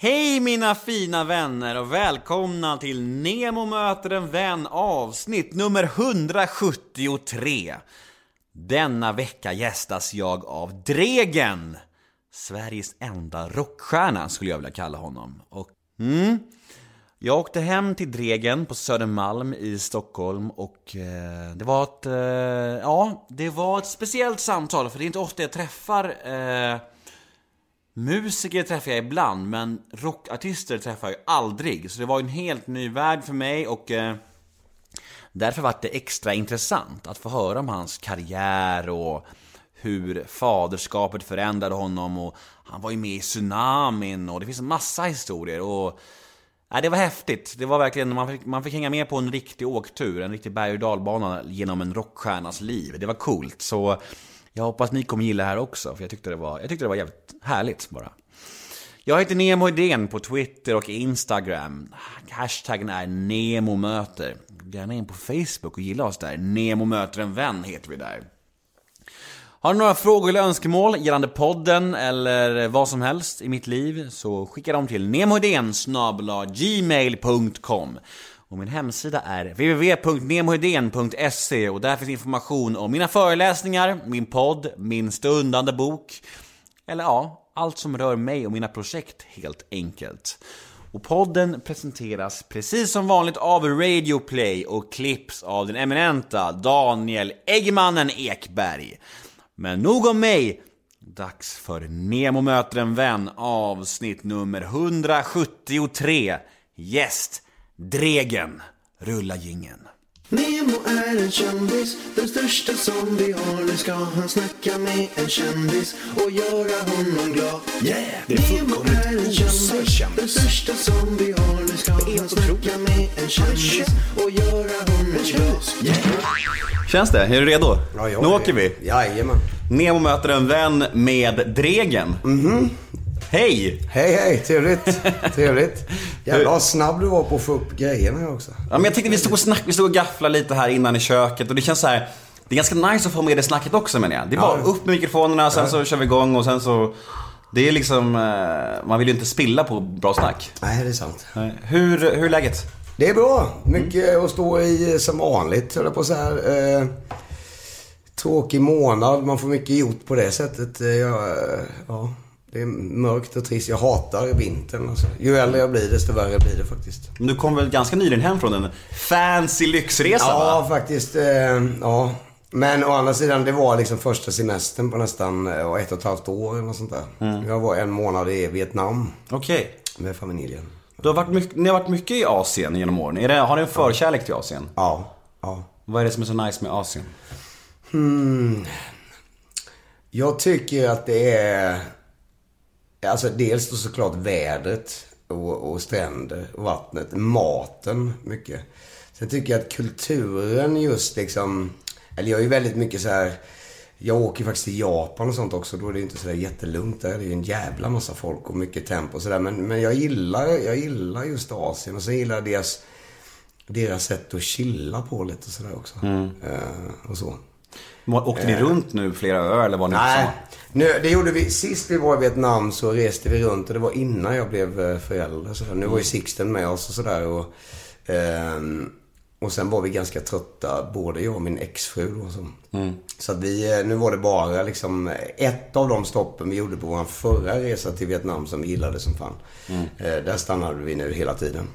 Hej mina fina vänner och välkomna till Nemo möter en vän avsnitt nummer 173. Denna vecka gästas jag av Dregen. Sveriges enda rockstjärna skulle jag vilja kalla honom. Och, mm, jag åkte hem till Dregen på Södermalm i Stockholm och eh, det var ett, eh, ja, det var ett speciellt samtal för det är inte ofta jag träffar eh, Musiker träffar jag ibland, men rockartister träffar jag aldrig. Så det var en helt ny värld för mig och eh, därför var det extra intressant att få höra om hans karriär och hur faderskapet förändrade honom och han var ju med i tsunamin och det finns en massa historier och Nej, det var häftigt. Det var verkligen, man fick, man fick hänga med på en riktig åktur, en riktig berg och dalbana genom en rockstjärnas liv. Det var coolt. Så jag hoppas ni kommer gilla det här också, för jag tyckte det var, jag tyckte det var jävligt härligt bara. Jag heter Nemo Idén på Twitter och Instagram. Hashtaggen är NEMOMÖTER. Gärna in på Facebook och gilla oss där. Nemo möter en vän heter vi där. Har du några frågor eller önskemål gällande podden eller vad som helst i mitt liv så skicka dem till gmail.com och min hemsida är www.nemohedén.se och där finns information om mina föreläsningar, min podd, min stundande bok eller ja, allt som rör mig och mina projekt helt enkelt. Och podden presenteras precis som vanligt av Radio Play och klipps av den eminenta Daniel Eggmannen Ekberg. Men nog om mig, dags för Nemo möter en vän avsnitt nummer 173. Gäst Dregen. Rulla gingen. Nemo är en kändis, den största som vi har. Nu ska han snacka med en kändis och göra honom glad. Yeah, det är Nemo fullkomligt är en osar kändis, kändis. den största som vi har. Nu ska han snacka med en kändis och göra honom glad. Yeah. Känns det? Är du redo? Ja, jag nu åker vi. Jajamän. Nemo möter en vän med Dregen. Mhm. Hej! Hej, hej. Trevligt. Trevligt. Jävlar vad snabb du var på att få upp grejerna här också. Ja, men jag tänkte vi stod och snack, vi stod och gafflade lite här innan i köket och det känns så här. Det är ganska nice att få med det snacket också menar jag. Det är bara Ja. upp med mikrofonerna, sen så kör vi igång och sen så... Det är liksom... eh, Man vill ju inte spilla på bra snack. Nej, det är sant. Hur, hur är läget? Det är bra. Mycket att stå i eh, som vanligt, höll jag på så här. Eh, tråkig månad. Man får mycket gjort på det sättet. Eh, ja, det är mörkt och trist. Jag hatar vintern. Alltså. Ju äldre jag blir, desto värre blir det faktiskt. Men du kom väl ganska nyligen hem från en fancy lyxresa Ja, va? faktiskt. Eh, ja. Men å andra sidan, det var liksom första semestern på nästan eh, ett och ett halvt år eller något sånt där. Jag var en månad i Vietnam Okej. med familjen. Du har varit mycket, ni har varit mycket i Asien genom åren. Är det, har ni en förkärlek till Asien? Ja, ja. Vad är det som är så nice med Asien? Jag tycker att det är... Alltså dels då såklart vädret och, och stränder vattnet. Maten mycket. Sen tycker jag att kulturen just liksom... Eller jag är ju väldigt mycket så här... Jag åker faktiskt till Japan och sånt också. Då är det inte sådär jättelugnt där. Det är ju en jävla massa folk och mycket tempo och sådär. Men, men jag, gillar, jag gillar just Asien. Och så gillar jag deras, deras sätt att chilla på lite och sådär också. Eh, och så. Åkte ni runt nu flera öar eller var ni Nej, nu, det gjorde vi. Sist vi var i Vietnam så reste vi runt och det var innan jag blev eh, förälder. Så. Nu var ju Sixten med oss och sådär. Och, ehm, och sen var vi ganska trötta, både jag och min exfru. då, så. Så att vi, eh, nu var det bara liksom ett av de stoppen vi gjorde på vår förra resa till Vietnam som vi gillade som fan. Eh, där stannade vi nu hela tiden.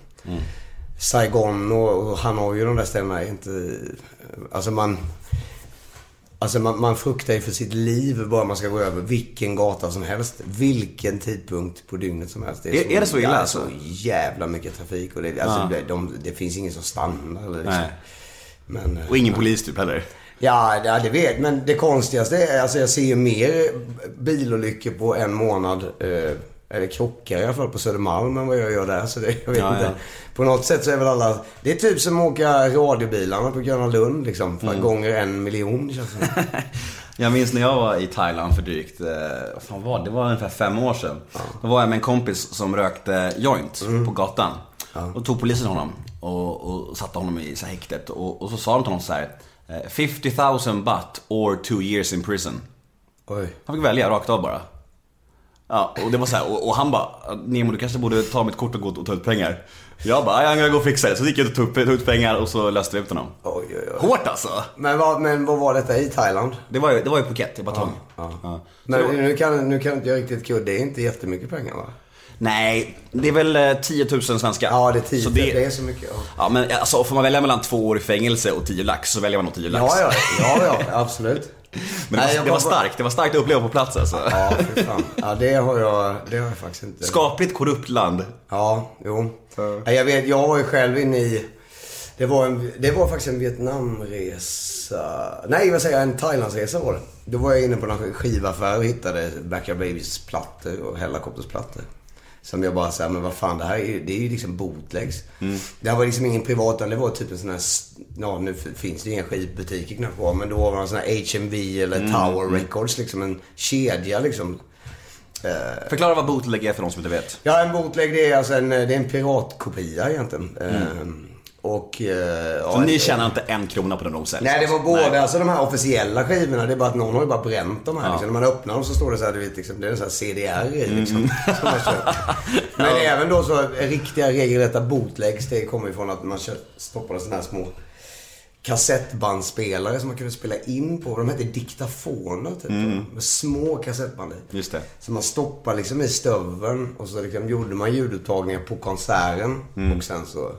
Saigon och, och Hanoi och de där ställena är inte... Alltså man... Alltså man, man fruktar ju för sitt liv bara man ska gå över vilken gata som helst. Vilken tidpunkt på dygnet som helst. Är- är det så illa, alltså? så jävla mycket trafik. Och det, alltså, Ja. det, de, det finns ingen som stannar. Liksom. Nej. Men, eh, Och ingen polis typ heller? Ja, ja, det vet Men det konstigaste är, alltså jag ser ju mer bilolyckor på en månad. Eh, eller krockar i alla fall på Södermalm än vad jag gör där. Så det, jag vet Ja, inte. ja. På något sätt så är väl alla... Det är typ som att åka radiobilarna på Gröna Lund liksom. För Mm. gånger en miljon känns det. Jag minns när jag var i Thailand för drygt, eh, vad fan var det? Det var ungefär fem år sedan. Då var jag med en kompis som rökte joint på gatan. Och tog polisen honom och, och satte honom i så häktet. Och, och så sa de till honom så här. eh, 50 000 baht or two years in prison. Oj. Han fick välja rakt av bara. Ja, och det var så här, och, och han bara, Nemo du kanske borde ta mitt kort och gå och ta ut pengar. Jag bara, jag kan gå och fixa det. Så gick jag och tog ut pengar och så löste vi ut honom. Oj, oj, oj. Hårt alltså! Men vad, men vad var detta i Thailand? Det var ju, det var ju Phuket, i Batong. Ja. Ja. Men nu kan, nu kan inte jag riktigt kul. Det är inte jättemycket pengar va? Nej, det är väl eh, 10 000 svenska. Ja, det är 10 Så det... det, är så mycket. Ja, Ja men alltså får man välja mellan två år i fängelse och 10 lax så väljer man nog 10 lax. ja, ja, ja, ja absolut. Men det, Nej, var, jag det var starkt, det var starkt att uppleva på plats alltså. Ja, fy fan. Ja, det har jag, det har jag faktiskt inte. Skapligt korrupt land. Ja, jo. Ja, jag vet, jag var ju själv inne i... Det var, en, det var faktiskt en Vietnamresa. Nej, vad säger jag? En Thailandsresa var det. Då var jag inne på en skivaffär och hittade Backyard Babies plattor och Hellacopters plattor. Som jag bara såhär, men vad fan det här är ju, det är ju liksom bootlegs. Det här var liksom ingen privat, utan det var typ en sån här, ja nu finns det ju inga skivbutiker knappt kvar, men då var det en sån här HMV eller Tower Records, liksom en kedja liksom. Förklara vad bootleg är för de som inte vet. Ja, en bootleg det är alltså en, det är en piratkopia egentligen. Ehm, och... eh, Så ja, ni tjänar inte en krona på den de säljer? Nej, det var både Nej. alltså de här officiella skivorna. Det är bara att någon har ju bara bränt de här. Ja. Liksom. När man öppnar dem så står det så här, du vet, liksom, det är en sån här CDR i Mm. liksom. Som man. Men även då så riktiga regelrätta bootlegs. Det kommer ifrån att man stoppade sådana här små kassettbandspelare som man kunde spela in på. De hette diktafoner typ. Med små kassettband i. Mm. Just det. Så man stoppar liksom i stöveln och så liksom gjorde man ljudupptagningar på konserten. Mm. Och sen så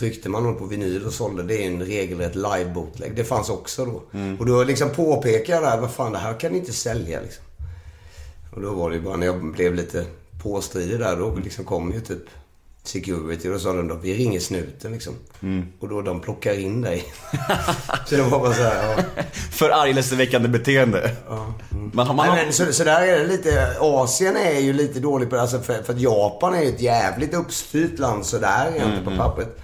tryckte man dem på vinyl och sålde. Det är en regelrätt live-bootleg. Det fanns också då. Mm. Och då liksom påpekade jag där, vad fan det här kan ni inte sälja liksom. Och då var det ju bara när jag blev lite påstridig där, då liksom kom ju typ security och då sa de då, vi ringer snuten liksom. Mm. Och då de plockar in dig. så det var bara så här, ja. Förargelseväckande beteende. Man har, man har... Nej, men så, så där är det lite. Asien är ju lite dålig på det. Alltså för, för att Japan är ju ett jävligt uppstyrt land sådär egentligen Mm, på pappret.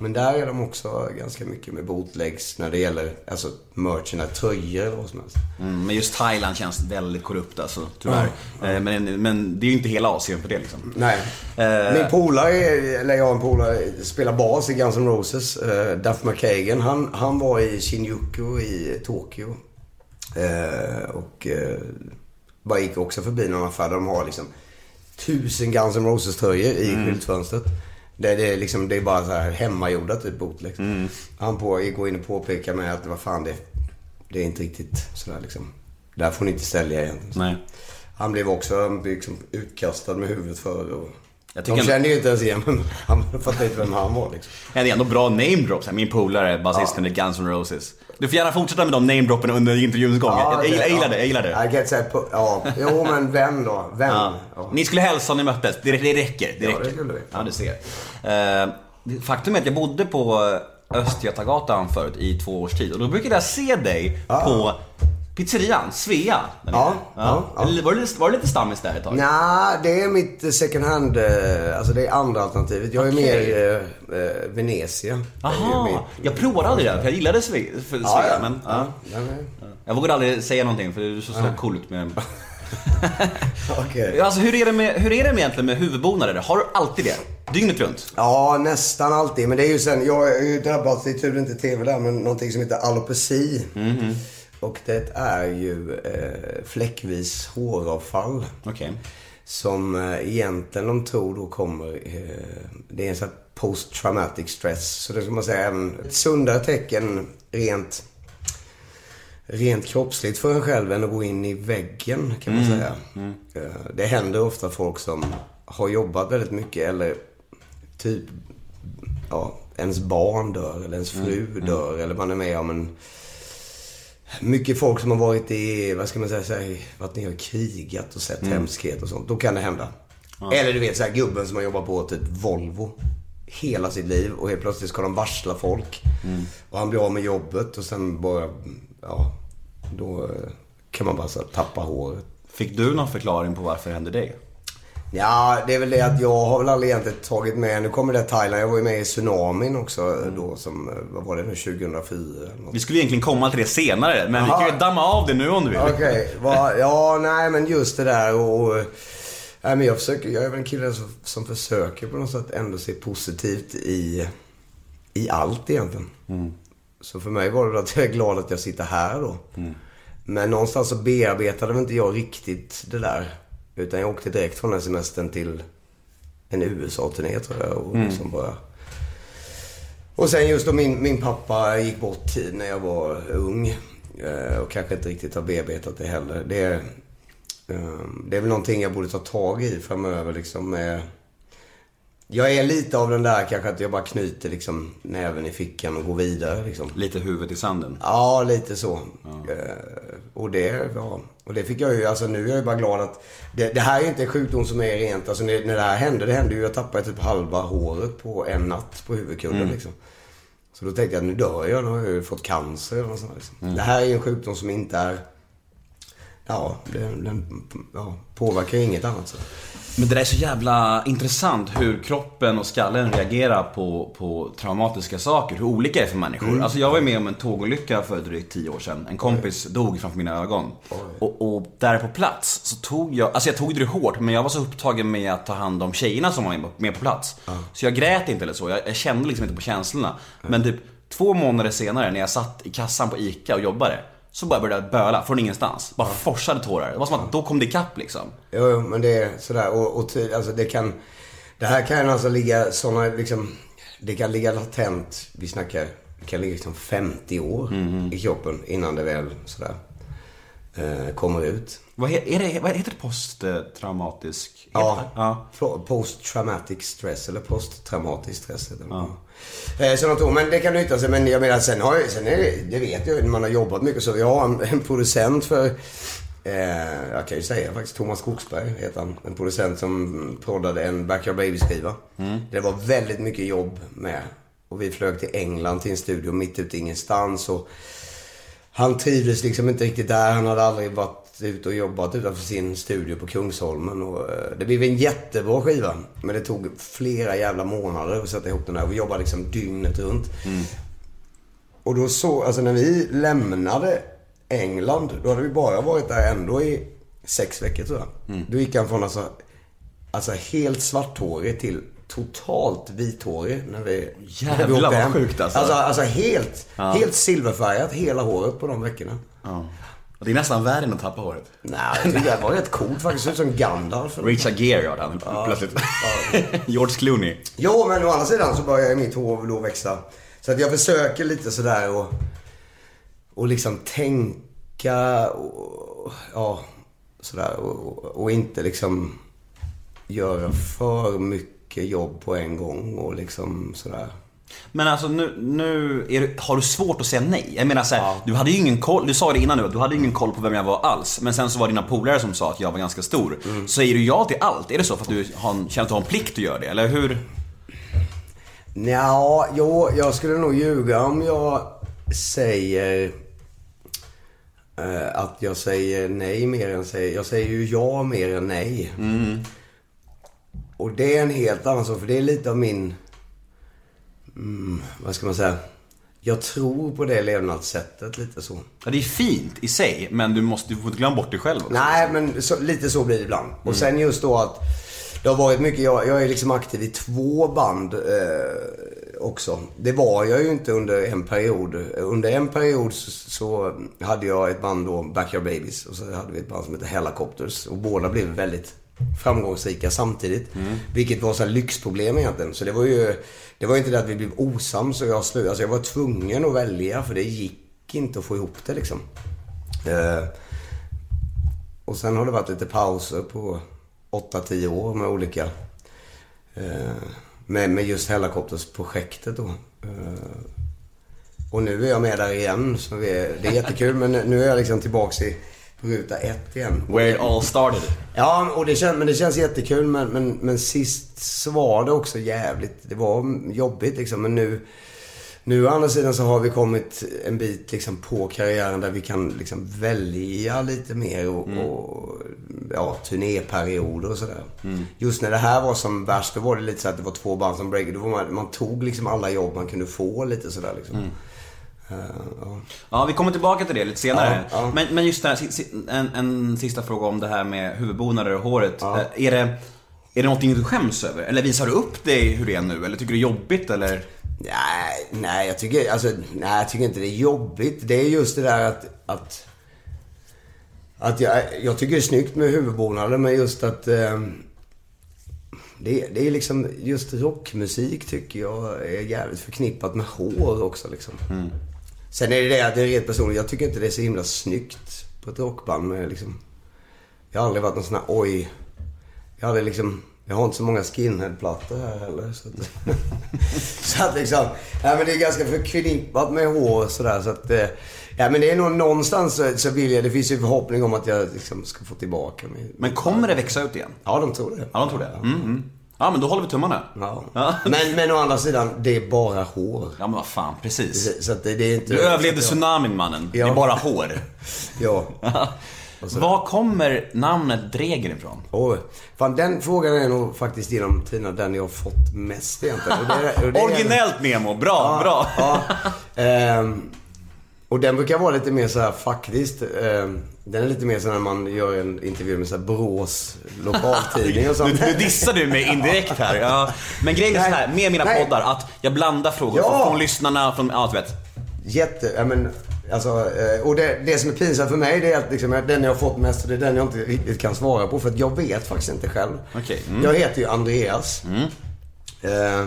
Men där är de också ganska mycket med bootlegs när det gäller alltså merchen, tröjor eller vad som helst. Mm, men just Thailand känns väldigt korrupt alltså, tyvärr. Eh, Men, men det är ju inte hela Asien för det liksom. Nej. Eh. Min polare, eller jag och en polare, spelar bas i Guns N' Roses. Uh, Duff McKagan. Han, han var i Shinjuku i Tokyo. Eh, och uh, bara gick också förbi någon affär där de har liksom tusen Guns N' Roses tröjor i skyltfönstret. Det, det, är liksom, det är bara så här hemmagjorda typ bootlegs. Han på, går in och påpekar med att vad fan det, det är inte riktigt sådär liksom. Där får ni inte sälja egentligen. Nej. Han blev också liksom utkastad med huvudet för och Jag De kände ju inte ens igen men han fattade inte vem han var liksom. Det är ändå bra name drops. här. Min polare, basisten i Guns N' Roses. Du får gärna fortsätta med de name droppen under intervjuns gång. jag, jag, jag gillar det, jag gillar det. I get set på, ja, jo men vem då? Vem? Ja. Ja. Ni skulle hälsa om ni möttes. Det, det räcker. Det Ja, räcker. det skulle vi. Ja, du ser. Eh, faktum är att jag bodde på Östgötagatan förut i två års tid. Och då brukade jag se dig på pizzerian, Svea. Ja, ja, ja. Eller Var, det, var det lite stammis där ett tag? Nej, det är mitt second hand, eh, alltså det är andra alternativet. Jag är mer eh, eh, Venezia. Jaha, mitt- jag provade aldrig det för jag gillade Svea. Svea Ja, ja. Men, ja. ja. Jag vågade aldrig säga någonting för du såg så cool ut med Okej. Alltså hur är det, med, hur är det med egentligen med huvudbonader? Har du alltid det? Dygnet runt? Ja, nästan alltid. Men det är ju sen, jag har ju drabbats, det är tur inte tv där, men någonting som heter alopeci. Mhm. Och det är ju eh, fläckvis håravfall. Okej. Som eh, egentligen de tror då kommer, eh, det är en sån här post traumatic stress. Så det ska man säga även ett sundare tecken rent, rent kroppsligt för en själv än att gå in i väggen kan man säga. Eh, det händer ofta folk som har jobbat väldigt mycket eller typ, ja, ens barn dör eller ens fru dör eller man är med om en mycket folk som har varit i, vad ska man säga, varit nere och krigat och sett hemskhet och sånt. Då kan det hända. Eller du vet så här, gubben som har jobbat på typ Volvo hela sitt liv och helt plötsligt ska de varsla folk. Och han blir av med jobbet och sen bara, ja, då eh, kan man bara så tappa håret. Fick du någon förklaring på varför det hände dig? Ja, det är väl det att jag har väl aldrig egentligen tagit med, nu kommer det Thailand, jag var ju med i tsunamin också då som, eh, vad var det nu, 2004 eller något. Vi skulle egentligen komma till det senare, men vi Jaha. kan ju damma av det nu om du vill. Okej, vad- ja nej men just det där och... nej, men jag försöker, jag är väl en kille som, som försöker på något sätt ändå se positivt i, i allt egentligen. Så för mig var det att jag är glad att jag sitter här då. Men någonstans så bearbetade väl inte jag riktigt det där. Utan jag åkte direkt från den semestern till en USA-turné tror jag. Och liksom bara... Och sen just då min, min pappa gick bort tid när jag var ung. Eh, och kanske inte riktigt har bearbetat det heller. Det, är, eh, det är väl någonting jag borde ta tag i framöver liksom med... Jag är lite av den där kanske att jag bara knyter liksom näven i fickan och går vidare liksom. Lite huvudet i sanden. Ja, lite så. Eh, och, det, ja, och det fick jag ju, alltså nu är jag ju bara glad att det, det här är inte en sjukdom som är rent, alltså när, när det här hände, det hände ju, jag tappade typ halva håret på en natt på huvudkudden liksom. Så då tänkte jag, nu dör jag, då har jag ju fått cancer eller något sånt, liksom. Det här är ju en sjukdom som inte är, ja, den, den ja, påverkar inget annat. Så. Men det där är så jävla intressant hur kroppen och skallen reagerar på, på traumatiska saker. Hur olika det är för människor. Alltså jag var ju med om en tågolycka för drygt 10 år sedan. En kompis dog framför mina ögon. Och, och där på plats så tog jag, alltså jag tog det hårt men jag var så upptagen med att ta hand om tjejerna som var med- på plats. Så jag grät inte eller så, jag, jag kände liksom inte på känslorna. Men typ två månader senare när jag satt i kassan på ICA och jobbade. Så bara började jag böla från ingenstans. Bara forsade tårar. Det var som att då kom det ikapp liksom. Jo, jo, men det är sådär. Och, och ty, alltså det kan... Det här kan alltså ligga såna liksom... Det kan ligga latent, vi snackar, det kan ligga liksom 50 år i kroppen innan det väl sådär eh, kommer ut. Vad, är det, vad heter det posttraumatisk? Ja, ja. Post-traumatic stress eller posttraumatisk stress. heter det. Eh, Så ord. Men det kan nytta sig. Men jag menar sen har jag, sen är det, det vet jag ju, man har jobbat mycket så. Jag har en, en producent för, eh, jag kan ju säga faktiskt, Thomas Skogsberg heter han. En producent som proddade en Backyard Baby-skiva. Det var väldigt mycket jobb med. Och vi flög till England till en studio mitt ute i ingenstans. Och han trivdes liksom inte riktigt där. Han hade aldrig varit ute och jobbat utanför sin studio på Kungsholmen. Och eh, det blev en jättebra skiva. Men det tog flera jävla månader att sätta ihop den här. Vi jobbade liksom dygnet runt. Och då så, alltså när vi lämnade England, då hade vi bara varit där ändå i sex veckor tror jag. Då gick han från alltså, alltså helt svarthårig till totalt vithårig när vi, när vi Jävlar, åkte vad hem. sjukt, alltså. Alltså, alltså helt, helt silverfärgat hela håret på de veckorna. ja. Och det är nästan värre än att tappa håret. Nej, det var rätt coolt faktiskt. Såg ut som Gandalf. Richard Gere gör han plötsligt. George Clooney. Jo, men å andra sidan så börjar mitt hår då växa. Så att jag försöker lite sådär och, och liksom tänka och, ja, sådär. Och, och inte liksom göra för mycket jobb på en gång och liksom sådär. Men alltså nu, nu du, har du svårt att säga nej. Jag menar såhär, du hade ju ingen koll, du sa det innan nu, att du hade ju ingen koll på vem jag var alls. Men sen så var dina polare som sa att jag var ganska stor. Säger du ja till allt? Är det så för att du har, känner att du har en plikt att göra det? Eller hur? Ja, jo, jag skulle nog ljuga om jag säger eh, att jag säger nej mer än säger... Jag säger ju ja mer än nej. Och det är en helt annan sak, för det är lite av min... Mm, vad ska man säga? Jag tror på det levnadssättet lite så. Ja, det är fint i sig, men du måste, du får inte glömma bort dig själv också. Nej, men så, lite så blir det ibland. Och sen just då att det har varit mycket, jag, jag är liksom aktiv i två band eh, också. Det var jag ju inte under en period. Under en period så, så hade jag ett band då, Backyard Babies. Och så hade vi ett band som heter Helicopters. Och båda blev väldigt framgångsrika samtidigt. Vilket var så här lyxproblem egentligen. Så det var ju, det var inte det att vi blev osams och jag slutade. Alltså jag var tvungen att välja för det gick inte att få ihop det liksom. Eh, och sen har det varit lite pauser på 8-10 år med olika... Eh, med, med just Hellacopters-projektet då. Eh, och nu är jag med där igen. Så vi är, det är jättekul men nu är jag liksom tillbaks i ruta ett igen. Where it all started. Ja, och det kän, men det känns jättekul. Men, men, men sist så var det också jävligt. Det var jobbigt liksom. Men nu, nu å andra sidan så har vi kommit en bit liksom på karriären där vi kan liksom välja lite mer och, och ja, turnéperioder och sådär. Just när det här var som värst, då var det lite så att det var två band som breakade. Man, man tog liksom alla jobb man kunde få lite sådär liksom. Eh, ja. Ja, vi kommer tillbaka till det lite senare. Ja, ja. Men, men just det här, en, en sista fråga om det här med huvudbonader och håret. Eh, Är, det, är det någonting du skäms över? Eller visar du upp dig hur det är nu? Eller tycker du det är jobbigt? Eller? Nej, nej jag tycker, alltså, nej, jag tycker inte det är jobbigt. Det är just det där att, att Att jag, jag tycker det är snyggt med huvudbonader, men just att... Eh, det, det är liksom, just rockmusik tycker jag är jävligt förknippat med hår också liksom. Sen är det det att det är rent personligt, jag tycker inte det är så himla snyggt på ett rockband med liksom... Jag har aldrig varit någon sån här oj. Jag har aldrig liksom... Jag har inte så många skinheadplattor här heller. Så att, så att liksom... Ja men det är ganska förknippat med hår och sådär så att... eh, Ja men det är nog någonstans så, så vill jag... Det finns ju förhoppning om att jag liksom ska få tillbaka min... Men kommer det växa ut igen? Ja, de tror det. Ja, de tror det. Mm, mm. Ja, men då håller vi tummarna. Ja. Ja. Men, men å andra sidan, det är bara hår. Ja, men vad fan, precis. Så det, det är inte... Du överlevde ja. tsunamin, mannen. Det är Ja. bara hår. Ja. Var kommer namnet Dregen ifrån? Oj. Fan, den frågan är nog faktiskt genom Tina den jag har fått mest egentligen. Och det är- och det är- Originellt Nemo, bra, bra. Ja. Ehm, och den brukar vara lite mer så här faktiskt. ehm, den är lite mer så när man gör en intervju med så här Borås lokaltidning och sånt. Nu, nu dissar du mig indirekt här. Ja. Men grejen är så här, med mina Nej. poddar, att jag blandar frågor Ja. från, lyssnarna, från, ja du vet. Jätte, ja men alltså, eh, och det, det som är pinsamt för mig det är att liksom, den jag har fått mest det är den jag inte riktigt kan svara på för att jag vet faktiskt inte själv. Okej, mm. Jag heter ju Andreas. Eh,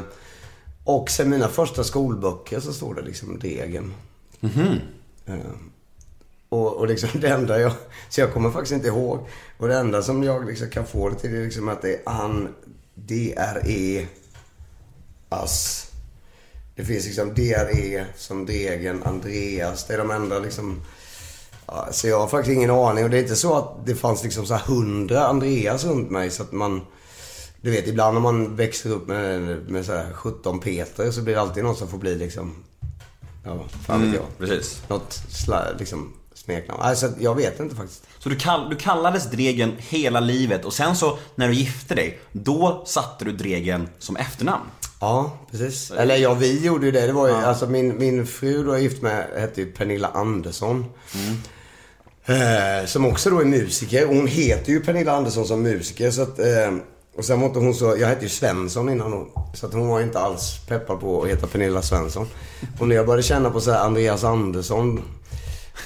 och sen mina första skolböcker så står det liksom Degen. Eh, och, och liksom det enda jag, så jag kommer faktiskt inte ihåg. Och det enda som jag liksom kan få det till är liksom att det är an, D-R-E, ass. Det finns liksom DRE som Degen, Andreas. Det är de enda liksom... Ja, så jag har faktiskt ingen aning. Och det är inte så att det fanns liksom så här hundra Andreas runt mig så att man... Du vet, ibland när man växer upp med, med så här 17 Peter så blir det alltid någon som får bli liksom... Ja, fan vet jag. Precis. Något sla, liksom smeknamn. Alltså, jag vet inte faktiskt. Så du, kall, du kallades Dregen hela livet och sen så när du gifte dig, då satte du Dregen som efternamn. Ja, precis. Eller ja, vi gjorde ju det. Det var ju, alltså min, min fru då jag är gift med hette ju Pernilla Andersson. Eh, som också då är musiker. Hon heter ju Pernilla Andersson som musiker. Så att, eh, och sen var inte hon så, jag hette ju Svensson innan hon. Så att hon var inte alls peppad på att heta Pernilla Svensson. Och när jag började känna på så Andreas Andersson.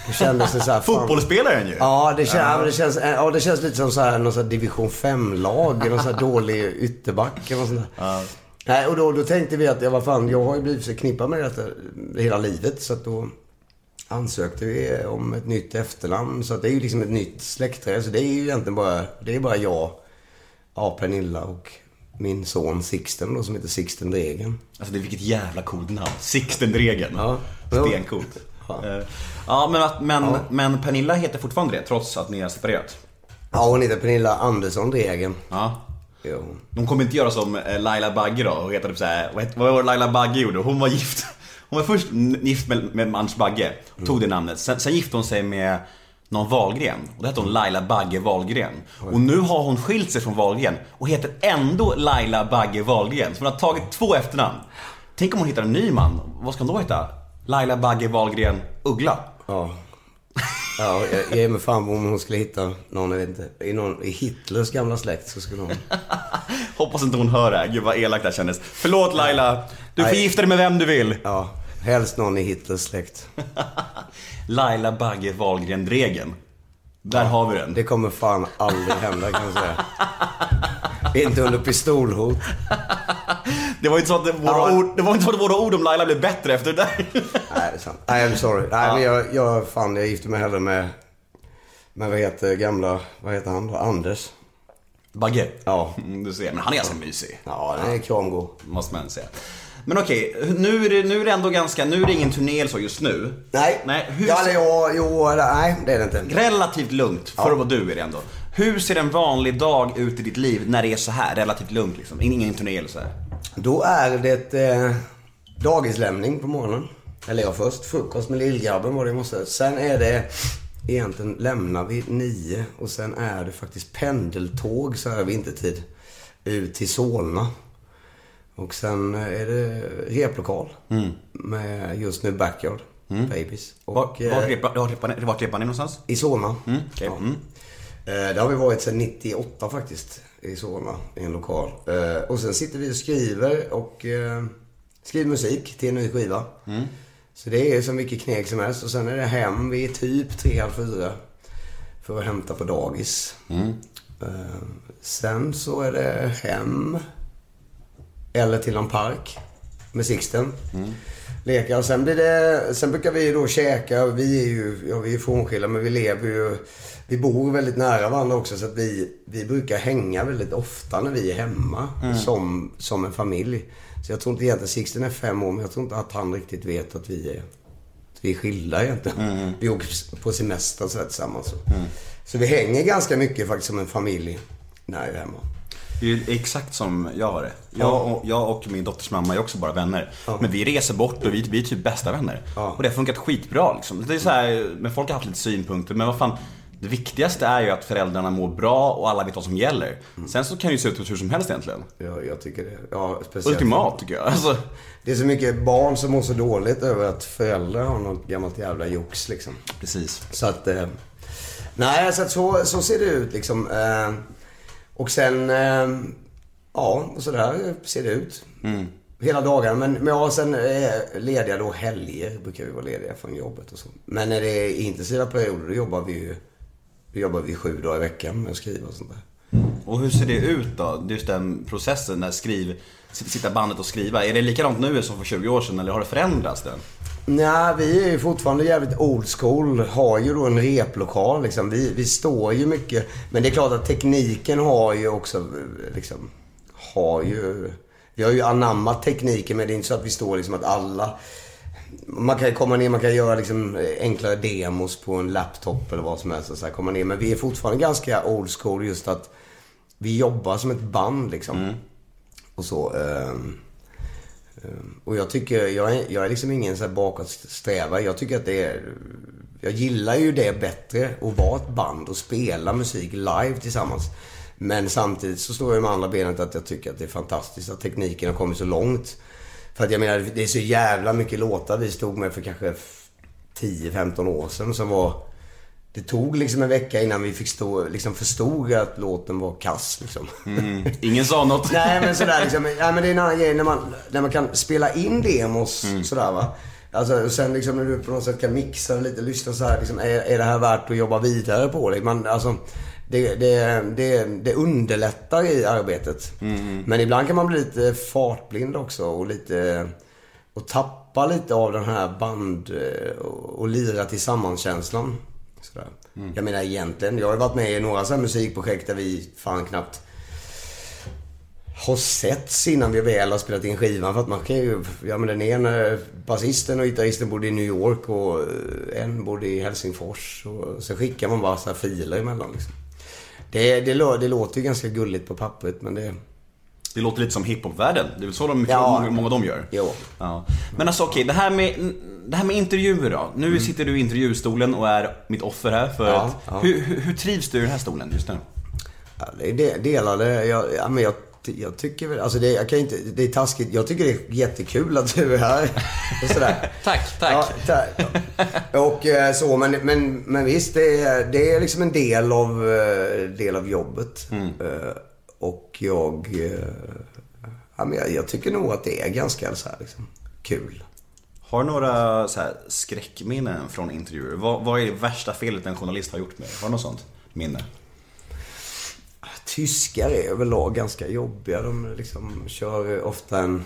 Då kändes det så här, fan- Fotbollsspelaren ju. Ja, det, kän, ja. det, känns, ja, det känns lite som så här, någon så här division 5-lag. Någon så här dålig ytterback eller sånt där. Nej, och då, då tänkte vi att, ja vad fan, jag har ju blivit förknippad med detta hela livet. Så att då ansökte vi om ett nytt efternamn. Så att det är ju liksom ett nytt släktträd. Så det är ju egentligen bara, det är bara jag, ja, Pernilla och min son Sixten då, som heter Sixten Dregen. Alltså det, vilket jävla coolt namn. Sixten Dregen. Ja. Stencoolt. Ja. Eh, Ja, men, att- men, men Pernilla heter fortfarande det, trots att ni har separerat. Ja, hon heter Pernilla Andersson Dregen. Ja. Jo. De kommer inte göra som eh, Laila Bagge då och heta typ såhär, vad, var det Laila Bagge gjorde? Hon var gift. Hon var först gift med, med Anders Bagge, tog det namnet. Sen, sen gifte hon sig med någon Wahlgren. Och då hette hon Laila Bagge Wahlgren. Och nu har hon skilt sig från Wahlgren och heter ändå Laila Bagge Wahlgren. Så hon har tagit två efternamn. Tänk om hon hittar en ny man. Vad ska hon då heta? Laila Bagge Wahlgren Uggla. Ja. Ja, jag ger mig fan om hon skulle hitta någon, jag vet inte, i, någon, i Hitlers gamla släkt så skulle hon... Hoppas inte hon hör det här. Gud vad elakt det här kändes. Förlåt Laila. Du får gifta dig med vem du vill. Ja, helst någon i Hitlers släkt. Laila Bagge Wahlgren Dregen. Där har vi den. Det kommer fan aldrig hända kan jag säga. Inte under pistolhot. Det var inte så att våra, Ja. ord, det var inte så att våra ord om Laila blev bättre efter det där. Nej, det är sant. Nej, I'm sorry. Nej, men jag, jag, fan, jag gifte mig hellre med, med vad heter gamla, vad heter han då? Anders. Bagge? Ja. Mm, Du ser, men han är ganska mysig. Ja, den är kramgod. Måste man säga. Men okej, nu är det, nu är det ändå ganska, nu är det ingen turné så just nu. Nej. Nej, hur Ja, eller ja, jo, eller, nej, det är det inte. Relativt lugnt, för att vara du är det ändå. Hur ser en vanlig dag ut i ditt liv när det är så här relativt lugnt liksom? Ingen turné eller så här. Då är det eh, dagislämning på morgonen. Eller ja, först frukost med lillgrabben var det i morse. Sen är det egentligen lämnar vi nio och sen är det faktiskt pendeltåg så här vintertid ut till Solna. Och sen är det replokal med just nu Backyard Babies. Och, Var, eh, repar vart repar- vart repar ni någonstans? i Solna. Mm, okej. Ja. Mm. Eh, Det har vi varit sedan 98 faktiskt. I Solna, i en lokal. Eh, Och sen sitter vi och skriver och skriver musik till en ny skiva. Så det är så mycket kneg som helst. Och sen är det hem vid typ tre, halv fyra. för att hämta på dagis. Eh, sen så är det hem. Eller till någon park med Sixten. Leka. Och sen blir det, sen brukar vi då käka. Vi är ju, ja vi är frånskilda men vi lever ju, vi bor väldigt nära varandra också. Så att vi, vi brukar hänga väldigt ofta när vi är hemma. Som, som en familj. Så jag tror inte egentligen, Sixten är fem år men jag tror inte att han riktigt vet att vi är, att vi är skilda egentligen. Vi åker på semester så tillsammans. Så. så vi hänger ganska mycket faktiskt som en familj när jag är hemma. Det är exakt som jag har det. Jag och, jag och min dotters mamma är också bara vänner. Men vi reser bort och vi, vi är typ bästa vänner. Ja. Och det har funkat skitbra liksom. Det är så här, men folk har haft lite synpunkter, men vad fan. Det viktigaste är ju att föräldrarna mår bra och alla vet vad som gäller. Sen så kan det ju se ut hur som helst egentligen. Ja, jag tycker det. Ja, speciellt. Ultimat tycker jag. Alltså, Det är så mycket barn som mår så dåligt över att föräldrar har något gammalt jävla jox liksom. precis. Så att... Eh, nej, så, att så, så ser det ut liksom. Eh, och sen... Eh, ja, och så där ser det ut. Hela dagarna. Men, men ja, sen är lediga då helger. Brukar vi vara lediga från jobbet och så. Men när det är intensiva perioder, då jobbar vi ju... Då jobbar vi sju dagar i veckan med att skriva och sånt där. Och hur ser det ut då? Just den processen när skriv, sitta bandet och skriva. Är det likadant nu som för 20 år sedan eller har det förändrats? Den? Nej, vi är ju fortfarande jävligt old school. Har ju då en replokal liksom. Vi, vi står ju mycket. Men det är klart att tekniken har ju också liksom... Har ju... Vi har ju anammat tekniken men det är inte så att vi står liksom att alla... Man kan komma ner, man kan göra liksom enklare demos på en laptop eller vad som helst och så här komma ner. Men vi är fortfarande ganska old school just att vi jobbar som ett band liksom. Och så. Ehm, Ehm, och jag tycker, jag är, jag är liksom ingen så här bakåtsträvare. Jag tycker att det är... Jag gillar ju det bättre att vara ett band och spela musik live tillsammans. Men samtidigt så står jag med andra benet att jag tycker att det är fantastiskt att tekniken har kommit så långt. För att jag menar, det är så jävla mycket låtar vi stod med för kanske 10-15 år sedan som var... Det tog liksom en vecka innan vi fick stå, liksom förstod att låten var kass liksom. Ingen sa något. Nej men sådär liksom. Ja, men det är en annan grej när man, när man kan spela in demos sådär va. Alltså och sen liksom när du på något sätt kan mixa lite, lyssna så här liksom, är, är det här värt att jobba vidare på det? Man, alltså, det, det, det, det underlättar i arbetet. Men ibland kan man bli lite fartblind också och lite... Och tappa lite av den här band eh, och, och lira tillsammans-känslan. Sådär. Jag menar egentligen, jag har ju varit med i några så musikprojekt där vi fan knappt har setts innan vi väl har spelat in skivan. För att man kan ju... Ja men den ena basisten och gitarristen bodde i New York och eh, en bodde i Helsingfors. Och så skickar man bara så här filer emellan liksom. Det, det, det låter ju ganska gulligt på pappret men det... Det låter lite som hiphopvärlden. Det är väl så de, Ja. många, många de gör. Jo. Ja. Men alltså okej, det här med det här med intervjuer då. Nu sitter du i intervjustolen och är mitt offer här för Ja, att, ja. Hur, hur, hur trivs du i den här stolen just nu? Ja, det är de- delade. Jag, ja, men jag, jag tycker väl... Alltså det, jag kan inte, det är taskigt. Jag tycker det är jättekul att du är här. Och sådär. Tack, tack. Ja, tack. Och eh, så, men, men, men visst, det är, det är liksom en del av, eh, del av jobbet. Eh, Och jag, eh, ja, men jag... Jag tycker nog att det är ganska så här, liksom, kul. Har du några så här, skräckminnen från intervjuer? Vad, vad är det värsta felet en journalist har gjort med? Har du något sånt minne? Tyskar är överlag ganska jobbiga. De liksom kör ofta en...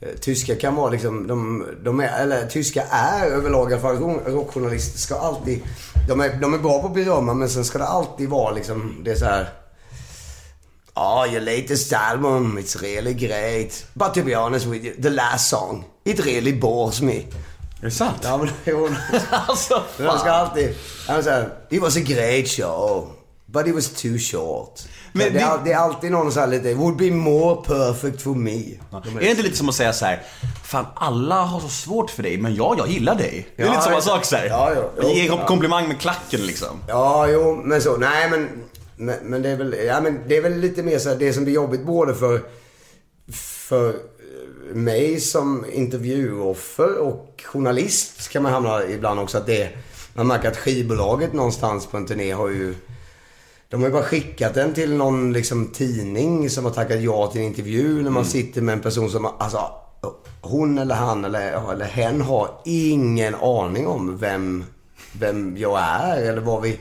eh, Tyskar kan vara liksom, de, de är, eller tyskar är överlag i alla fall, rockjournalister ska alltid, de är, de är bra på att berömma men sen ska det alltid vara liksom, det är så här. Oh, your latest album, it's really great. But to be honest with you, the last song, it really bores me. Är det sant? Ja men jo, alltså, de ska alltid, ja, här, it was a great show. But it was too short. Men Men det, är, det- det är alltid någon så här lite, would be more perfect for me. De Är det inte lite som att säga så här, Fan alla har så svårt för dig, men ja, jag gillar dig. Det är Ja, lite samma sak så här. Ja, ja, jo, Ge ja. komplimang med klacken liksom. Ja, jo, men så. Nej, men, men, men, det, är väl, ja, men det är väl lite mer så här, det som blir jobbigt både för, för eh, mig som intervjuoffer och journalist kan man hamna ibland också att det man märker att skivbolaget någonstans på en turné har ju de har ju bara skickat den till någon liksom, tidning som har tackat ja till en intervju när man sitter med en person som, alltså, hon eller han eller, eller hen har ingen aning om vem, vem jag är eller vad vi...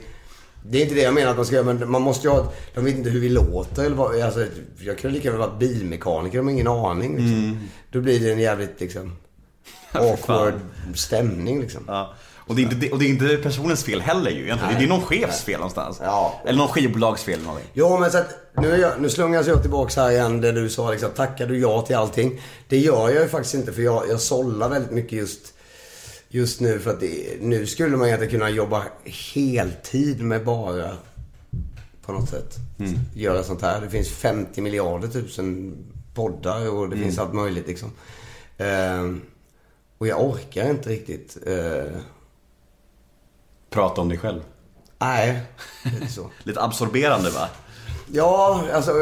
Det är inte det jag menar att man ska göra, men man måste ju ha... De vet inte hur vi låter eller vad... Alltså, jag kunde lika väl varit bilmekaniker, de har ingen aning liksom. Då blir det en jävligt liksom... Awkward stämning liksom. Ja. Och det, är inte, det- och det är inte personens fel heller ju egentligen. Det är någon chefs fel någonstans. Ja. Eller någon skivbolags fel eller någonting. Ja, men så att nu, jag, nu slungas jag tillbaks här igen där du sa liksom, tackar du ja till allting? Det gör jag ju faktiskt inte för jag, jag sållar väldigt mycket just, just nu för att det, nu skulle man egentligen kunna jobba heltid med bara på något sätt göra sånt här. Det finns 50 miljarder tusen poddar och det finns allt möjligt liksom. Ehm, och jag orkar inte riktigt. eh, Prata om dig själv. nej, lite så. Lite absorberande va? Ja, alltså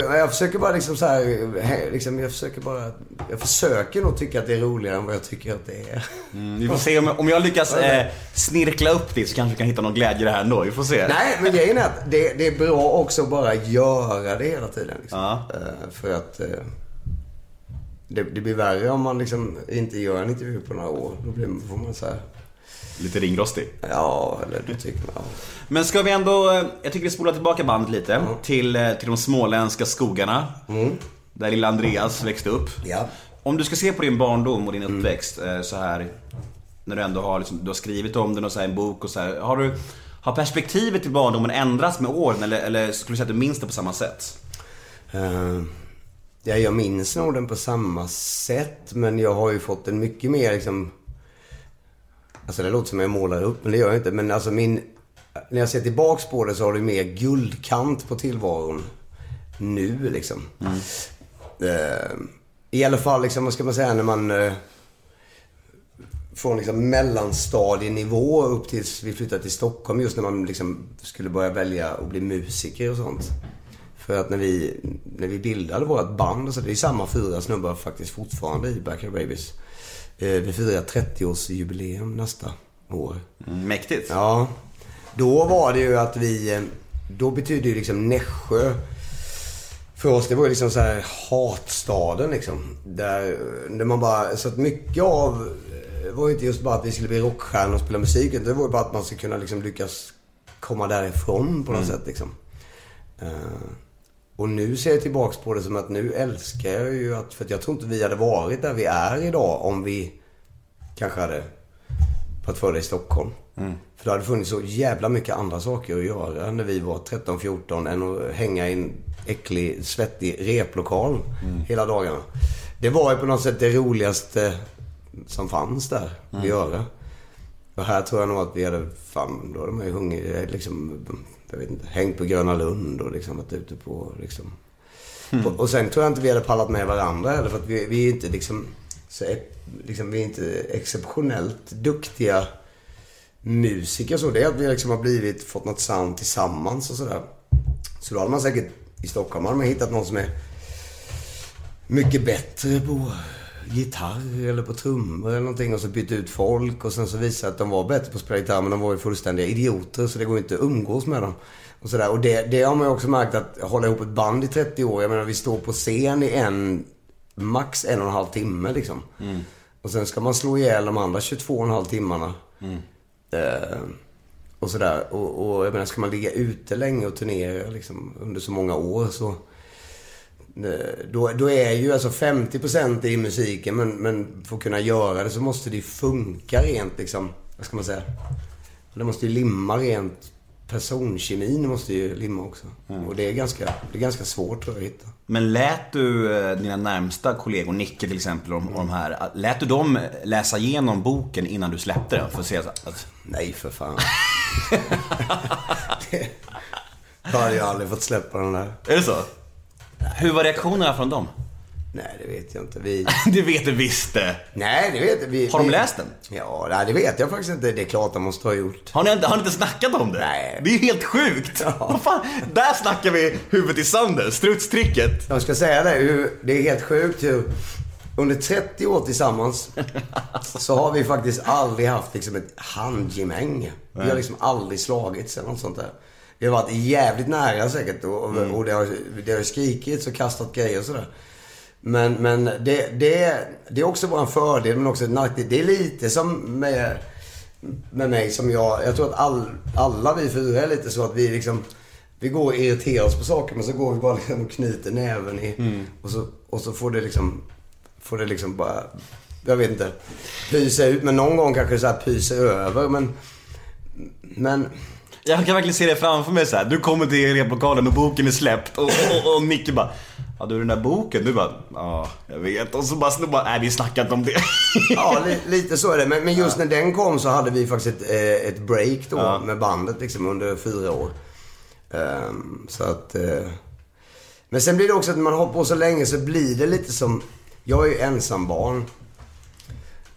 Jag försöker bara liksom så här, liksom, jag försöker bara, jag försöker nog tycka att det är roligare än vad jag tycker att det är. Vi får se om, om jag lyckas eh, snirkla upp det så kanske vi kan hitta någon glädje i det här ändå. Vi får se. Nej, men grejen är att det, det är bra också att bara göra det hela tiden. Liksom. Ja. Eh, för att eh, det, det blir värre om man liksom inte gör en intervju på några år. Då blir, får man så här, Lite ringrostig. ja, eller då tycker man, ja. Men ska vi ändå, eh, jag tycker vi spolar tillbaka bandet lite till, eh, till de småländska skogarna. Där lilla Andreas växte upp. Ja. Om du ska se på din barndom och din uppväxt eh, så här när du ändå har, liksom, du har skrivit om den och så här, en bok och så här. Har, du, har perspektivet till barndomen ändrats med åren eller, eller skulle du säga att du minns det på samma sätt? Eh, ja, jag minns nog den på samma sätt, men jag har ju fått en mycket mer liksom... Alltså det låter som jag målar upp, men det gör jag inte. Men alltså min... När jag ser tillbaks på det så har det mer guldkant på tillvaron nu liksom. Eh, I alla fall, liksom, vad ska man säga, när man... eh, från liksom mellanstadienivå upp tills vi flyttade till Stockholm. Just när man liksom skulle börja välja att bli musiker och sånt. För att när vi, när vi bildade vårt band, så, det är samma fyra snubbar faktiskt fortfarande i Backyard Babies. Eh, vi firar 30-årsjubileum nästa år. Mm, mäktigt. Ja. Då var det ju att vi... eh, Då betydde ju liksom Nässjö... För oss, det var ju liksom så här hatstaden liksom. Där, där man bara... Så att mycket av... eh, var ju inte just bara att vi skulle bli rockstjärnor och spela musik. utan Det var ju bara att man skulle kunna liksom lyckas komma därifrån på något sätt liksom. Eh, och nu ser jag tillbaks på det som att nu älskar jag ju att... För att jag tror inte vi hade varit där vi är idag om vi kanske hade varit födda i Stockholm. För det hade funnits så jävla mycket andra saker att göra när vi var 13-14 än att hänga i en äcklig, svettig replokal hela dagarna. Det var ju på något sätt det roligaste som fanns där att göra. Och här tror jag nog att vi hade, fan, då hade man ju hungrig, liksom, jag vet inte, hängt på Gröna Lund och liksom varit ute på, liksom. Och, och sen tror jag inte vi hade pallat med varandra heller för att vi, vi är inte liksom, så, liksom, vi är inte exceptionellt duktiga musiker så. Det är att vi liksom har blivit, fått något sound tillsammans och sådär. Så då hade man säkert, i Stockholm hade man hittat någon som är mycket bättre på gitarr eller på trummor eller någonting och så bytt ut folk och sen så visade att de var bättre på att spela gitarr men de var ju fullständiga idioter så det går inte att umgås med dem. Och, sådär. och det, det har man ju också märkt att hålla ihop ett band i 30 år. Jag menar vi står på scen i en, max en och en halv timme liksom. Och sen ska man slå ihjäl de andra 22 och en halv timmarna. Eh, och sådär. Och, och jag menar, ska man ligga ute länge och turnera liksom, under så många år så... eh, då, då är ju alltså 50% i musiken men, men för att kunna göra det så måste det ju funka rent liksom, vad ska man säga? Det måste ju limma rent. Personkemin måste ju limma också. Och det är, ganska, det är ganska svårt tror jag att hitta. Men lät du eh, dina närmsta kollegor, Nicke till exempel, och och de här, lät du dem läsa igenom boken innan du släppte den? För att se att, Nej för fan. det, jag hade ju aldrig fått släppa den där. är det så? Hur var reaktionerna från dem? Nej, det vet jag inte. Vi... Det vet du visst. Nej, det vet. Vi, Har de vi... läst den? Ja, nej, det vet jag faktiskt inte. Det är klart de måste ha gjort. Har ni, inte- har ni inte snackat om det? Nej. Det är ju helt sjukt. Vad fan? Där snackar vi huvudet i sanden, strutstricket. Jag ska säga det, det är helt sjukt hur under 30 år tillsammans så har vi faktiskt aldrig haft liksom ett handgemäng. Vi har liksom aldrig slagits eller något sånt där. Vi har varit jävligt nära säkert och, och, och det, har, det har skrikits och kastat grejer och sådär. Men, men det, det, det är också bara en fördel men också en nackdel. Det är lite som med, med mig som jag, jag tror att all, alla vi fyra är lite så att vi liksom vi går och irriterar oss på saker men så går vi bara liksom och knyter näven i och, så, och så får det liksom Får det liksom bara, jag vet inte, pysa ut. Men någon gång kanske så här pyser över. Men, men Jag kan verkligen se det framför mig så här. Du kommer till replokalen och boken är släppt och, och, och Nicke bara Ja du den där boken, du bara Ja, jag vet. Och så bara snubbar, nej vi snackar inte om det. ja, li, lite så är det. Men, men just när den kom så hade vi faktiskt ett, eh, ett break då med bandet liksom under fyra år. Ehm, så att... eh, men sen blir det också att när man har på så länge så blir det lite som... Jag är ju ensam barn.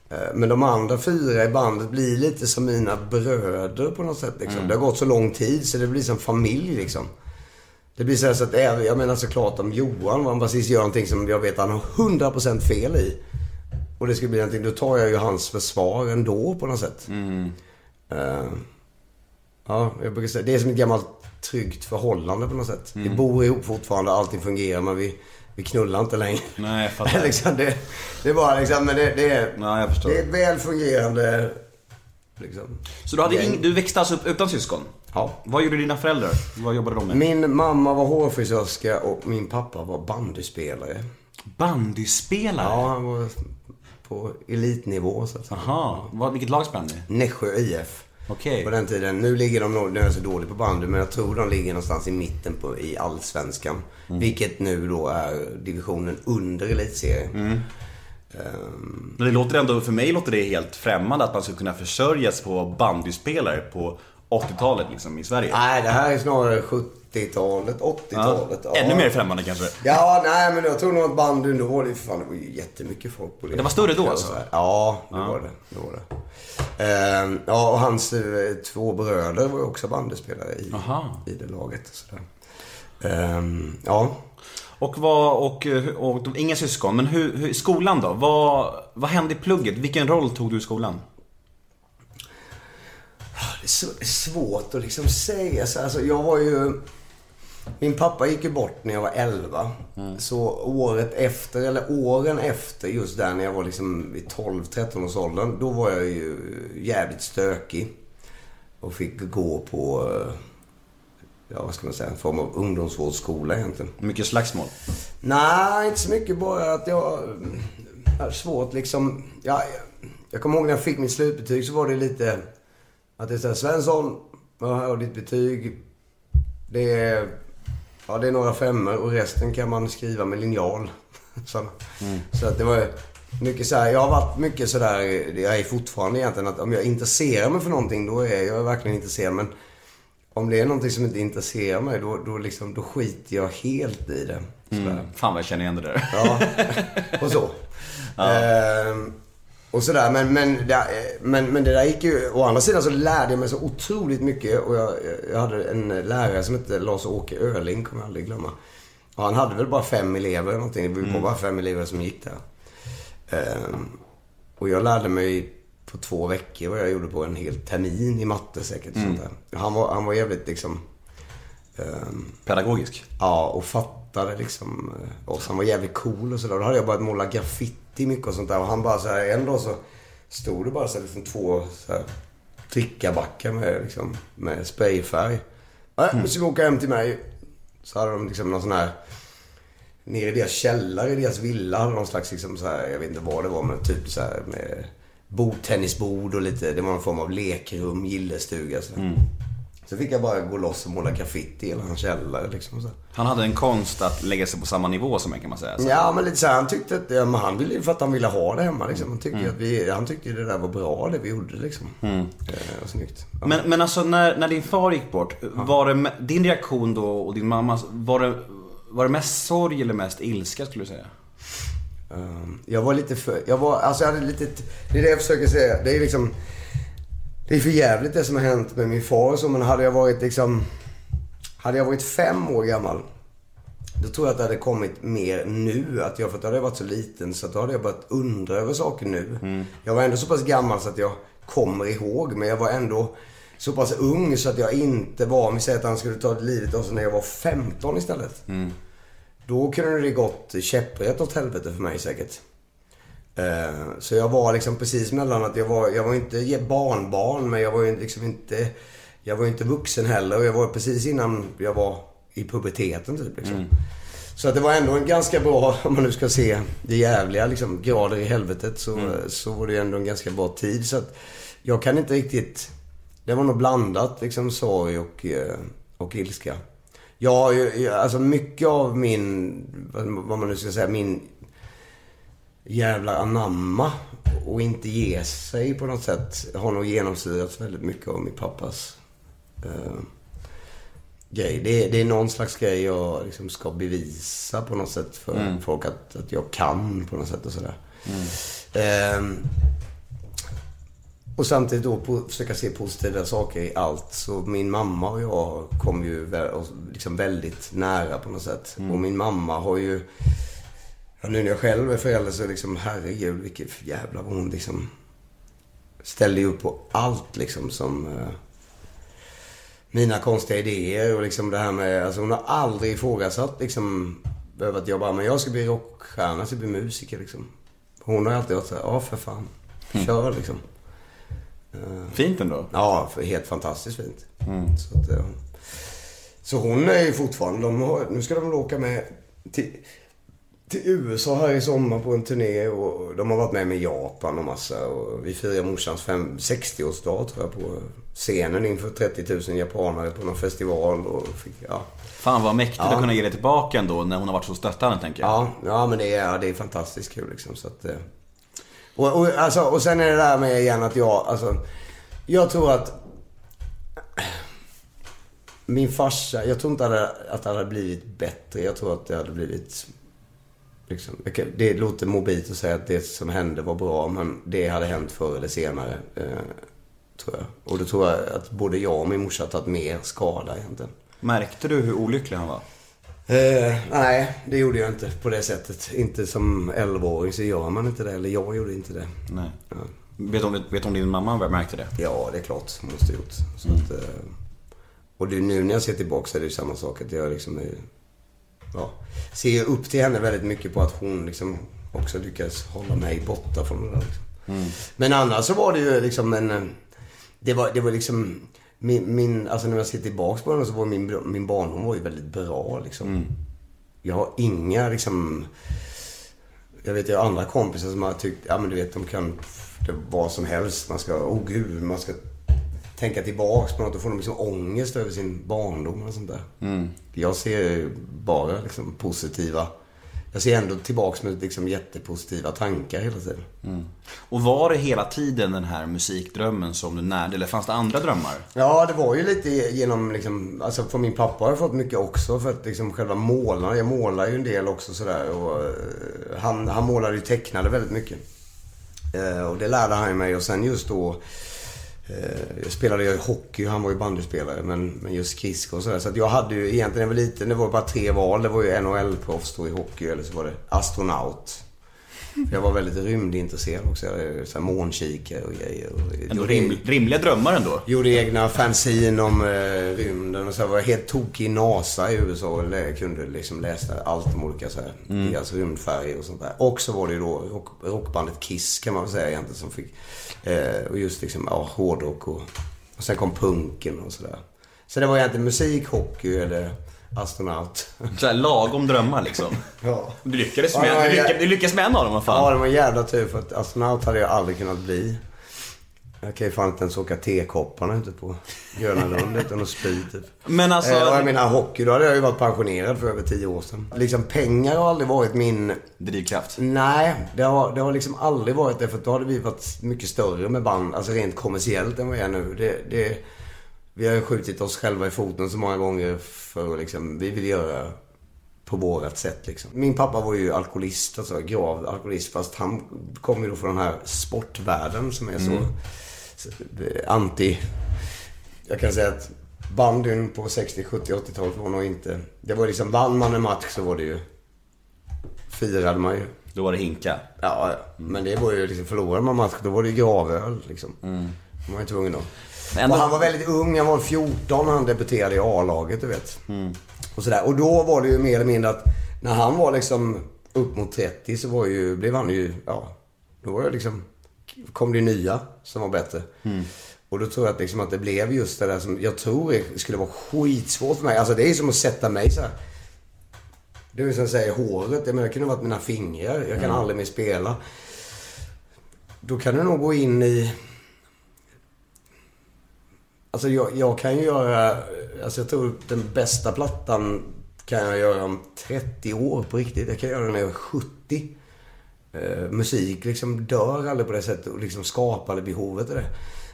Eh, Men de andra fyra i bandet blir lite som mina bröder på något sätt. Liksom. Det har gått så lång tid så det blir som familj liksom. Det blir så, här så att jag menar såklart om Johan, om han precis gör någonting som jag vet han har 100% fel i. Och det ska bli någonting, då tar jag ju hans försvar ändå på något sätt. Eh, ja, jag brukar säga, det är som ett gammalt tryggt förhållande på något sätt. Vi bor ihop fortfarande, allting fungerar men vi, vi knullar inte längre. Nej, jag fattar. liksom, det, det är bara liksom, men det, det är... Ja, jag förstår. Det är ett väl fungerande... Liksom. Så du, hade ing, du växte alltså upp utan syskon? Ja. Vad gjorde dina föräldrar? Vad jobbade de med? Min mamma var hårfrisörska och min pappa var bandyspelare. Bandyspelare? Ja, han var på elitnivå så att säga. Jaha, vad, vilket lag spelade ni? Nässjö IF. Okej. På den tiden. Nu ligger de nu är jag så dålig på bandy, men jag tror de ligger någonstans i mitten på, i allsvenskan. Mm. Vilket nu då är divisionen under elitserien. Mm. Ehm, Men det låter ändå, för mig låter det helt främmande att man skulle kunna försörjas på bandyspelare på 80-talet liksom i Sverige. nej, det här är snarare 70-talet, 80-talet. Ja. Ännu mer främmande kanske? Ja, nej men jag tror nog att bandyn då var det, fan, det var ju jättemycket folk på det. Det var större då, alltså? Ja, det var det. det, var det. Ehm, ja, och hans eh, två bröder var ju också bandyspelare i, Aha. i det laget. Sådär. Ehm, ja. Och, vad, och, och, och inga syskon, men hur, hur, skolan då? Vad, vad hände i plugget? Vilken roll tog du i skolan? Det är, så, det är svårt att liksom säga så. Alltså, jag var ju... Min pappa gick ju bort när jag var 11. Så året efter, eller åren efter just där när jag var liksom i 12-13 års åldern. Då var jag ju jävligt stökig. Och fick gå på, eh, ja vad ska man säga, en form av ungdomsvårdsskola egentligen. Mycket slagsmål? Nej, inte så mycket. Bara att jag är svårt liksom. Ja, jag, jag kommer ihåg när jag fick mitt slutbetyg så var det lite att det är såhär, Svensson, här har ditt betyg. Det är, ja, det är några femmor och resten kan man skriva med linjal. Så, så att det var mycket så här, jag har varit mycket sådär, jag är fortfarande egentligen att om jag intresserar mig för någonting då är jag verkligen intresserad. Men om det är någonting som inte intresserar mig då, då, liksom, då skiter jag helt i det. Sådär. Fan vad jag känner igen det där. Ja, och så. Ehm, och sådär. Men, men, det, men, men det där gick ju... Å andra sidan så lärde jag mig så otroligt mycket. Och jag, jag hade en lärare som hette Lars-Åke Öling, kommer jag aldrig glömma. Och han hade väl bara fem elever eller någonting. Det var ju bara fem elever som gick där. Ehm, och jag lärde mig på två veckor vad jag gjorde på en hel termin i matte säkert. Sånt där. Han, var, han var jävligt liksom... ehm, Pedagogisk? Ja, och fattade liksom eh, oss. Han var jävligt cool och sådär. Då hade jag börjat måla graffiti mycket och sånt där. Och han bara så här, en dag så stod det bara så här, liksom två så här, drickabackar med, liksom, med sprayfärg. Ja, nu ska vi åka hem till mig. Så hade de liksom någon sån här nere i deras källare i deras villa hade någon slags, liksom så här, jag vet inte vad det var, men typ så här med bordtennisbord och lite, det var någon form av lekrum, gillestuga. Så. Så fick jag bara gå loss och måla graffiti i hela hans källare liksom. Så. Han hade en konst att lägga sig på samma nivå som en kan man säga. Så. Ja, men lite så här, han tyckte att, ja, men han ville ju för att han ville ha det hemma liksom. Han tyckte ju att vi, han tyckte det där var bra det vi gjorde liksom. Eh, och snyggt. Ja. Men, men alltså när, när din far gick bort, var det, din reaktion då och din mammas, var det, var det mest sorg eller mest ilska skulle du säga? Um, Jag var lite för... Jag var... Alltså jag hade lite... Det är det jag försöker säga. Det är liksom... Det är för jävligt det som har hänt med min far och så. Men hade jag varit liksom... Hade jag varit fem år gammal. Då tror jag att det hade kommit mer nu. Att jag, för att då hade jag varit så liten så att då hade jag börjat undra över saker nu. Jag var ändå så pass gammal så att jag kommer ihåg. Men jag var ändå så pass ung så att jag inte var... Om vi säger att han skulle ta livet av sig när jag var 15 istället. Då kunde det gått käpprätt åt helvete för mig säkert. Eh, Så jag var liksom precis mellan att jag var, jag var inte barnbarn men jag var ju liksom inte, jag var ju inte vuxen heller och jag var precis innan jag var i puberteten typ liksom. Så att det var ändå en ganska bra, om man nu ska se det jävliga liksom, grader i helvetet så, så var det ändå en ganska bra tid. Så att jag kan inte riktigt, det var nog blandat liksom sorg och, eh, och ilska. Ja, jag- jag- alltså mycket av min, vad man nu ska säga, min jävla anamma och inte ge sig på något sätt har nog genomsyrats väldigt mycket av min pappas eh, grej. Det, är- det är någon slags grej jag liksom ska bevisa på något sätt för folk att, att jag kan på något sätt och sådär. Ehm, och samtidigt då på, försöka se positiva saker i allt. Så min mamma och jag kom ju liksom väldigt nära på något sätt. Och min mamma har ju... Ja, nu när jag själv är förälder så liksom, herregud vilket jävla hon liksom ställde ju upp på allt liksom som... Eh, mina konstiga idéer och liksom det här med, alltså hon har aldrig ifrågasatt liksom jag bara, men jag ska bli rockstjärna, jag ska bli musiker liksom. Hon har alltid varit såhär, ja för fan, kör liksom. Fint ändå. Ja, helt fantastiskt fint. Så, att, eh, så hon är ju fortfarande, de har, nu ska de åka med till, till USA här i sommar på en turné och de har varit med med Japan och massa. Och vi firar morsans fem- 60-årsdag tror jag på scenen inför 30 000 japanare på någon festival. Och fick, ja. Fan vad mäktigt att kunna ge det tillbaka ändå när hon har varit så stöttande tänker jag. Ja, ja men det är, ja, det är fantastiskt kul liksom. Så att, eh. och, och, alltså, och sen är det där med igen att jag, alltså. Jag tror att min farsa, jag tror inte att det hade blivit bättre. Jag tror att det hade blivit... Liksom, det låter mobilt att säga att det som hände var bra, men det hade hänt förr eller senare. Eh, tror jag. Och då tror jag att både jag och min morsa tagit mer skada egentligen. Märkte du hur olycklig han var? Eh, nej, det gjorde jag inte på det sättet. Inte som 11-åring så gör man inte det. Eller jag gjorde inte det. Nej. Vet du om, vet om din mamma märkte det? Ja, det är klart. Hon måste ha gjort. Så att, eh, och det, nu när jag ser tillbaka så är det ju samma sak. Att jag liksom är, ja, ser ju upp till henne väldigt mycket på att hon liksom också lyckas hålla mig borta från det där. Liksom. Men annars så var det ju liksom en... eh, Det var, det var liksom... Min, min, alltså när jag ser tillbaka på henne så var min, min barndom var ju väldigt bra liksom. Jag har inga liksom... Jag vet, har andra kompisar som har tyckt, ja men du vet, de kan det vad som helst. Man ska, oh, gud, man ska tänka tillbaks på något. Då får de liksom ångest över sin barndom och sånt där. Jag ser bara liksom positiva, jag ser ändå tillbaks med liksom jättepositiva tankar hela tiden. Och var det hela tiden den här musikdrömmen som du närde, eller fanns det andra drömmar? Ja, det var ju lite genom liksom, alltså från min pappa har jag fått mycket också för att liksom själva målarna, jag målar ju en del också sådär och eh, han, han målade ju tecknade väldigt mycket. Eh, och det lärde han mig och sen just då Eh, jag spelade ju hockey, han var ju bandyspelare men, men just skridskor och sådär. Så att jag hade ju egentligen, när jag var liten, det var bara tre val. Det var ju NHL-proffs då i hockey eller så var det astronaut. För jag var väldigt rymdintresserad också. Jag hade så här månkikare och grejer. Och gjorde- rim, rimliga drömmar ändå. Gjorde egna fanzine om eh, rymden och så var jag helt tokig i NASA i USA och lä- kunde liksom läsa allt om olika så här, deras rymdfärger och sånt där. Och så var det ju då rock, rockbandet Kiss kan man väl säga egentligen som fick, eh, och just liksom, ja, hårdrock och, och sen kom punken och sådär. Så det var egentligen musik, hockey eller astronaut. Så här lagom drömmar liksom. Ja. Du lyckades med, du lyckades, du lyckades med en av dem, vad fan. Ja, det var en jävla tur för att astronaut hade jag aldrig kunnat bli. Jag kan ju fan inte ens åka tekopparna ute på Gröna Lund utan att spy typ. Men alltså... Eh, och jag menar hockey, då hade jag ju varit pensionerad för över tio år sedan. Liksom pengar har aldrig varit min... Drivkraft. Nej, det har, det har liksom aldrig varit det. För då hade vi varit mycket större med band, alltså rent kommersiellt än vad vi är nu. Det, det, vi har ju skjutit oss själva i foten så många gånger för att liksom, vi vill göra på vårat sätt liksom. Min pappa var ju alkoholist, alltså grav alkoholist. Fast han kom ju då från den här sportvärlden som är så, så eh, anti... Jag kan säga att bandyn på 60, 70, 80-talet var nog inte... Det var liksom, vann man en match så var det ju... Firade man ju. Då var det hinka. Ja, men det var ju liksom, förlorade man match då var det ju gravöl liksom. Mm. Man var ju tvungen då. Ändå- Och han var väldigt ung, han var 14 när han debuterade i A-laget, du vet. Mm. Och sådär. Och då var det ju mer eller mindre att när han var liksom upp mot 30 så var ju, blev han ju, ja. Då var det liksom, kom det nya som var bättre. Mm. Och då tror jag att, liksom att det blev just det där som jag tror skulle vara skitsvårt för mig. Alltså det är som att sätta mig så här. Det är som jag säger, håret. Jag menar, det kunde ha varit mina fingrar. Jag kan Mm. aldrig mer spela. Då kan du nog gå in i... Alltså jag, jag kan ju göra... Alltså jag tror den bästa plattan kan jag göra om 30 år på riktigt. Jag kan göra den när jag är 70. Eh, musik liksom dör aldrig på det sättet och liksom skapar aldrig behovet av det.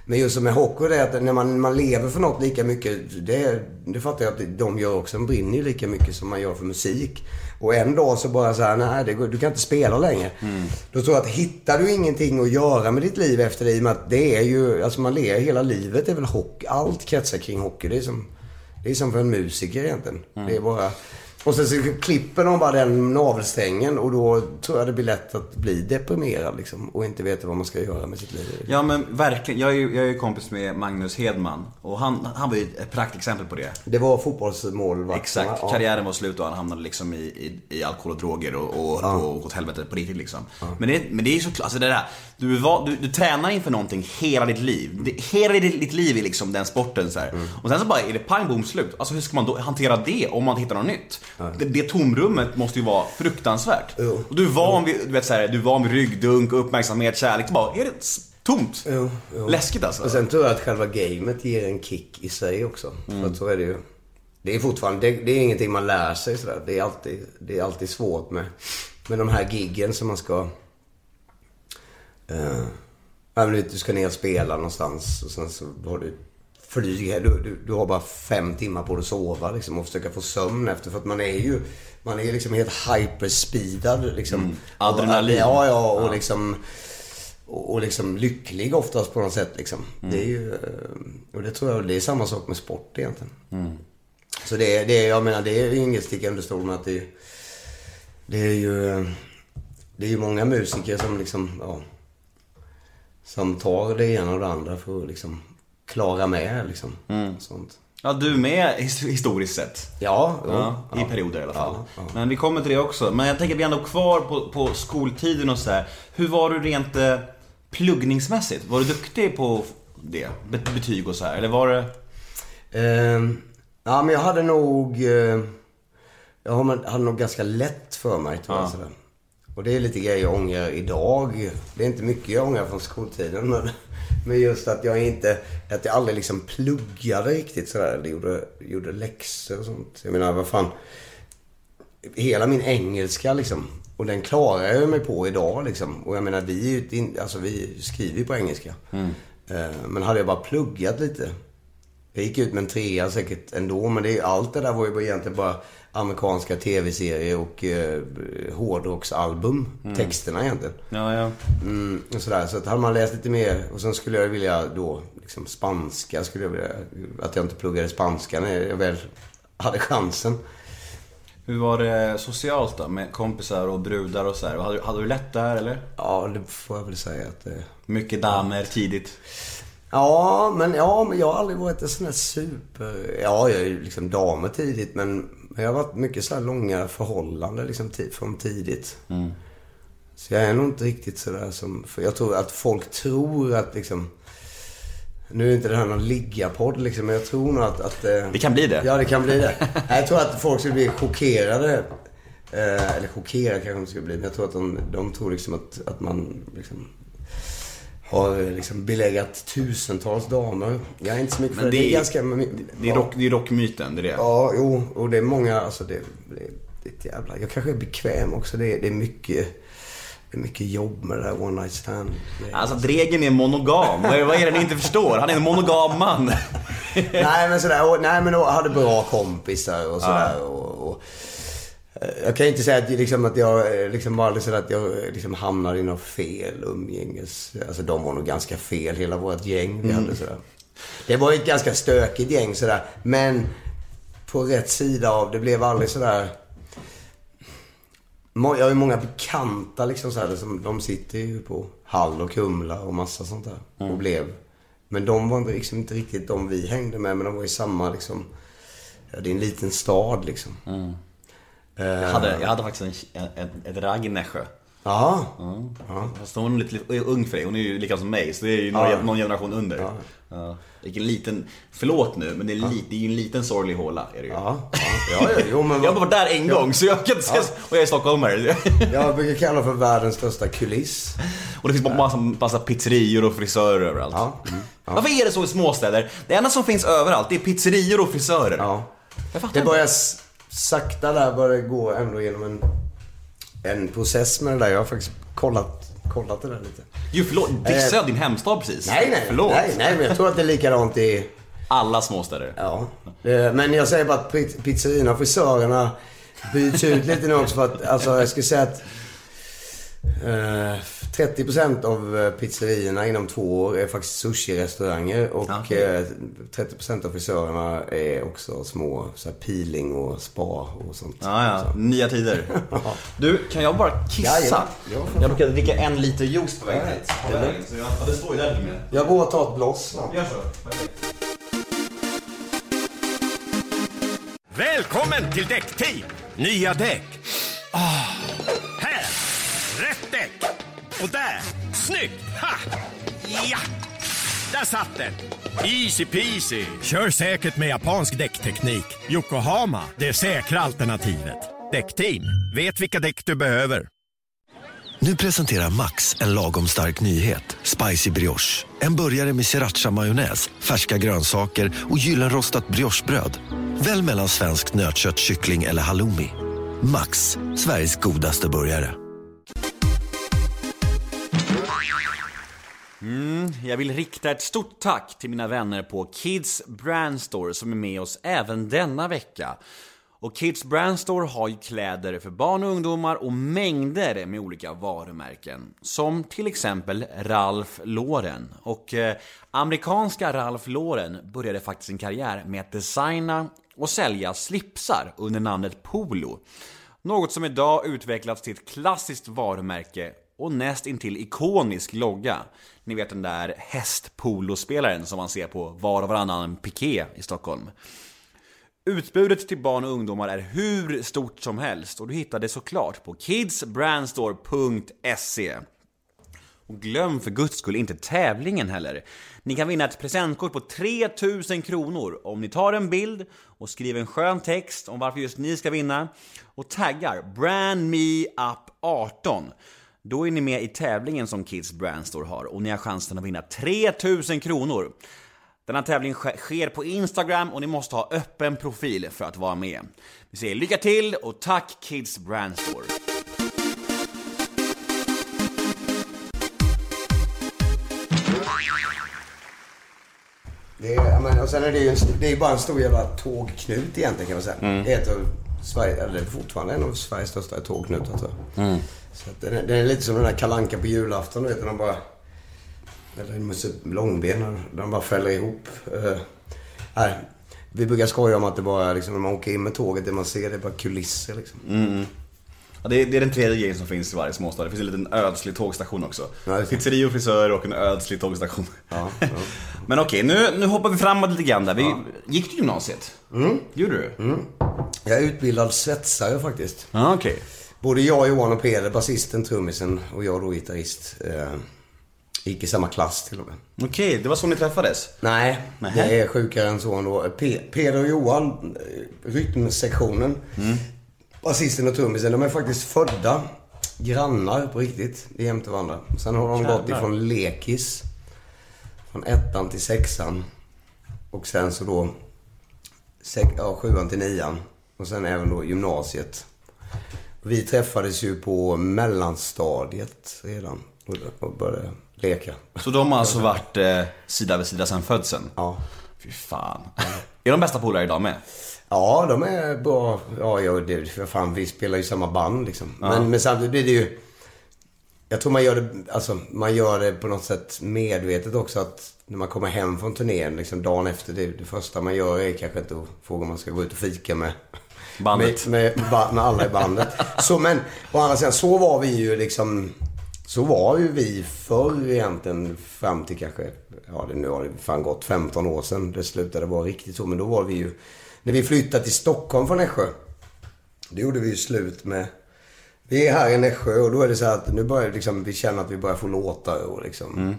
Men just som med hockey, det är att när man, man lever för något lika mycket, det, det fattar jag att de gör också. De brinner ju lika mycket som man gör för musik. Och en dag så bara så här, nej det går, du kan inte spela längre. Då tror jag att hittar du ingenting att göra med ditt liv efter det, i och med att det är ju, alltså man lever hela livet är väl hockey. Allt kretsar kring hockey. Det är som, det är som för en musiker egentligen. Det är bara... Och sen så klipper de bara den navelsträngen och då tror jag det blir lätt att bli deprimerad liksom. Och inte veta vad man ska göra med sitt liv. Ja men verkligen. Jag är ju, jag är ju kompis med Magnus Hedman. Och han, han var ju ett praktexempel på det. Det var fotbollsmålvakterna. Exakt. Ja. Karriären var slut och han hamnade liksom i, i, i alkohol och droger och, och, och åt helvete på riktigt liksom. Men, det, men det är ju såklart, alltså det där. Du, var, du, du tränar inför någonting hela ditt liv. Det, hela ditt, ditt liv är liksom den sporten så. Mm. Och sen så bara är det pang bom slut. Alltså hur ska man då hantera det om man hittar något nytt? Det, det tomrummet måste ju vara fruktansvärt. Jo. Och du är van vid, du vet så här, du är van vid ryggdunk, uppmärksamhet, kärlek. Så bara, är det tomt? Jo, jo. Läskigt alltså. Och sen tror jag att själva gamet ger en kick i sig också. För att så är det ju. Det är fortfarande, det, det är ingenting man lär sig sådär. Det är alltid, det är alltid svårt med, med de här giggen som man ska... Vet, du ska ner och spela någonstans och sen så har du flyg här. Du, du, du har bara fem timmar på dig att sova liksom, och försöka få sömn efter. För att man är ju, man är liksom helt hyperspeedad liksom. Adrenalin. Ja, ja, och liksom och, och liksom lycklig oftast på något sätt liksom. Det är ju, eh, och det tror jag, det är samma sak med sport egentligen. Så det, är- det, är- jag menar, det är inget sticka under stol med att det, det är ju, det är ju många musiker som liksom, ja, som tar det ena och det andra för att liksom klara med liksom. Sånt. Ja, du med his- historiskt sett. Ja, jo, Ja, ja. I perioder i alla fall. Ja. Men vi kommer till det också. Men jag tänker att vi är ändå kvar på, på skoltiden och så här. Hur var du rent eh, pluggningsmässigt? Var du duktig på det? Be- betyg och så här? Eller var det... Ehm, ja, men jag hade nog... Eh, jag har- hade nog ganska lätt för mig, tror jag. Och det är lite grejer jag ångrar idag. Det är inte mycket jag ångrar från skoltiden. Men, men just att jag inte... Att jag aldrig liksom pluggade riktigt sådär. Eller gjorde, gjorde läxor och sånt. Jag menar, vad fan. Hela min engelska liksom. Och den klarar jag mig på idag liksom. Och jag menar, vi, alltså, vi skriver ju på engelska. Eh, Men hade jag bara pluggat lite. Jag gick ut med en trea säkert ändå, men det, allt det där var ju egentligen bara amerikanska tv-serier och eh, hårdrocksalbum. Texterna egentligen. Ja, ja. Mm, och sådär. Så att hade man läst lite mer och sen skulle jag vilja då, liksom spanska skulle jag vilja, att jag inte pluggade spanska när jag väl hade chansen. Hur var det socialt då? Med kompisar och brudar och så här? Och Hade, du- hade du lätt där eller? Ja, det får jag väl säga att det... Mycket damer tidigt? Ja, men, ja, men jag har aldrig varit en sån här super... Ja, jag är ju liksom damer tidigt, men, men jag har varit mycket så här långa förhållanden liksom från tidigt. Så jag är nog inte riktigt sådär som... För jag tror att folk tror att liksom... Nu är inte det här någon liggapodd liksom, men jag tror nog att... att eh, Det kan bli det. Ja, det kan bli det. Jag tror att folk skulle bli chockerade. Eh, eller chockerade kanske de skulle bli, men jag tror att de, de tror liksom att, att man liksom har eh, liksom beläggat tusentals damer. Jag är inte så mycket för det. det är ganska... Det är, rock, det är rockmyten, det är det. Ja, jo. Och det är många, alltså det, det, det är ett jävla... Jag kanske är bekväm också. Det, är- det är mycket... Det är mycket jobb med det där one night stand. Alltså Dregen är monogam. Vad är det ni inte förstår? Han är en monogam man. nej men sådär, och, nej men och hade bra kompisar och sådär. Och, och, eh, jag kan inte säga att, liksom, att jag eh, liksom var aldrig sådär att jag eh, liksom hamnade i något fel umgänges... Alltså de var nog ganska fel, hela vårt gäng vi hade sådär. Det var ett ganska stökigt gäng sådär. Men på rätt sida av, det blev aldrig sådär... Jag har ju många bekanta liksom så här, som, de sitter ju på Hall och Kumla och massa sånt där. Och blev. Men de var inte, liksom, inte riktigt de vi hängde med, men de var i samma liksom... Ja, det är en liten stad liksom. Eh, Jag hade, jag hade faktiskt en, en, ett ragg i Nässjö. Ja. Fast hon är lite, ung för dig, hon är ju lika som mig, så det är ju någon, Ja. någon generation under. Ja. Vilken liten, förlåt nu, men det är, li, det är ju en liten sorglig håla. Är det ju. Ja, ja, ja, ja, jo, men Jag har varit där en gång, så jag kan inte säga, och jag är stockholmare. Jag brukar kalla för världens största kuliss. Och det finns massa, massa pizzerior och frisörer överallt. Ja, mm, Varför är det så i småstäder? Det enda som finns överallt, det är pizzerior och frisörer. Ja. Jag fattar Det inte. börjar s- sakta där börjar gå ändå genom en, en process med det där. Jag har faktiskt kollat, kollat det där lite. Jo förlåt, dissade jag din hemstad precis? Nej, nej, Förlåt. nej, nej, men jag tror att det är likadant i... Alla småstäder. Ja. Eh, Men jag säger bara att pi- pizzerierna och frisörerna byts ut lite nu också för att, alltså jag skulle säga att eh, 30% av eh, pizzerierna inom två år är faktiskt sushi-restauranger och Ja. eh, 30% av frisörerna är också små så här, peeling och spa och sånt. Ja, ja. Nya tider. Du, kan jag bara kissa? Ja, för jag brukar dricka en liter juice på vägen hit. Så ja, det står ju där med. Jag går och tar ett bloss snart. Gör så. Välkommen till Däckteam! Nya däck. Ah, här! Rätt däck! Och där! Snyggt! Ha! Ja! Där satt den! Easy peasy! Kör säkert med japansk däckteknik. Yokohama, det säkra alternativet. Däckteam, vet vilka däck du behöver. Nu presenterar Max en lagom stark nyhet. Spicy brioche. En burgare med sriracha-majonnäs, färska grönsaker och gyllenrostat briochebröd. Välj mellan svenskt nötkött, kyckling eller halloumi. Max, Sveriges godaste burgare. Mm, jag vill rikta ett stort tack till mina vänner på Kids Brand Store som är med oss även denna vecka. Och Kids Brand Store har ju kläder för barn och ungdomar och mängder med olika varumärken. Som till exempel Ralph Lauren. Och eh, amerikanska Ralph Lauren började faktiskt sin karriär med att designa och sälja slipsar under namnet Polo. Något som idag utvecklats till ett klassiskt varumärke och näst intill ikonisk logga. Ni vet den där hästpolospelaren som man ser på var och varannan piké i Stockholm. Utbudet till barn och ungdomar är hur stort som helst och du hittar det såklart på kidsbrandstore.se. Och glöm för guds skull inte tävlingen heller. Ni kan vinna ett presentkort på 3000 kronor om ni tar en bild och skriver en skön text om varför just ni ska vinna och taggar Brand Me Up 18. Då är ni med i tävlingen som Kids Brand Store har och ni har chansen att vinna 3000 kronor. Denna tävling sk- sker på Instagram och ni måste ha öppen profil för att vara med. Vi säger lycka till och tack Kids Brand Store. Det är, men, och sen är det ju en, det är bara en stor jävla tågknut egentligen kan man säga. Det är ett av Sverige, eller fortfarande en av Sveriges största tågknutar tror jag. Så att den, är, den är lite som den där kalanka på julafton, du vet när de bara... Eller en Musse Långben, de bara fäller ihop. Uh, nej, vi brukar skoja om att det bara är liksom, när man åker in med tåget, det man ser det är bara kulisser liksom. Ja, det, är, det är den tredje grejen som finns i varje småstad. Det finns en liten ödslig tågstation också. Ja. Pizzeria och frisör och en ödslig tågstation. Ja, ja. Men okej, nu, nu hoppar vi framåt lite grann där. Vi, Gick du gymnasiet? Mm. Gjorde du? Jag är utbildad svetsare faktiskt. Ja, okej. Både jag, Johan och Peder, basisten, trummisen och jag då gitarrist. Eh, Gick i samma klass till och med. Okej, det var så ni träffades? Nej, Nähä. det är sjukare än så ändå. Pe- Peder och Johan, eh, rytmsektionen, basisten och trummisen, de är faktiskt födda grannar på riktigt. Jämte varandra. Sen har de gått Jävlar. ifrån lekis, från ettan till sexan. Och sen så då sex, ja, sjuan till nian. Och sen även då gymnasiet. Vi träffades ju på mellanstadiet redan och, började leka. Så de har alltså varit eh, sida vid sida sedan födseln? Ja. Fy fan. Är de bästa polare idag med? Ja, de är bra. Ja, ja det, för fan, vi spelar ju samma band liksom. Men, men samtidigt blir det ju... Jag tror man gör det, alltså, man gör det på något sätt medvetet också att när man kommer hem från turnén, liksom dagen efter, det, det första man gör är kanske inte att fråga om man ska gå ut och fika med Bandet. Med, med, med alla i bandet. Så, men å andra sidan, så var vi ju liksom... Så var ju vi förr egentligen fram till kanske, ja det nu har det fan gått 15 år sedan det slutade vara riktigt så. Men då var vi ju, när vi flyttade till Stockholm från Nässjö. Då gjorde vi ju slut med, vi är här i Nässjö och då är det så att nu börjar liksom, vi känna att vi börjar få låtar och liksom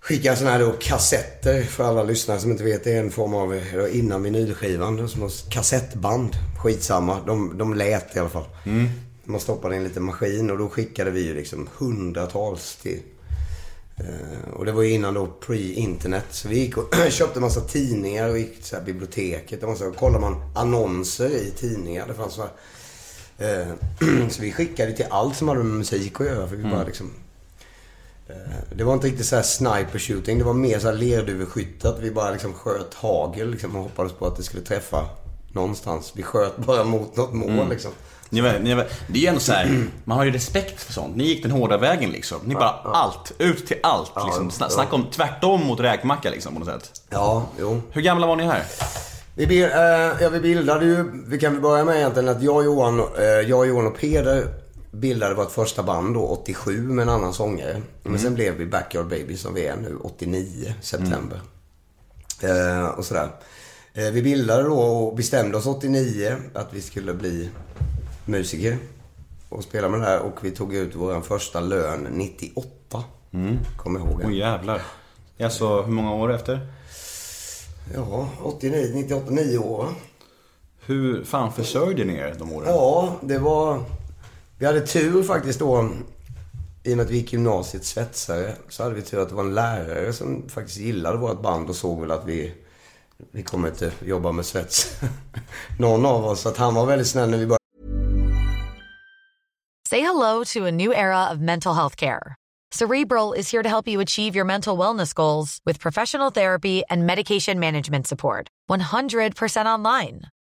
skicka sådana här då kassetter för alla lyssnare som inte vet. Det är en form av, eh, innan vinylskivan, som ett kassettband. Skitsamma, de, de lät i alla fall. Man stoppade i en liten maskin och då skickade vi ju liksom hundratals till Eh, Och det var ju innan då pre-internet. Så vi gick och köpte massa tidningar och gick till så här biblioteket. Och så kollade man annonser i tidningar. Det fanns så här. Eh, Så vi skickade till allt som hade med musik att göra. För vi bara liksom... eh, Det var inte riktigt så här sniper shooting. Det var mer så här lerduveskytte. Att vi bara liksom sköt hagel liksom och hoppades på att det skulle träffa någonstans. Vi sköt bara mot något mål liksom. Ni var, ni var, det är ju ändå så här, man har ju respekt för sånt. Ni gick den hårda vägen liksom. Ni bara allt, ut till allt liksom. Sna- Snacka om tvärtom mot räkmacka liksom på något sätt. Ja, jo. Hur gamla var ni här? Vi, eh, ja, vi bildade ju, vi kan väl börja med egentligen att jag, Johan, eh, jag, Johan och Peder bildade vårt första band då 87 med en annan sångare. Men sen blev vi Backyard Baby som vi är nu 89 september. Eh, och sådär. Eh, vi bildade då och bestämde oss 89 att vi skulle bli musiker. Och spela med det här och vi tog ut vår första lön 98. Kommer jag ihåg. Åh jävlar. Alltså, hur många år efter? Ja, 89, 98, 9 år? Hur fan försörjde ni er de åren? Ja, det var... Vi hade tur faktiskt då. I och med att vi gick gymnasiet svetsare så hade vi tur att det var en lärare som faktiskt gillade vårt band och såg väl att vi... Vi kommer inte jobba med svets. Någon av oss. Så att han var väldigt snäll när vi började. Say hello to a new era of mental health care. Cerebral is here to help you achieve your mental wellness goals with professional therapy and medication management support. 100% online.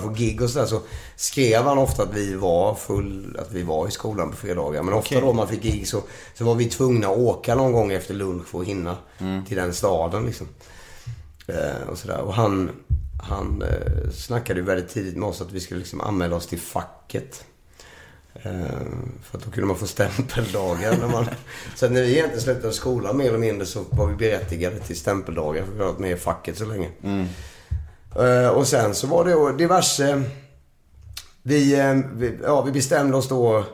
på gig och sådär så skrev han ofta att vi var full, att vi var i skolan på fredagar. Men ofta då man fick gig så, så var vi tvungna att åka någon gång efter lunch för att hinna till den staden liksom. Eh, och sådär. Och han, han eh, snackade ju väldigt tidigt med oss att vi skulle liksom anmäla oss till facket. Eh, för att då kunde man få stämpeldagar. När man, så när vi egentligen slutade skolan mer eller mindre så var vi berättigade till stämpeldagar för vi har varit med i facket så länge. Eh, och sen så var det diverse... Vi, eh, vi, ja, vi bestämde oss då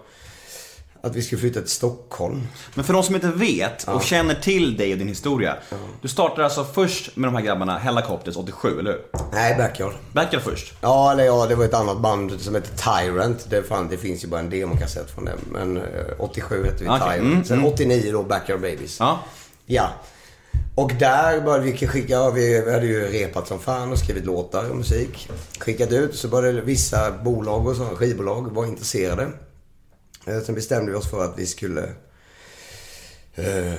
att vi skulle flytta till Stockholm. Men för de som inte vet och känner till dig och din historia. Du startade alltså först med de här grabbarna Hellacopters 87, eller hur? Nej, Backyard. Backyard först. Ja, eller ja, det var ett annat band som hette Tyrant. Det, fan, det finns ju bara en demokassett från det. Men eh, 87 hette vi Okej, Tyrant. mm, Sen mm. 89 då Backyard Babies. Ja. Ja. Och där började vi skicka, ja, vi hade ju repat som fan och skrivit låtar och musik. Skickat ut, så började vissa bolag och så, skivbolag vara intresserade. Eh, Sen bestämde vi oss för att vi skulle eh,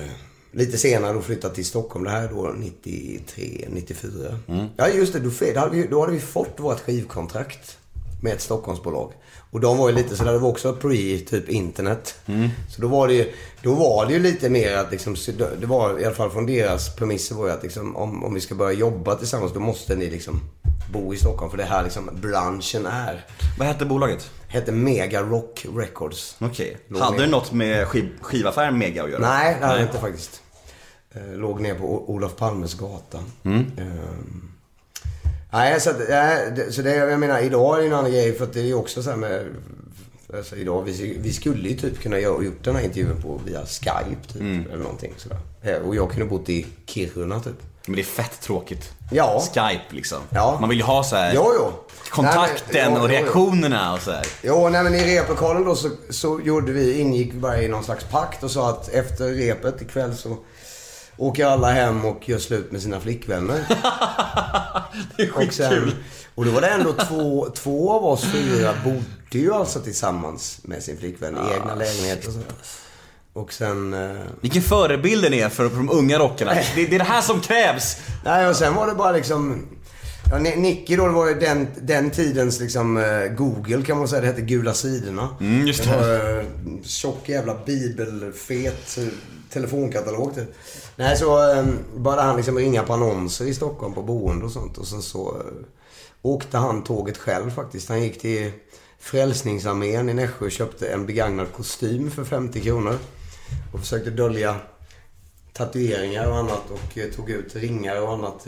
lite senare då flytta till Stockholm. Det här är då 93, 94. Ja just det, då, då, hade vi, då hade vi fått vårt skivkontrakt med ett Stockholmsbolag. Och de var ju lite sådär, det var också pre typ internet. Så då var det ju, då var det ju lite mer att liksom, det var i alla fall från deras premisser var ju att liksom, om, om vi ska börja jobba tillsammans då måste ni liksom bo i Stockholm. För det här liksom branschen är. Vad hette bolaget? Hette Mega Rock Records. Okej. Låg Hade ner- det något med skiv, skivaffären Mega att göra? Nej, det hade det inte faktiskt. Eh, Låg ner på Olof Palmes gata. Ehm, nej, så, att, nej, det- så det, jag menar, idag är det en annan grej för att det är ju också så här med... Alltså idag, vi, vi skulle ju typ kunna göra, gjort den här intervjun på, via Skype typ. Eller någonting sådär. Och jag kunde bott i Kiruna typ. Men det är fett tråkigt. Ja. Skype liksom. Ja. Man vill ju ha så här Jo, jo. kontakten Nej, men- jo, och reaktionerna och så här. Jo, nej men i replokalen då så, så gjorde vi, ingick vi bara i någon slags pakt och sa att efter repet ikväll så åker alla hem och gör slut med sina flickvänner. Det är och, sen, och då var det ändå två, två av oss fyra bodde ju alltså tillsammans med sin flickvän i egna lägenheter och sen... Eh, Vilken förebild ni är för, för de unga rockarna. Det, det är det här som krävs. Nej, och sen var det bara liksom... Ja, Ni- Nicky då, det var ju den, den tidens liksom eh, Google kan man säga. Det hette Gula sidorna. Mm, just det. det. var eh, tjock jävla bibelfet telefonkatalog typ. Nej, så eh, började han liksom ringa på annonser i Stockholm på boende och sånt. Och sen så eh, åkte han tåget själv faktiskt. Han gick till Frälsningsarmén i Nässjö och köpte en begagnad kostym för 50 kronor. Och försökte dölja tatueringar och annat och eh, tog ut ringar och annat.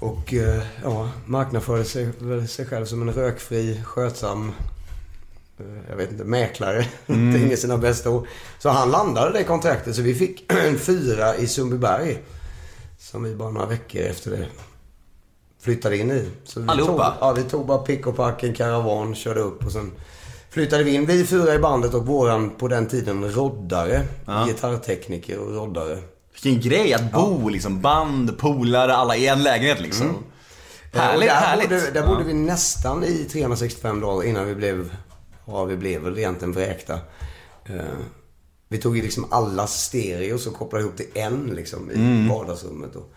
Och eh, ja, marknadsförde sig, sig själv som en rökfri, skötsam, jag vet inte, mäklare. Mm. Inte sina bästa ord. Så han landade det kontraktet så vi fick en fyra i Sundbyberg. Som vi bara några veckor efter det flyttade in i. Så vi Allihopa? Tog, ja, vi tog bara pick och pack, en karavan, körde upp och sen flyttade vi in. Vi fyra i bandet och våran, på den tiden, roddare. Gitarrtekniker och roddare. Vilken grej att bo liksom. Band, polare, alla i en lägenhet liksom. Mm. Ja, Härligt, och där härligt. Bodde, där Ja. bodde vi nästan i 365 dagar innan vi blev, ja vi blev väl egentligen vräkta. Eh, vi tog ju liksom alla stereos och kopplade ihop till en liksom i Mm. vardagsrummet. Och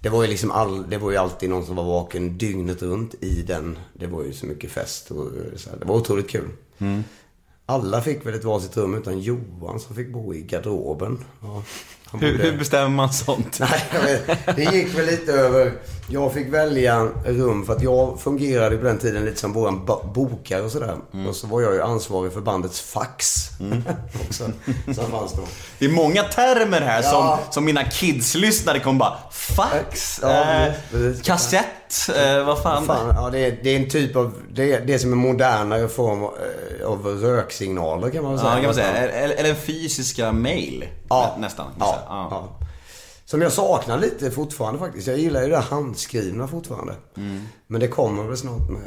det var ju liksom all, det var ju alltid någon som var vaken dygnet runt i den. Det var ju så mycket fest och eh, så här. Det var otroligt kul. Mm. Alla fick väl ett varsitt rum utan Johan som fick bo i garderoben. Ja, Hur, hur bestämmer man sånt? Nej, det gick väl lite över... Jag fick välja rum för att jag fungerade på den tiden lite som våran bo- bokare och sådär. Mm. Och så var jag ju ansvarig för bandets fax. också, som fanns då. Det är många termer här Ja. som, som mina kids-lyssnare kommer bara Fax? Ja, eh, kassett? Eh, vad fan? Fan, ja, det, är, det är en typ av... Det är det som är modernare form eh, av röksignaler kan man väl Ja, säga. kan man säga. Eller, eller fysiska mail. Ja. Nä, nästan. Ja. Som jag saknar lite fortfarande faktiskt. Jag gillar ju det handskrivna fortfarande. Mm. Men det kommer väl snart med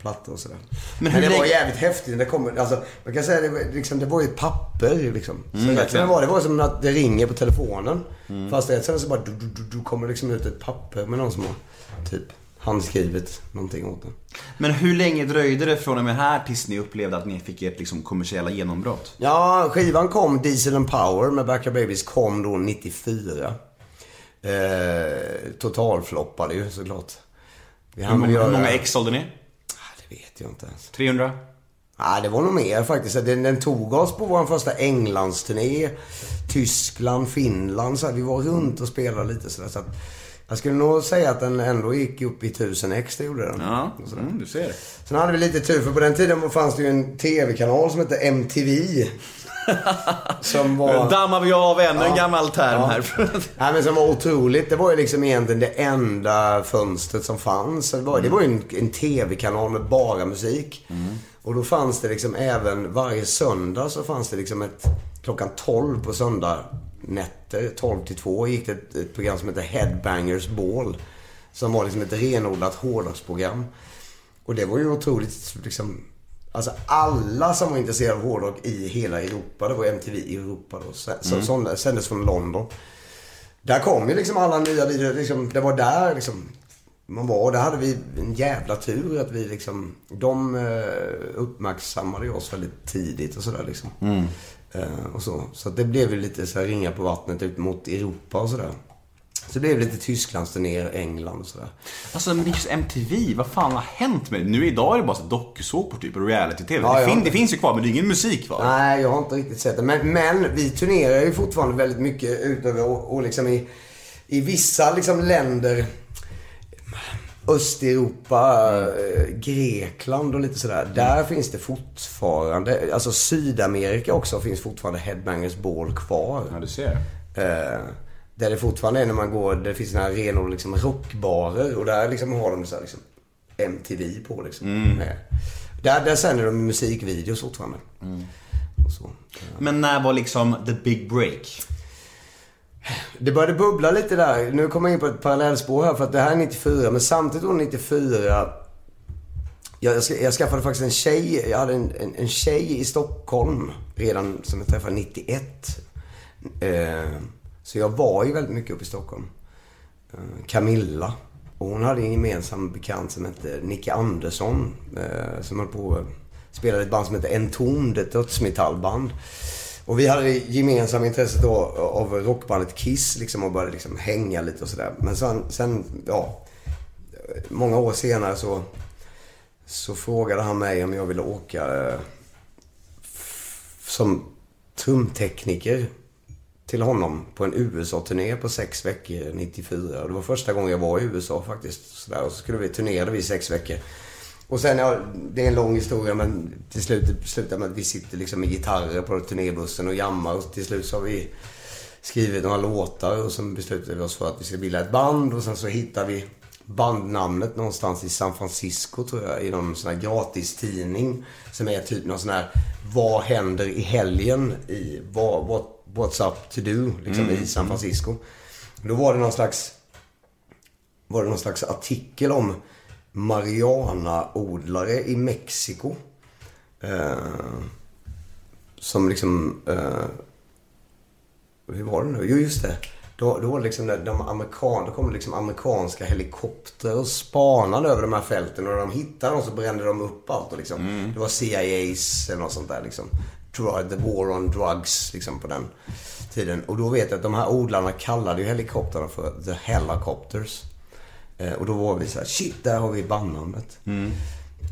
plattor och sådär. Men Men, det var jävligt häftigt. Det, kommer, alltså, man kan säga det, var- liksom, det var ju ett papper liksom. Så Mm, verkligen. som det var, det var som att det ringer på telefonen. Mm. Fast sen så bara du, du, du, du kommer liksom ut ett papper med någon som har typ handskrivit någonting åt den. Men hur länge dröjde det från och med här tills ni upplevde att ni fick ert liksom, kommersiella genombrott? Ja, skivan kom, Diesel and Power med Backyard Babies kom då 94. Eh, totalfloppade ju såklart. Vi Hur många, göra- många ex sålde ni? Det vet jag inte ens. 300? Nej, det var nog mer faktiskt. Den, den tog oss på vår första Englandsturné. Tyskland, Finland. Så här, vi var runt och spelade lite sådär. Så att jag skulle nog säga att den ändå gick upp i 1000 ex, det gjorde den. Ja, mm, du ser. Sen hade vi lite tur, för på den tiden fanns det ju en tv-kanal som hette MTV. Som var... Dammar vi av ännu en gammal term Ja. här. Nej, men som var otroligt. Det var ju liksom egentligen det enda fönstret som fanns. Det var, det var ju en, en tv-kanal med bara musik. Och då fanns det liksom även varje söndag så fanns det liksom ett... Klockan 12 på söndag nätter, 12 till 2, gick det ett, ett program som heter Headbangers Ball. Som var liksom ett renodlat hårdrocksprogram. Och det var ju otroligt liksom... Alltså alla som var intresserade av hårdrock i hela Europa, det var MTV i Europa då. Så, så, sån- sändes från London. Där kom ju liksom alla nya videor. Liksom, det var där liksom man var. Där hade vi en jävla tur att vi liksom... De eh, uppmärksammade oss väldigt tidigt och sådär liksom. Eh, och så. Så det blev ju lite så här ringa på vattnet ut mot Europa och sådär. Så det blev lite Tysklandsturnéer, England och sådär. Alltså men just MTV, vad fan har hänt med det? Nu idag är det bara så dokusåpor typ, reality-tv. Ja, det, fin- det finns ju kvar, men det är ingen musik kvar. Nej, jag har inte riktigt sett det. Men, men vi turnerar ju fortfarande väldigt mycket utöver och, och liksom i, i vissa liksom länder. Östeuropa, eh, Grekland och lite sådär. Där finns det fortfarande, alltså Sydamerika också finns fortfarande Headbangers Ball kvar. Ja, du ser. Eh, där det fortfarande är när man går, det finns här renodlade liksom rockbarer och där liksom har de så här liksom MTV på liksom. Eh, Där, där sänder de musikvideos fortfarande. Och så. Men när var liksom the big break? Det började bubbla lite där. Nu kommer jag in på ett parallellspår här för att det här är 94. Men samtidigt då, 94. Jag, jag, jag skaffade faktiskt en tjej. Jag hade en, en, en tjej i Stockholm redan som jag träffade 91. Eh, så jag var ju väldigt mycket uppe i Stockholm. Eh, Camilla. Och hon hade en gemensam bekant som hette Nicke Andersson. Eh, som höll på spelade i ett band som hette Entombed, ett dödsmetallband. Och vi hade gemensamma intresse då av rockbandet Kiss liksom och började liksom hänga lite och sådär. Men sen, sen, ja. Många år senare så, så frågade han mig om jag ville åka eh, som trumtekniker till honom på en USA-turné på sex veckor 94. Och det var första gången jag var i USA faktiskt. Så där. Och så skulle vi turnera vi i sex veckor. Och sen, ja, det är en lång historia men till slut slutar med att vi sitter liksom med gitarrer på turnébussen och jammar. Och till slut så har vi skrivit några låtar och sen beslutade vi oss för att vi ska bilda ett band. Och sen så hittar vi bandnamnet någonstans i San Francisco tror jag. I någon sån här gratistidning. Som är typ någon sån här Vad händer i helgen? I vad, what, What's up to do? Liksom i San Francisco. Då var det någon slags var det någon slags artikel om marijuanaodlare i Mexiko. Eh, som liksom... Eh, hur var det nu? Jo, just det. Då, då liksom de amerikan, då kom det liksom amerikanska helikoptrar och spanade över de här fälten. Och när de hittade dem så brände de upp allt. Och liksom, Det var CIA's eller något sånt där. Liksom. Drug, the war on drugs liksom, på den tiden. Och då vet jag att de här odlarna kallade ju helikoptrarna för the helicopters. Eh, och då var vi så här, shit, där har vi bandnamnet.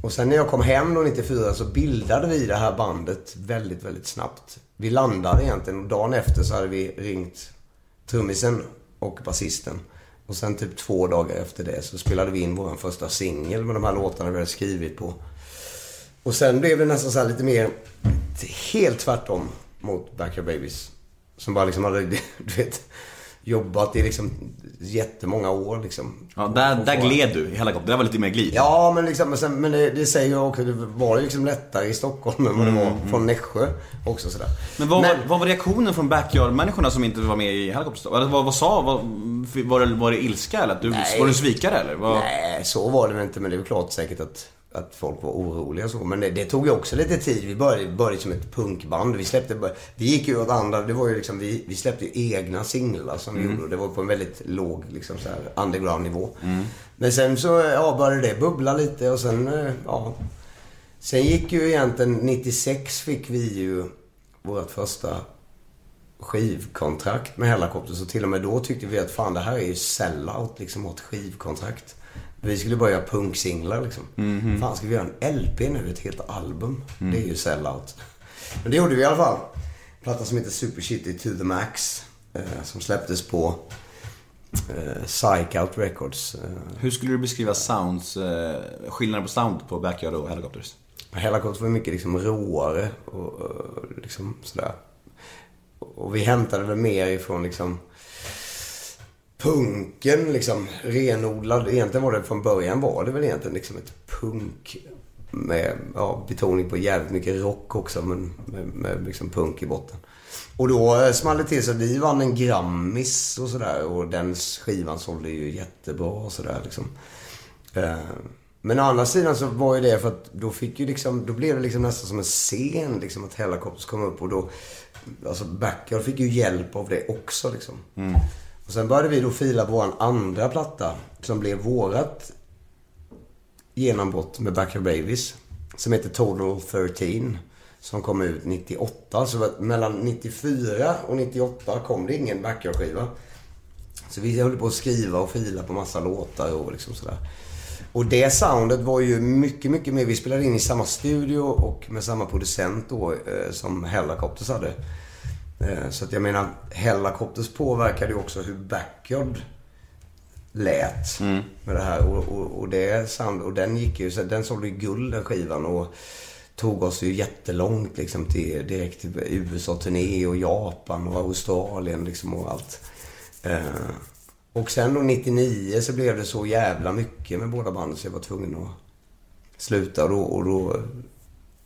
Och sen när jag kom hem då 94 så bildade vi det här bandet väldigt, väldigt snabbt. Vi landade egentligen och dagen efter så hade vi ringt trummisen och basisten. Och sen typ två dagar efter det så spelade vi in vår första singel med de här låtarna vi hade skrivit på. Och sen blev det nästan så här lite mer, helt tvärtom mot Backyard Babies. Som bara liksom hade, du vet, jobbat i liksom jättemånga år liksom. Ja, där, där gled du i helikoptern. Det där var lite mer glid. Ja, men, liksom, men, sen, men det, det säger jag också. Det var ju liksom lättare i Stockholm än vad det var från Nässjö också sådär. Men vad, Men- Var, vad var reaktionen från backyard-människorna som inte var med i helikoptern? Vad, vad, sa, vad, var, det, var det ilska eller? Att du, Nej. var du svikare eller? Vad, Nej, så var det väl inte. Men det är klart säkert att, att folk var oroliga och så. Men det, det tog ju också lite tid. Vi började, började som ett punkband. Vi släppte, vi gick ju åt andra. Det var ju liksom, vi, vi släppte ju egna singlar som vi gjorde. Det var på en väldigt låg liksom så här underground nivå. Men sen så ja, började det bubbla lite och sen, eh, ja. Sen gick ju egentligen, 96 fick vi ju vårt första skivkontrakt med Hellacopter. Så till och med då tyckte vi att fan det här är ju sellout liksom, ett skivkontrakt. Vi skulle börja göra punksinglar liksom. Fan, ska vi göra en LP nu? Ett helt album? Det är ju sellout. Men det gjorde vi i alla fall. En platta som heter Super Shitty to the Max. Eh, som släpptes på eh, Psych Out Records. Eh, Hur skulle du beskriva sounds, eh, skillnaden på sound på Backyard och Helicopters? Helicopters var mycket liksom råare och, och liksom sådär. Och vi hämtade väl mer ifrån liksom punken liksom renodlad. Egentligen var det från början var det väl egentligen liksom ett punk med ja, betoning på jävligt mycket rock också men med, med liksom punk i botten. Och då eh, small det till så att vi vann en Grammis och sådär och den skivan sålde ju jättebra och sådär liksom. Eh, men å andra sidan så var ju det för att då fick ju liksom, då blev det liksom nästan som en scen liksom att Hellacopters kom upp och då, alltså Backyard fick ju hjälp av det också liksom. Mm. Och sen började vi då fila på vår andra platta som blev vårat genombrott med Backyard Babies. Som heter Total 13. Som kom ut 98. Så mellan 94 och 98 kom det ingen Backyard-skiva. Så vi höll på att skriva och fila på massa låtar och liksom sådär. Och det soundet var ju mycket, mycket mer. Vi spelade in i samma studio och med samma producent då eh, som Hellacopters hade. Eh, så att jag menar, Hellacopters påverkade ju också hur Backyard lät med det här. Och, och, och, det sound, och den gick ju, så den sålde ju guld den skivan. Och tog oss ju jättelångt liksom till, direkt till USA-turné och Japan och Australien liksom och allt. Eh, och sen då 99 så blev det så jävla mycket med båda banden så jag var tvungen att sluta. Och då, och då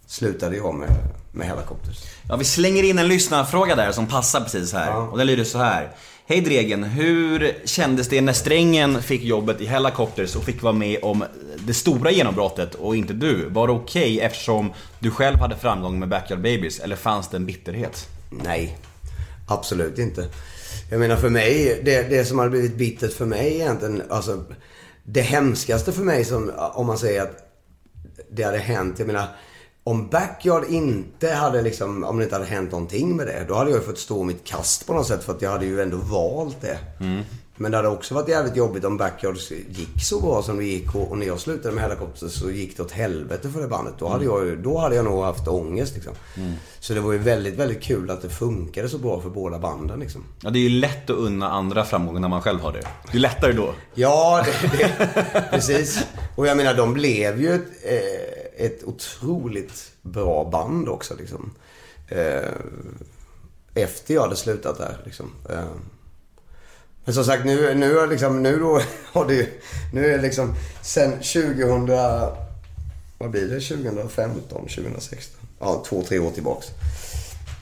slutade jag med, med Hellacopters. Ja, vi slänger in en lyssnarfråga där som passar precis här. Och den lyder så här. Hej Dregen, hur kändes det när Strängen fick jobbet i Hellacopters och fick vara med om det stora genombrottet och inte du? Var det okej eftersom du själv hade framgång med Backyard Babies eller fanns det en bitterhet? Nej, absolut inte. Jag menar för mig, det, det som hade blivit bittert för mig egentligen, alltså det hemskaste för mig som, om man säger att det hade hänt, jag menar om Backyard inte hade liksom, om det inte hade hänt någonting med det, då hade jag ju fått stå mitt kast på något sätt för att jag hade ju ändå valt det. Men det hade också varit jävligt jobbigt om Backyard gick så bra som det gick och, och när jag slutade med Hellacopters så gick det åt helvete för det bandet. Då hade jag, ju- då hade jag nog haft ångest liksom. Så det var ju väldigt, väldigt kul att det funkade så bra för båda banden liksom. Ja, det är ju lätt att unna andra framgångar när man själv har det. Det är lättare då. Ja, det, det, precis. Och jag menar, de blev ju ett, eh, ett otroligt bra band också liksom. Eh, efter jag hade slutat där liksom. Eh, men som sagt, nu, nu, har liksom, nu då har det ju, nu är det liksom sen 2000, vad blir det? 2015, 2016? Ja, två, tre år tillbaks.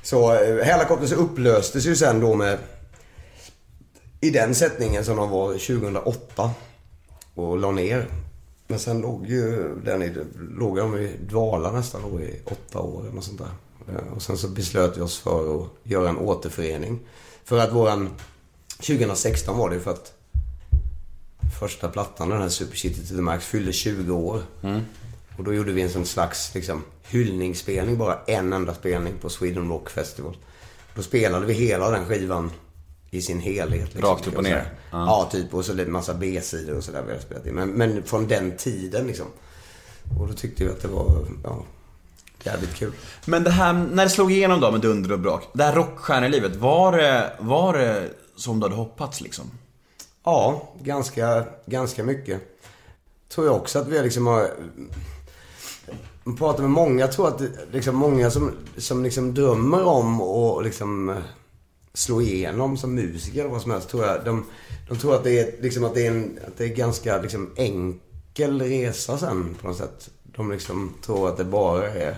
Så eh, Hellacopters upplöstes ju sen då med i den sättningen som de var 2008 och la ner. Men sen låg ju den i, låg de i dvala nästan i åtta år eller sånt där. Eh, Och sen så beslöt vi oss för att göra en återförening. För att våran, 2016 var det för att första plattan, den här Super City to the Max, fyllde 20 år. Och då gjorde vi en sån slags liksom, hyllningsspelning, bara en enda spelning på Sweden Rock Festival. Då spelade vi hela den skivan i sin helhet. Liksom, Rakt upp och kan jag ner? Ja. Ja, typ. Och så lite massa B-sidor och sådär vi hade spelat in. Men, men från den tiden liksom. Och då tyckte vi att det var, ja, jävligt kul. Men det här, när det slog igenom då med dunder och brak. Det här rockstjärnelivet, var det, var det som du hade hoppats liksom? Ja, ganska, ganska mycket. Tror jag också att vi liksom har... Man pratar med många, tror att liksom många som, som liksom drömmer om att liksom slå igenom som musiker eller vad som helst, tror jag. De, de tror att det är, liksom, att det är en att det är ganska liksom, enkel resa sen på något sätt. De liksom tror att det bara är...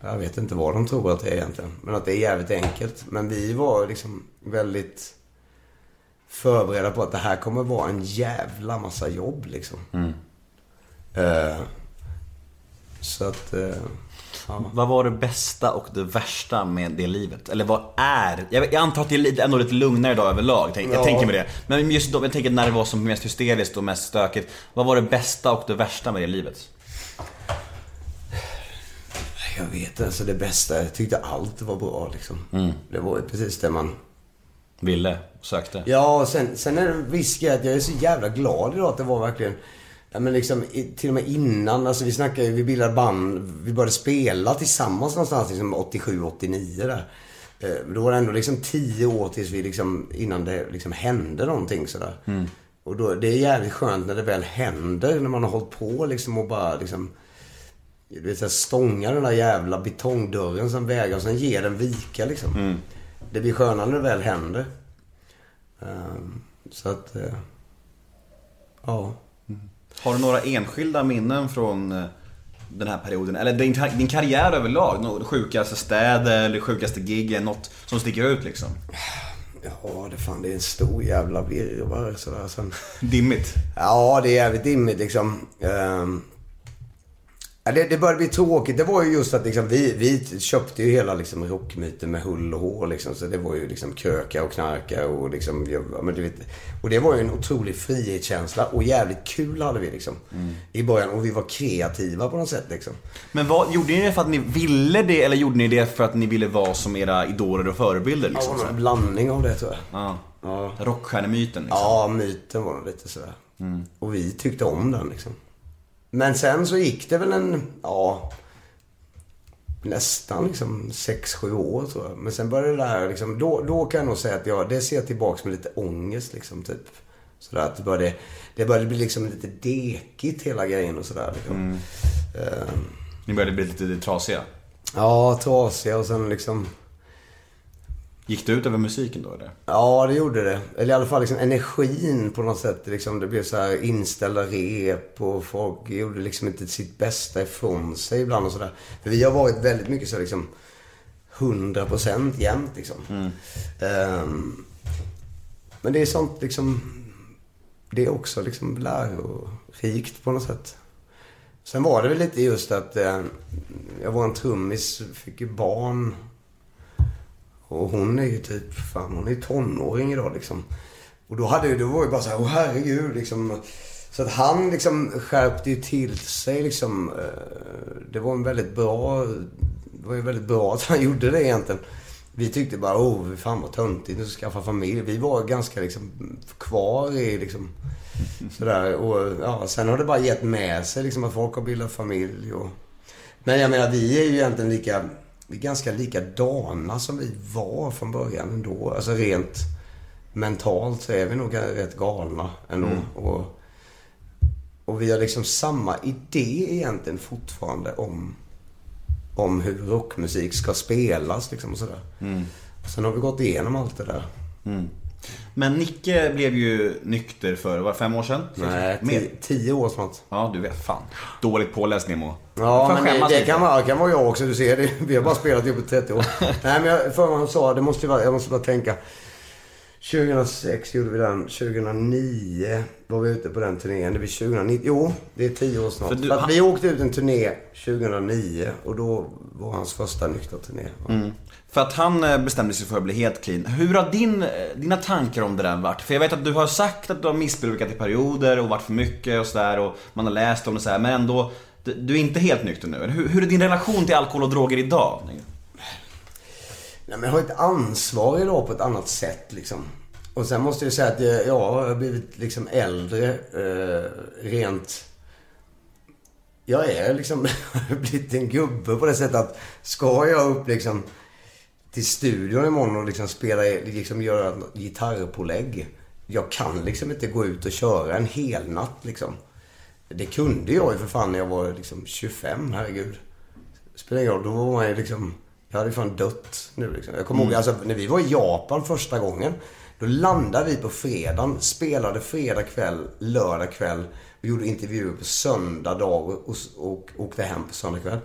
Jag vet inte vad de tror att det är egentligen. Men att det är jävligt enkelt. Men vi var liksom väldigt förberedda på att det här kommer vara en jävla massa jobb liksom. Eh, så att... eh, ja. Vad var det bästa och det värsta med det livet? Eller vad är? Jag, antar att det är ändå lite lugnare idag överlag. Jag Ja. tänker mig det. Men just då, jag tänker när det var som mest hysteriskt och mest stökigt. Vad var det bästa och det värsta med det livet? Jag vet alltså det bästa. Jag tyckte allt var bra liksom. Det var precis det man... Ville, sökte. Ja, sen, sen är det en viss grej att jag är så jävla glad idag att det var verkligen... Ja men liksom till och med innan, alltså vi snackade vi bildade band, vi började spela tillsammans någonstans liksom 87, 89 där. Eh, Då var det ändå liksom tio år tills vi liksom, innan det liksom hände någonting sådär. Och då, det är jävligt skönt när det väl händer, när man har hållit på liksom och bara liksom du vet, så stånga den där jävla betongdörren som vägar och sen ger den vika liksom. Det blir skönare när det väl händer. Ehm, så att, eh, ja. Har du några enskilda minnen från eh, den här perioden? Eller din, din karriär överlag? Något sjukaste städer eller sjukaste giggen? Något som sticker ut liksom? Ja, det fan det är en stor jävla virrvarr sådär. Sen, Dimmigt? ja, det är jävligt dimmigt liksom. Ehm, ja, det, det började bli tråkigt. Det var ju just att liksom, vi, vi köpte ju hela liksom, rockmyten med hull och hår. Liksom, så det var ju liksom kröka och knarka och liksom, ja, men du vet, Och det var ju en otrolig frihetskänsla och jävligt kul hade vi liksom. I början. Och vi var kreativa på något sätt liksom. Men vad, gjorde ni det för att ni ville det eller gjorde ni det för att ni ville vara som era idoler och förebilder? Liksom, Ja, en blandning av det tror jag. ja. Ja. Rockstjärnemyten liksom. Ja, myten var nog lite sådär. Och vi tyckte om den liksom. Men sen så gick det väl en, ja, nästan liksom 6-7 år tror jag. Men sen började det där liksom, då, då kan jag nog säga att jag, det ser jag tillbaks med lite ångest liksom typ. Sådär att det började, det började bli liksom lite dekigt hela grejen och sådär. Liksom. Ehm, Ni började bli lite trasiga. ja, trasiga och sen liksom Gick det ut över musiken då eller? Ja, det gjorde det. Eller i alla fall liksom energin på något sätt. Liksom, det blev så här inställda rep och folk gjorde liksom inte sitt bästa ifrån sig ibland och sådär. För vi har varit väldigt mycket så liksom 100% jämt liksom. Ehm, men det är sånt liksom, det är också liksom lärorikt på något sätt. Sen var det väl lite just att eh, jag var en trummis, fick ju barn. Och hon är ju typ, fan hon är ju tonåring idag liksom. Och då hade ju, det var ju bara så här, åh herregud liksom. Så att han liksom skärpte ju till sig liksom. Eh, det var en väldigt bra, det var ju väldigt bra att han gjorde det egentligen. Vi tyckte bara, oh fan vad töntigt att skaffa familj. Vi var ganska liksom kvar i liksom sådär. Och ja, sen har det bara gett med sig liksom att folk har bildat familj och... Men jag menar, vi är ju egentligen lika, vi är ganska likadana som vi var från början ändå. Alltså rent mentalt så är vi nog rätt galna ändå. Och, och vi har liksom samma idé egentligen fortfarande om, om hur rockmusik ska spelas liksom och sådär. Sen har vi gått igenom allt det där. Men Nicke blev ju nykter för, var det fem år sedan? Nej, tio, tio år snart. Ja, du vet. Fan. Dåligt påläst Nemo. Ja, men det, det kan, vara, kan vara jag också. Du ser, det, vi har bara spelat ihop i 30 år. Nej, men jag, för vad han sa, det måste vara, jag måste bara tänka. 2006 gjorde vi den. 2009 var vi ute på den turnén. Det blir 2009. Jo, det är 10 år snart. För För du- att han- vi åkte ut en turné 2009 och då var hans första nyktra turné. För att han eh, bestämde sig för att bli helt clean. Hur har din, eh, dina tankar om det där varit? För jag vet att du har sagt att du har missbrukat i perioder och varit för mycket och sådär och man har läst om det så här, men ändå, du är inte helt nykter nu. Hur, hur är din relation till alkohol och droger idag? Nej, men jag har ett ansvar idag på ett annat sätt liksom. Och sen måste jag säga att jag, ja, jag har blivit liksom äldre eh, rent... Jag är liksom blivit en gubbe på det sättet att ska jag upp liksom till studion imorgon och liksom spela, liksom göra gitarrpålägg. Jag kan liksom inte gå ut och köra en hel natt liksom. Det kunde jag ju för fan när jag var liksom 25, herregud. Spelar roll, då var man ju liksom... Jag hade ju fan dött nu liksom. Jag kommer ihåg alltså, när vi var i Japan första gången. Då landade vi på fredagen, spelade fredag kväll, lördag kväll. Vi gjorde intervjuer på söndag dag och, åkte hem på söndag kväll.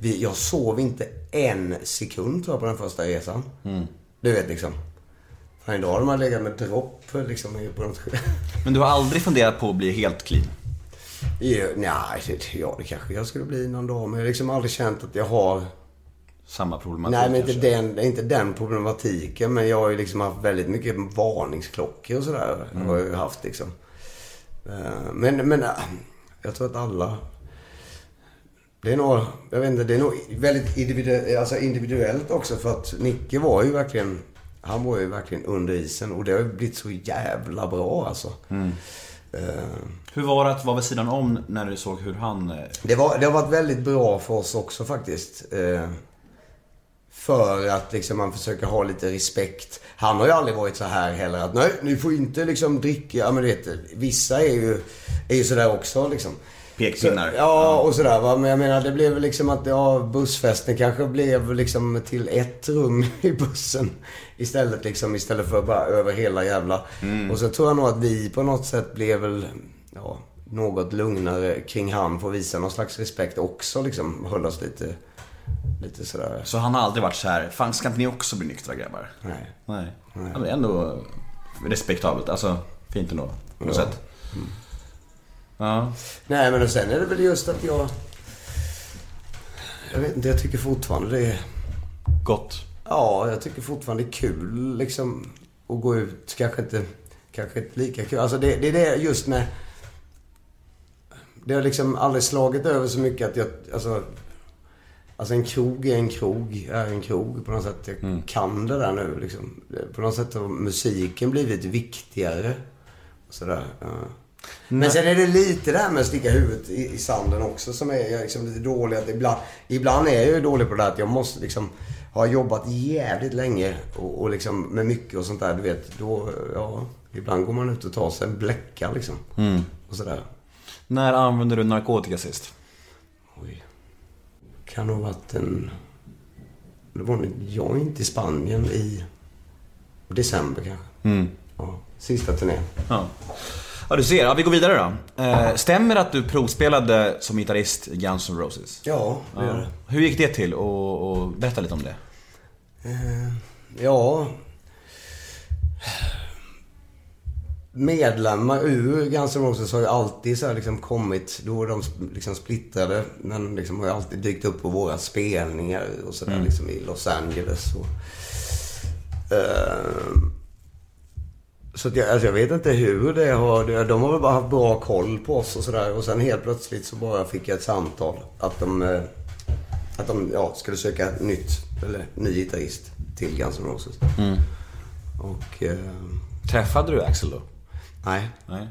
Vi, jag sov inte en sekund tror jag på den första resan. Du vet liksom. Fan, idag hade man legat med dropp liksom på något Men du har aldrig funderat på att bli helt clean? Ja, nej, ja, det kanske jag skulle bli någon dag. Men jag har liksom aldrig känt att jag har... Samma problematik Nej, men inte kanske? den, inte den problematiken. Men jag har ju liksom haft väldigt mycket varningsklockor och sådär. Mm. Har jag haft liksom. Eh, Men, men eh, jag tror att alla... Det är nog, jag vet inte, det är nog väldigt individuellt, alltså individuellt också. För att Nicke var ju verkligen, han var ju verkligen under isen. Och det har ju blivit så jävla bra alltså. Mm. Eh, Hur var det att vara vid sidan om när du såg hur han... Det, var, det har varit väldigt bra för oss också faktiskt. För att liksom man försöker ha lite respekt. Han har ju aldrig varit så här heller att nej, ni får inte liksom dricka. Ja men du vet, vissa är ju, är ju sådär också liksom. Pekpinnar. Så, ja, och sådär va. Men jag menar det blev liksom att ja, bussfesten kanske blev liksom till ett rum i bussen. Istället liksom, istället för bara över hela jävla. Och så tror jag nog att vi på något sätt blev väl, ja, något lugnare kring han. Får visa någon slags respekt också liksom. Höll oss lite, lite sådär. Så han har aldrig varit så här, fan ska inte ni också bli nyktra grabbar? Nej. Nej. Ja, det är ändå respektabelt, alltså fint ändå. På något Ja. sätt. Ja. Nej men och sen är det väl just att jag... Jag vet inte, jag tycker fortfarande det är... Gott. Ja, jag tycker fortfarande det är kul liksom att gå ut. Kanske inte, kanske inte lika kul. Alltså det, det är det just med... Det har liksom aldrig slagit över så mycket att jag... Alltså, alltså en krog är en krog, är en krog på något sätt. Jag kan det där nu liksom. På något sätt har musiken blivit viktigare. Sådär. Ja. Men sen är det lite det här med att sticka huvudet i, i sanden också som är jag liksom lite dålig. Att ibland, ibland är jag ju dålig på det där att jag måste liksom ha jobbat jävligt länge och, och liksom med mycket och sånt där. Du vet, då, ja. Ibland går man ut och tar sig en bläcka liksom. Och sådär. När använde du narkotika sist? Kan nog varit en... Det var en joint i Spanien i december kanske. Ja, sista turnén. Ja. Ja, du ser. Ja, vi går vidare då. Eh, stämmer det att du provspelade som gitarrist i Guns N' Roses? Ja, det gör det. Hur gick det till? Och, och berätta lite om det. Ja. Medlemmar ur Guns N' Roses har ju alltid så liksom kommit, då är de liksom splittrade, men liksom har ju alltid dykt upp på våra spelningar och sådär liksom i Los Angeles. Och, Ehm, så jag, alltså jag vet inte hur det har... De har väl bara haft bra koll på oss och sådär. Och sen helt plötsligt så bara fick jag ett samtal att de... eh, Att de ja, skulle söka nytt, eller ny gitarrist till Guns N' Roses. Och... Eh, Träffade du Axel då? Nej. Nej.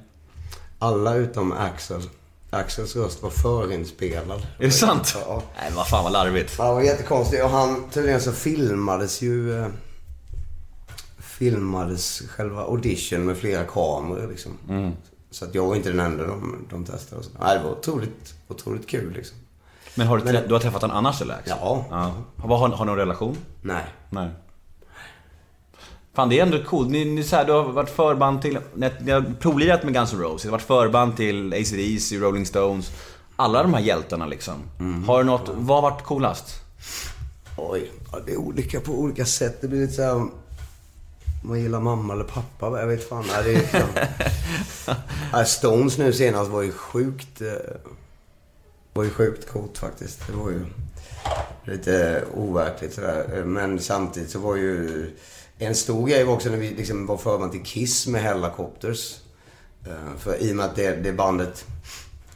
Alla utom Axel. Axels röst var förinspelad. Är det sant? Ja. Nej, vad fan vad larvigt. Ja, det var jättekonstigt. Och han, tydligen så filmades ju... Eh, filmades själva audition med flera kameror liksom. Så att jag var inte den enda de, de testade. Och så. Nej, det var otroligt, otroligt kul liksom. Men har du, Men- du har träffat honom annars eller Axel? Ja. ja. Vad, har, har ni någon relation? Nej. Nej. Fan det är ändå coolt. Ni, ni, så här, du har varit förband till, ni har- ni har provlirat med Guns N' Roses, har varit förband till AC/DC, Rolling Stones. Alla de här hjältarna liksom. Har du något, vad har varit coolast? Oj, det är olika på olika sätt. Det blir lite såhär... om Man gillar mamma eller pappa, jag vet fan. Nej, det är liksom... Stones nu senast var ju sjukt... eh, Var ju sjukt coolt faktiskt. Det var ju lite overkligt sådär. Men samtidigt så var ju... En stor grej var också när vi liksom var förband till Kiss med Hellacopters. Eh, För i och med att det, det bandet...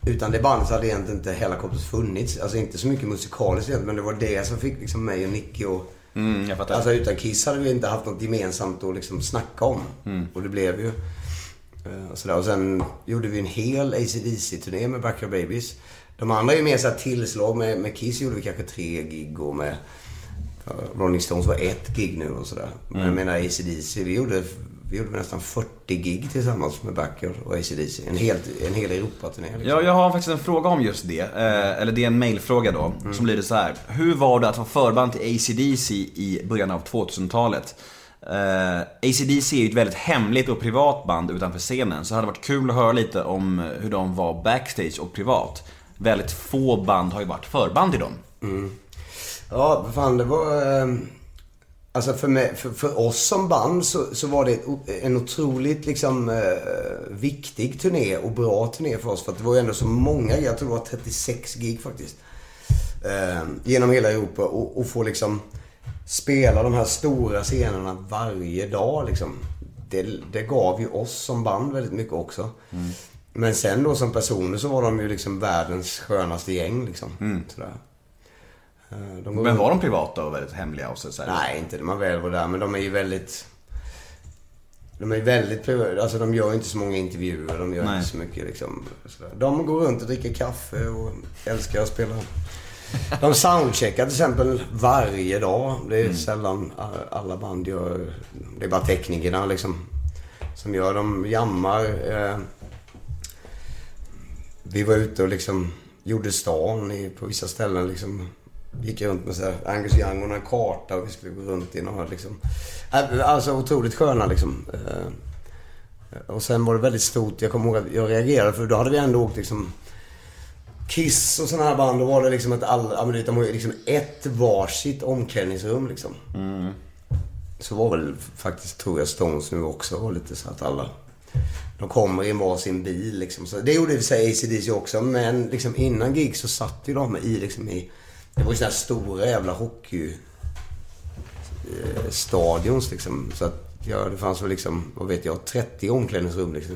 Utan det bandet så hade egentligen inte Hellacopters funnits. Alltså inte så mycket musikaliskt egentligen, men det var det som fick liksom mig och Nicky och... Mm, jag fattar. Alltså utan Kiss hade vi inte haft något gemensamt att liksom snacka om. Och det blev ju. eh, sådär. och sen gjorde vi en hel AC/DC-turné med Backyard Babies. De andra är ju mer såhär tillslag. Med, med Kiss gjorde vi kanske tre gig och med Rolling Stones var ett gig nu och sådär. Men jag menar AC/DC, vi gjorde, vi gjorde nästan 40 gig tillsammans med Backyard och AC/DC. En hel, en hel Europaturné. Liksom. Ja, jag har faktiskt en fråga om just det. Eh, eller det är en mailfråga då. Som lyder så här. Hur var det att vara förband till AC/DC i början av 2000-talet? Eh, AC/DC är ju ett väldigt hemligt och privat band utanför scenen. Så det hade varit kul att höra lite om hur de var backstage och privat. Väldigt få band har ju varit förband till dem. Ja, fan det var... Eh, alltså för, mig, för, för oss som band så, så var det en otroligt liksom eh, viktig turné och bra turné för oss. För att det var ju ändå så många, jag tror det var 36 gig faktiskt. Eh, genom hela Europa och, och få liksom spela de här stora scenerna varje dag liksom. Det, det gav ju oss som band väldigt mycket också. Men sen då som personer så var de ju liksom världens skönaste gäng liksom. Sådär. Eh, Men var de privata och väldigt hemliga och så, så? Nej, inte när man väl var där. Men de är ju väldigt... De är väldigt privata. Alltså de gör inte så många intervjuer. De gör Nej. inte så mycket liksom. Sådär. De går runt och dricker kaffe och älskar att spela De soundcheckar till exempel varje dag. Det är sällan alla band gör... Det är bara teknikerna liksom. Som gör. De jammar. Eh, vi var ute och liksom gjorde stan på vissa ställen liksom. Gick runt med så här Angus Young och en karta och vi skulle gå runt i några liksom. Äh, Alltså otroligt sköna liksom. Eh, Och sen var det väldigt stort. Jag kommer ihåg att jag reagerade för då hade vi ändå åkt liksom Kiss och sådana här band. Då var det liksom ett all, ja, men du vet, de har ju liksom ett varsitt omklädningsrum liksom. Så var väl faktiskt, tror jag, Stones nu också. Var lite så att alla... De kommer i varsin bil liksom. Så det gjorde i och för sig ACDC också. Men liksom innan gig så satt ju de i liksom i... Det var ju sådana här stora jävla hockey... eh, Stadions liksom. Så att ja, det fanns väl liksom, vad vet jag, 30 omklädningsrum liksom.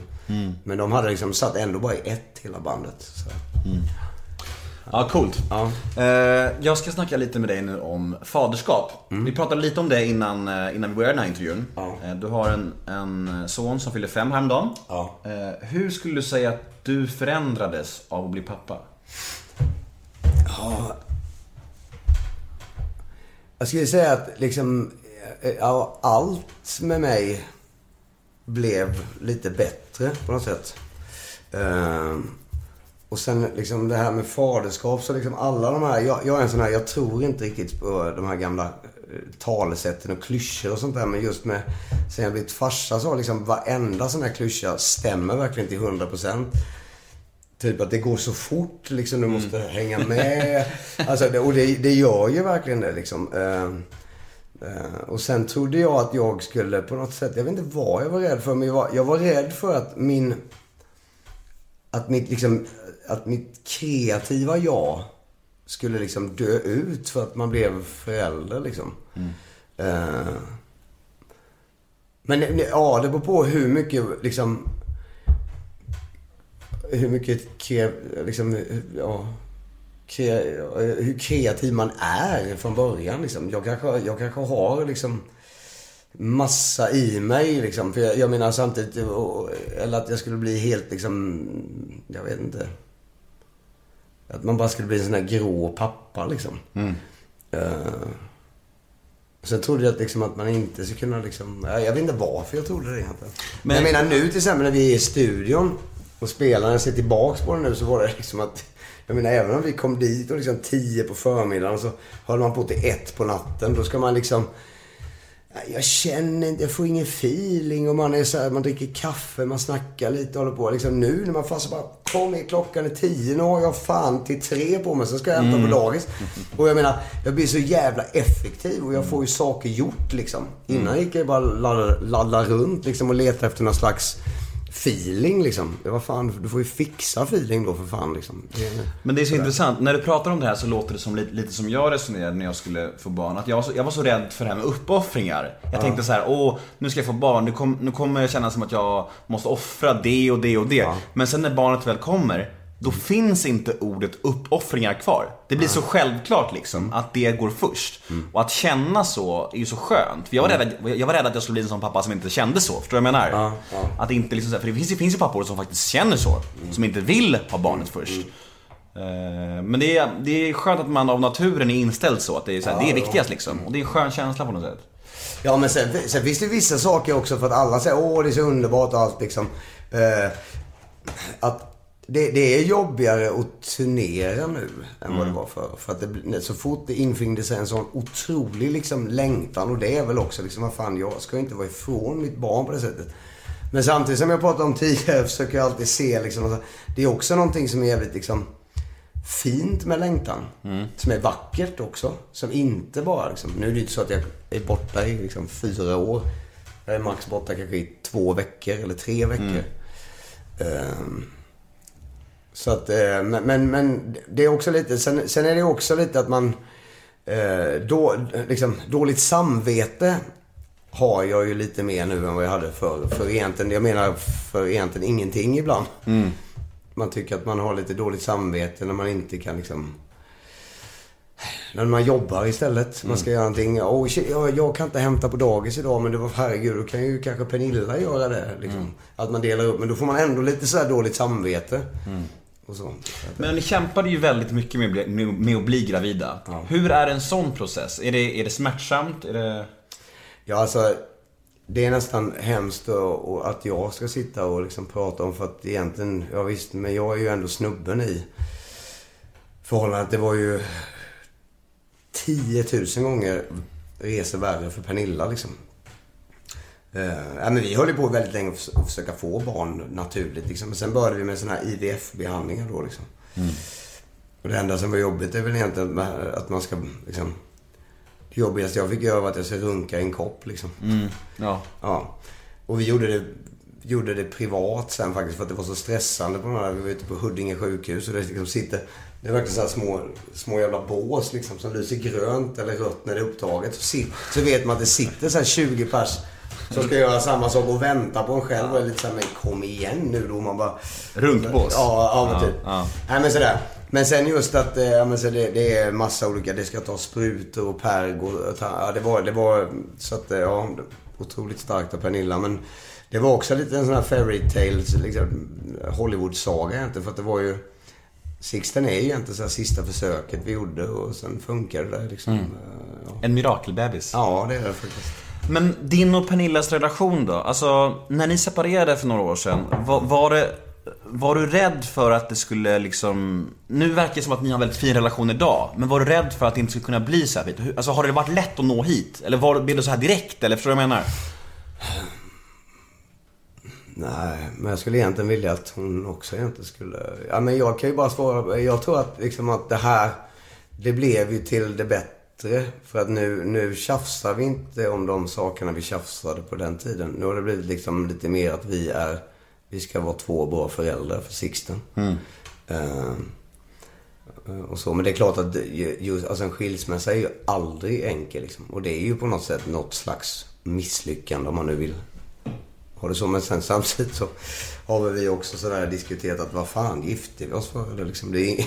Men de hade liksom satt ändå bara i ett hela bandet. Så. Ja, coolt. Ja. Eh, jag ska snacka lite med dig nu om faderskap. Vi pratade lite om det innan, eh, innan vi började den här intervjun. Ja. Du har en, en son som fyller fem häromdagen. Ja. Hur skulle du säga att du förändrades av att bli pappa? Jag skulle säga att liksom, eh, ja, allt med mig blev lite bättre på något sätt. Ehm, och sen liksom det här med faderskap, så liksom alla de här, jag, jag är en sån här, jag tror inte riktigt på de här gamla eh, talesätten och klyschor och sånt där. Men just med, sen jag blivit farsa så har liksom varenda sån här klyscha stämmer verkligen till 100%. Typ att det går så fort liksom, du måste hänga med. Alltså, det, och det, det gör ju verkligen det liksom. Eh, eh, och sen trodde jag att jag skulle på något sätt, jag vet inte vad jag var rädd för, men jag var, jag var rädd för att min... Att mitt liksom, att mitt kreativa jag skulle liksom dö ut för att man blev förälder liksom. Eh, men ja, det beror på hur mycket liksom hur mycket kre- liksom, ja, kre, hur kreativ man är från början. Liksom. Jag, kanske, jag kanske har liksom massa i mig. Liksom. För jag, jag menar samtidigt, och- eller att jag skulle bli helt liksom, jag vet inte. Att man bara skulle bli en sån här grå pappa liksom. Eh, Sen trodde jag att, liksom, att man inte skulle kunna liksom... Jag jag vet inte varför jag trodde det egentligen. Men jag menar nu till exempel när vi är i studion och spelar, när jag ser tillbaks på det nu så var det liksom att... Jag menar även om vi kom dit och liksom tio på förmiddagen så höll man på till ett på natten. Då ska man liksom... Jag känner inte, jag får ingen feeling och man är så här, man dricker kaffe, man snackar lite och håller på. Liksom nu när man fast bara, kom igen klockan är tio, nu har jag fan till tre på mig, så ska jag hämta på dagis. Och jag menar, jag blir så jävla effektiv och jag får ju saker gjort liksom. Innan gick jag bara ladda, ladda runt liksom och leta efter någon slags feeling liksom. Ja, vad fan, du får ju fixa feeling då för fan liksom. Det är- Men det är så intressant, när du pratar om det här så låter det som lite, lite som jag resonerade när jag skulle få barn. Att jag var så, jag var så rädd för det här med uppoffringar. Jag tänkte så här: åh, nu ska jag få barn, nu, kom, nu kommer jag känna som att jag måste offra det och det och det. Men sen när barnet väl kommer, då finns inte ordet uppoffringar kvar. Det blir så självklart liksom, att det går först. Och att känna så är ju så skönt. För jag var, rädd, jag var rädd att jag skulle bli en sån pappa som inte kände så. Förstår du vad jag menar? Att inte liksom, för det finns, det finns ju pappor som faktiskt känner så. Som inte vill ha barnet först. Eh, Men det är, det är skönt att man av naturen är inställd så. Att det är, så här, det är viktigast liksom. Och det är en skön känsla på något sätt. Ja, men sen, sen finns det vissa saker också för att alla säger åh det är så underbart och allt liksom. Eh, att det, det är jobbigare att turnera nu än vad det var förr. För att det, så fort det infinner sig en sån otrolig liksom längtan och det är väl också liksom, vad fan jag ska inte vara ifrån mitt barn på det sättet. Men samtidigt som jag pratade om tidigare försöker jag alltid se liksom, alltså, det är också någonting som är jävligt liksom fint med längtan. Som är vackert också. Som inte bara liksom, nu är det inte så att jag är borta i liksom fyra år. Jag är max borta kanske i två veckor eller tre veckor. Ehm, så att, eh, men, men, det är också lite, sen, sen är det också lite att man, eh, då, liksom, dåligt samvete har jag ju lite mer nu än vad jag hade förr. För egentligen, jag menar för egentligen ingenting ibland. Man tycker att man har lite dåligt samvete när man inte kan liksom... När man jobbar istället. Man ska göra någonting. Oh, jag, jag kan inte hämta på dagis idag men det var herregud, då kan ju kanske Pernilla göra det. Liksom. Att man delar upp. Men då får man ändå lite så här dåligt samvete. Och så. Men ni kämpade ju väldigt mycket med, att bli- med, att bli gravida. Hur är en sån process? Är det, är det smärtsamt? Är det... Ja, alltså. Det är nästan hemskt och, och att jag ska sitta och liksom prata om för att egentligen, ja visst, men jag är ju ändå snubben i förhållandet. Det var ju 10 000 gånger resor värre för Pernilla liksom. Uh, ja, men vi höll på väldigt länge att förs- att försöka få barn naturligt liksom. Men sen började vi med såna här IVF-behandlingar då liksom. Och det enda som var jobbigt är väl egentligen att man ska liksom... Det jobbigaste jag fick göra var att jag ska runka i en kopp liksom. Ja. Ja. Och vi gjorde det, gjorde det privat sen faktiskt för att det var så stressande på den här. Vi var ute på Huddinge sjukhus och det liksom sitter... Det är verkligen så små, små jävla bås liksom som lyser grönt eller rött när det är upptaget. Så, sit, så vet man att det sitter så här 20 pers som ska göra samma sak och vänta på en själv. Och är lite så här, men kom igen nu då. Man bara... Runkbås? Ja, ja men typ. ja. Nej men sådär. Men sen just att eh, ja, men så det, det är massa olika, det ska ta sprutor och perg och ja, det var, det var så att eh, ja, otroligt starkt av Pernilla. Men det var också lite en sån här fairy tales, liksom, Hollywood-saga egentligen. För att det var ju, Sixten är ju egentligen så sista försöket vi gjorde och sen funkar det liksom. Mm. Eh, Ja. En mirakelbebis. ja, det är det faktiskt. Men din och Pernillas relation då? Alltså, när ni separerade för några år sedan, var, var det... Var du rädd för att det skulle liksom... Nu verkar det som att ni har en väldigt fin relation idag. Men var du rädd för att det inte skulle kunna bli så här fint? Alltså har det varit lätt att nå hit? Eller var, blev det så här direkt? Eller förstår du vad jag menar? Nej, men jag skulle egentligen vilja att hon också egentligen skulle... Ja, men jag kan ju bara svara. Jag tror att liksom att det här, det blev ju till det bättre. För att nu, nu tjafsar vi inte om de sakerna vi tjafsade på den tiden. Nu har det blivit liksom lite mer att vi är, vi ska vara två bra föräldrar för Sixten. Eh, och så. Men det är klart att ju- just, alltså en skilsmässa är ju aldrig enkel. Liksom. Och det är ju på något sätt något slags misslyckande om man nu vill ha det så. Men sen samtidigt så har vi också sådär diskuterat att vad fan gifte vi oss för? Eller liksom, det är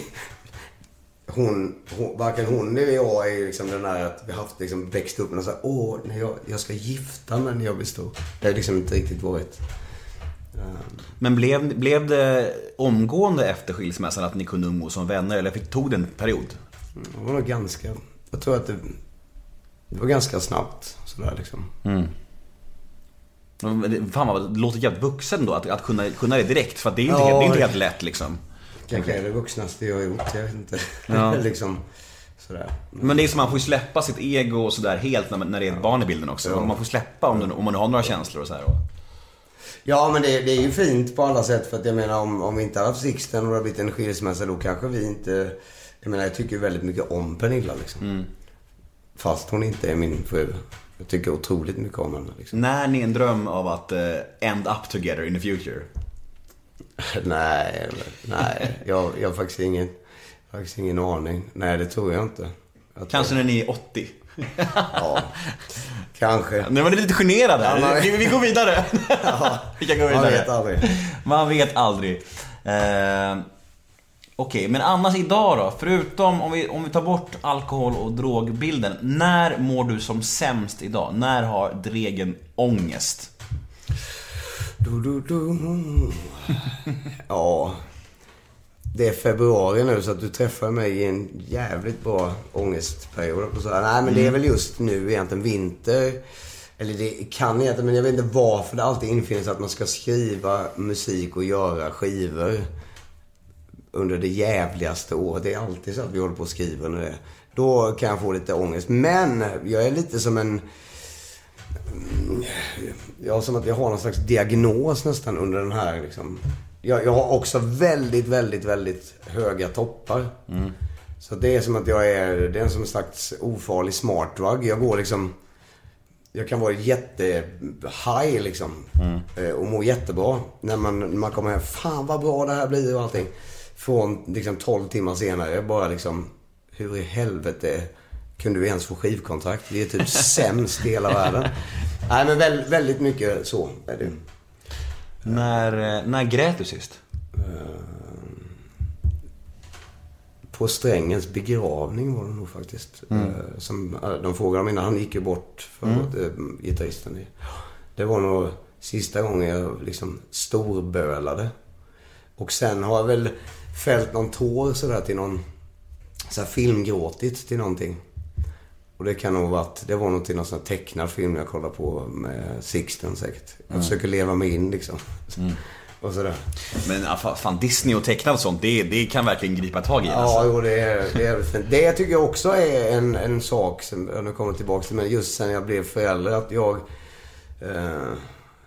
hon, hon, varken hon eller jag är liksom den där att vi haft liksom växt upp med något såhär, åh, när jag, jag ska gifta mig när jag blir stor. Det har liksom inte riktigt varit. Men blev, blev det omgående efter skilsmässan att ni kunde umgås som vänner? Eller fick- tog det en period? Det var nog ganska, jag tror att det, det var ganska snabbt sådär liksom. Det- Fan vad det låter jävligt vuxen då att, att kunna, kunna det direkt. För att det är inte, Ja, helt, det är inte helt lätt liksom. Kanske är det vuxnaste jag har gjort, jag vet inte. Ja. liksom sådär. Men det är som man får släppa sitt ego och sådär helt när, när det är ett barn i bilden också. Man får släppa om, det- om man har några känslor och så här. Och... Ja, men det, det är ju fint på alla sätt. För att jag menar om, om vi inte hade haft Sixten och det hade blivit en skilsmässa då kanske vi inte... Jag menar jag tycker väldigt mycket om Pernilla liksom. Fast hon inte är min fru. Jag tycker otroligt mycket om henne liksom. När ni en dröm av att eh, end up together in the future? nej, nej. Jag, jag har faktiskt ingen, faktiskt ingen aning. Nej, det tror jag inte. Att Kanske när ni är 80? Ja, kanske. Nu var ni lite generade. Ja, man- vi, vi går vidare. vi kan gå vidare. Man vet aldrig. Man vet aldrig. Eh, Okej, men annars idag då? Förutom om vi, om vi tar bort alkohol och drogbilden. När mår du som sämst idag? När har Dregen ångest? Du, du, du. Ja. Det är februari nu så att du träffar mig i en jävligt bra ångestperiod. Och så här. Nej men det är väl just nu egentligen vinter. Eller det kan egentligen, men jag vet inte varför det alltid infinner sig att man ska skriva musik och göra skivor. Under det jävligaste året. Det är alltid så att vi håller på och skriver det. Då kan jag få lite ångest. Men jag är lite som en... Ja, som att jag har någon slags diagnos nästan under den här liksom. Jag, jag har också väldigt, väldigt, väldigt höga toppar. Så det är som att jag är, det är som en slags ofarlig smart drug. Jag går liksom, jag kan vara jätte-high liksom. Eh, Och må jättebra. När man, när man kommer hem, fan vad bra det här blir och allting. Från liksom 12 timmar senare, bara liksom, hur i helvete kunde vi ens få skivkontrakt? Vi är typ sämst i hela världen. Nej men väl, väldigt mycket så är det. När, eh, när grät du sist? På Strängens begravning var det nog faktiskt. Eh, Som eh, de frågade om innan. Han gick ju bort för eh, gitarristen. Det var nog sista gången jag liksom storbölade. Och sen har jag väl fällt någon tår sådär till någon, så filmgråtit till någonting. Och det kan nog varit, det var nog till någon sån tecknad film jag kollade på med Sixten säkert. Jag försöker leva mig in liksom. Och sådär. Men fa- fan, Disney och tecknat och sånt, det, det kan verkligen gripa tag i Ja, alltså. jo, det är, det är fint. Det tycker jag också är en, en sak som, jag nu kommer tillbaka till, men just sen jag blev förälder, att jag... Eh,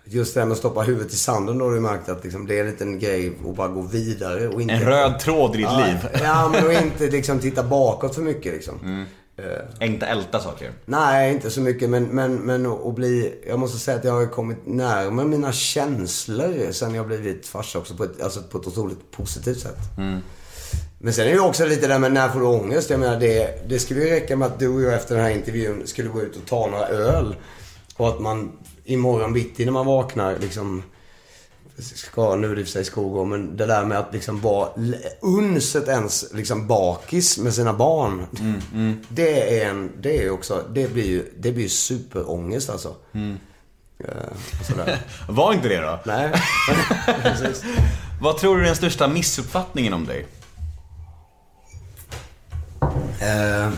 just det här med att stoppa huvudet i sanden, då har du märkt att liksom, det är en liten grej att bara gå vidare och inte... En röd tråd i ditt ja, liv. Ja, men och inte liksom titta bakåt för mycket liksom. Inte älta saker. Nej, inte så mycket. Men, men, men att bli... Jag måste säga att jag har kommit närmare mina känslor sen jag blivit farsa också. På ett, alltså på ett otroligt positivt sätt. Men sen är det också lite där med när får du ångest? Jag menar det, det skulle ju räcka med att du och jag efter den här intervjun skulle gå ut och ta några öl. Och att man imorgon bitti när man vaknar liksom ska nu är det i och för sig skolgång, men det där med att liksom vara unset ens liksom bakis med sina barn. Det är en, det är också, det blir ju, det blir ju superångest alltså. Eh, sådär. Var inte det då? Nej. Vad tror du är den största missuppfattningen om dig? Eh,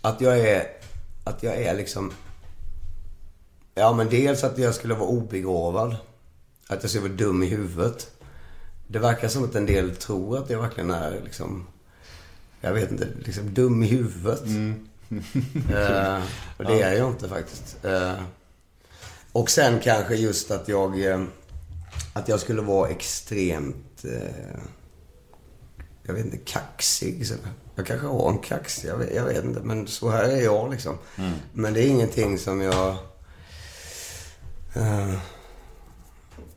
att jag är, att jag är liksom... Ja men dels att jag skulle vara obegåvad. Att jag skulle vara dum i huvudet. Det verkar som att en del tror att jag verkligen är liksom... Jag vet inte, liksom dum i huvudet. Eh, och det är jag inte faktiskt. Eh, och sen kanske just att jag... Eh, att jag skulle vara extremt... Eh, jag vet inte, kaxig. Så jag kanske har en kaxig, jag vet, jag vet inte. Men så här är jag liksom. Men det är ingenting som jag...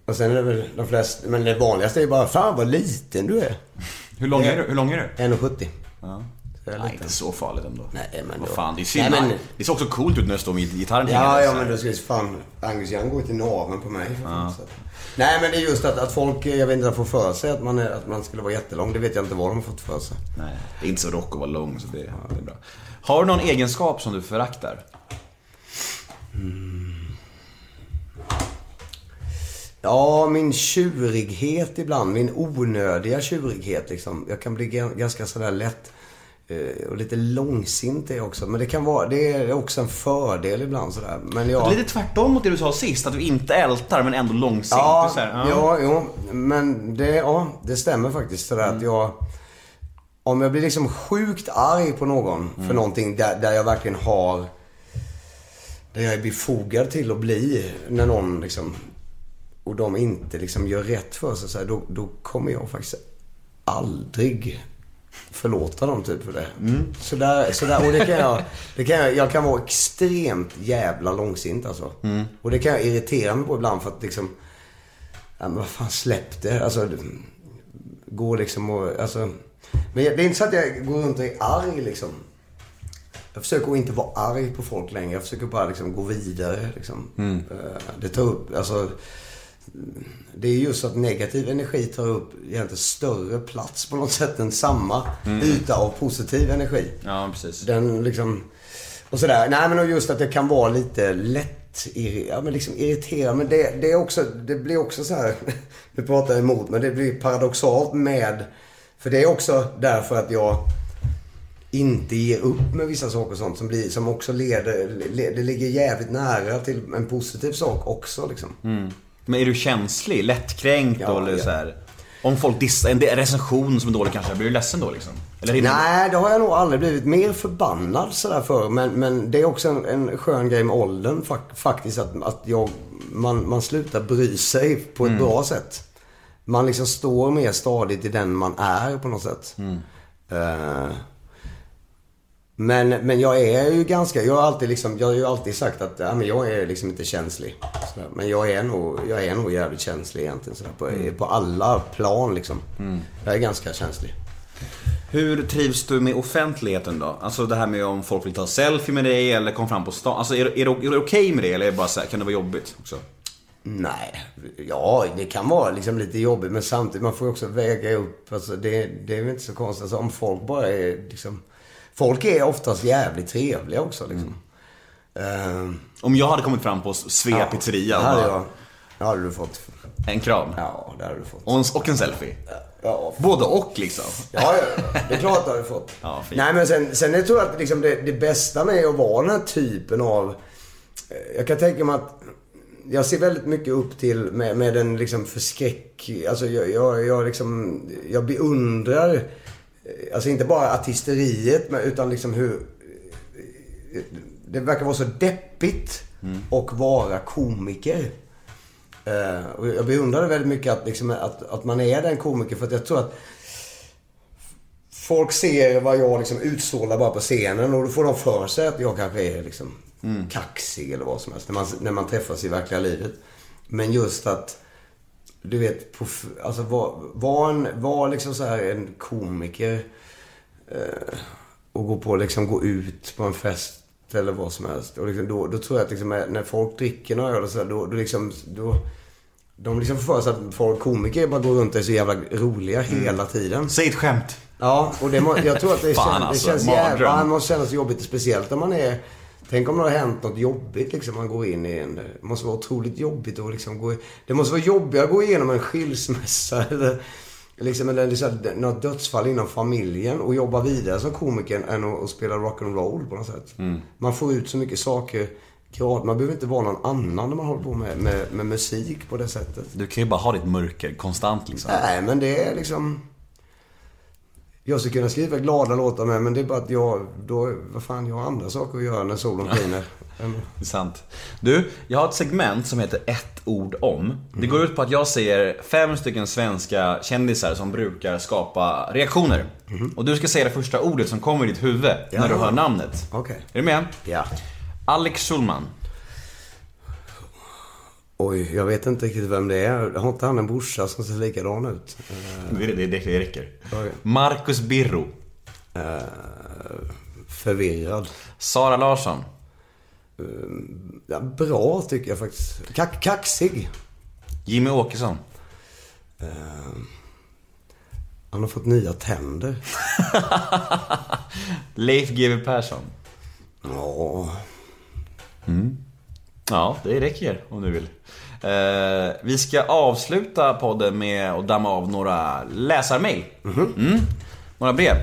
eh, och sen är det väl de flesta, men det vanligaste är ju bara, fan vad liten du är. Hur lång är du? Hur lång är du? 1,70. Ja. Jag Nej, inte så farligt ändå. Nej, men Vad fan, det ser, Nej, men- det ser också coolt ut när du står med gitarren Ja, ja men då ska vi fan, Angus Young går till naveln på mig. Att- Nej men det är just att, att folk, jag vet inte, får för sig att man, är, att man skulle vara jättelång. Det vet jag inte vad de har fått för sig. Nej, det är inte så rock att vara lång så det, det är bra. Har du någon egenskap som du föraktar? Ja, min tjurighet ibland. Min onödiga tjurighet liksom. Jag kan bli ga- ganska sådär lätt eh, och lite långsint är jag också. Men det kan vara, det är också en fördel ibland sådär. Men jag... Lite tvärtom mot det du sa sist, att du inte ältar men ändå långsint. Ja, så här, ja, jo, men det, ja, det stämmer faktiskt. Sådär Mm. att jag... Om jag blir liksom sjukt arg på någon Mm. för någonting där, där jag verkligen har... Där jag är befogad till att bli när någon liksom... Och de inte liksom gör rätt för sig. Så här, då, då kommer jag faktiskt aldrig förlåta dem typ för det. Mm. Sådär, sådär, och det kan jag, det kan jag, jag kan vara extremt jävla långsint alltså. Mm. Och det kan jag irritera mig på ibland för att liksom, ja men vad fan släpp det. Alltså, det- gå liksom och, alltså. Men det är inte så att jag går runt och är arg liksom. Jag försöker inte vara arg på folk längre. Jag försöker bara liksom gå vidare liksom. Eh, Det tar upp, alltså. Det är just att negativ energi tar upp egentligen större plats på något sätt än samma yta av positiv energi. Ja, precis. Den liksom... Och sådär. Nej men just att det kan vara lite lätt ja, men liksom irriterande. Men det, det, är också, det blir också så här. Nu pratar jag emot men det blir paradoxalt med... För det är också därför att jag inte ger upp med vissa saker och sånt som, blir, som också leder... le- Det ligger jävligt nära till en positiv sak också liksom. Men är du känslig? Lättkränkt Ja, eller ja. så här? Om folk dissar, en recension som är dålig kanske, blir du ledsen då liksom? Eller Nej, det har jag nog aldrig blivit mer förbannad sådär för. Men, men det är också en, en skön grej med åldern fak- faktiskt. Att, att jag, man, man slutar bry sig på ett bra sätt. Man liksom står mer stadigt i den man är på något sätt. Eh, men, men jag är ju ganska, jag har alltid liksom, jag har ju alltid sagt att ja, men jag är liksom inte känslig. Sådär. Men jag är nog, jag är nog jävligt känslig egentligen. Sådär, på, på alla plan liksom. Jag är ganska känslig. Hur trivs du med offentligheten då? Alltså det här med om folk vill ta selfie med dig eller kom fram på stan. Alltså är, är det, är det okej med det eller är det bara så här, kan det vara jobbigt också? Nej, ja det kan vara liksom lite jobbigt men samtidigt man får ju också väga upp. Alltså, det, det är väl inte så konstigt. Alltså, om folk bara är liksom... Folk är oftast jävligt trevliga också liksom. Ehm, Om jag hade kommit fram på Svea pizzeria det och hade bara, jag. Det hade du fått. en kram. Ja, det hade du fått. Och en, och en selfie. Ja, Ja, Både och liksom. Ja, ja, ja. det är klart att jag har fått. Ja. Nej, men sen, sen jag tror jag att liksom det, det bästa med att vara den här typen av... Jag kan tänka mig att jag ser väldigt mycket upp till med, med den liksom förskräck... Alltså jag, jag, jag liksom... Jag beundrar, alltså inte bara artisteriet, utan liksom hur... eh, Det verkar vara så deppigt att vara komiker. Eh, och jag beundrar det väldigt mycket att, liksom, att, att man är den komiker. För att jag tror att folk ser vad jag liksom utstrålar bara på scenen och då får de för sig att jag kanske är liksom kaxig eller vad som helst. När man, när man träffas i verkliga livet. Men just att, du vet, på, alltså var, var, en, var liksom så här en komiker eh, och gå på liksom gå ut på en fest eller vad som helst. Och liksom, då, då tror jag att liksom, när folk dricker några öl och så här, då, då liksom, då, de liksom får för sig att folk komiker bara går runt och är så jävla roliga hela tiden. Säg ett skämt. Ja, och det, jag tror att det, Fan, känns, alltså, det känns mardröm. jävla... Det måste kännas jobbigt. Speciellt om man är... Tänk om det har hänt något jobbigt liksom. Man går in i en... Det måste vara otroligt jobbigt att liksom gå i, Det måste vara jobbigare att gå igenom en skilsmässa eller... Liksom, eller liksom, något dödsfall inom familjen och jobba vidare som komiker än att, att spela rock'n'roll på något sätt. Man får ut så mycket saker grad. Man behöver inte vara någon annan när man håller på med, med, med musik på det sättet. Du kan ju bara ha ditt mörker konstant liksom. Nej, men det är liksom... Jag skulle kunna skriva glada låtar med, men det är bara att jag... Då, vad fan, jag har andra saker att göra när solen skiner. Det är sant. Du, jag har ett segment som heter ett ord om. Det går ut på att jag säger fem stycken svenska kändisar som brukar skapa reaktioner. Och du ska säga det första ordet som kommer i ditt huvud när du hör namnet. Okej. Är du med? Ja. Alex Schulman. Oj, jag vet inte riktigt vem det är. Har inte han en brorsa som ser likadan ut? Det, det, det, det räcker. Okej. Marcus Birro. Eh, förvirrad. Sara Larsson. Ja, bra tycker jag faktiskt. Kack, kaxig. Jimmy Åkesson. Han har fått nya tänder. Leif GW Persson. Ja. Ja, det räcker om du vill. Eh, vi ska avsluta podden med att damma av några läsarmail. Mm. Några brev.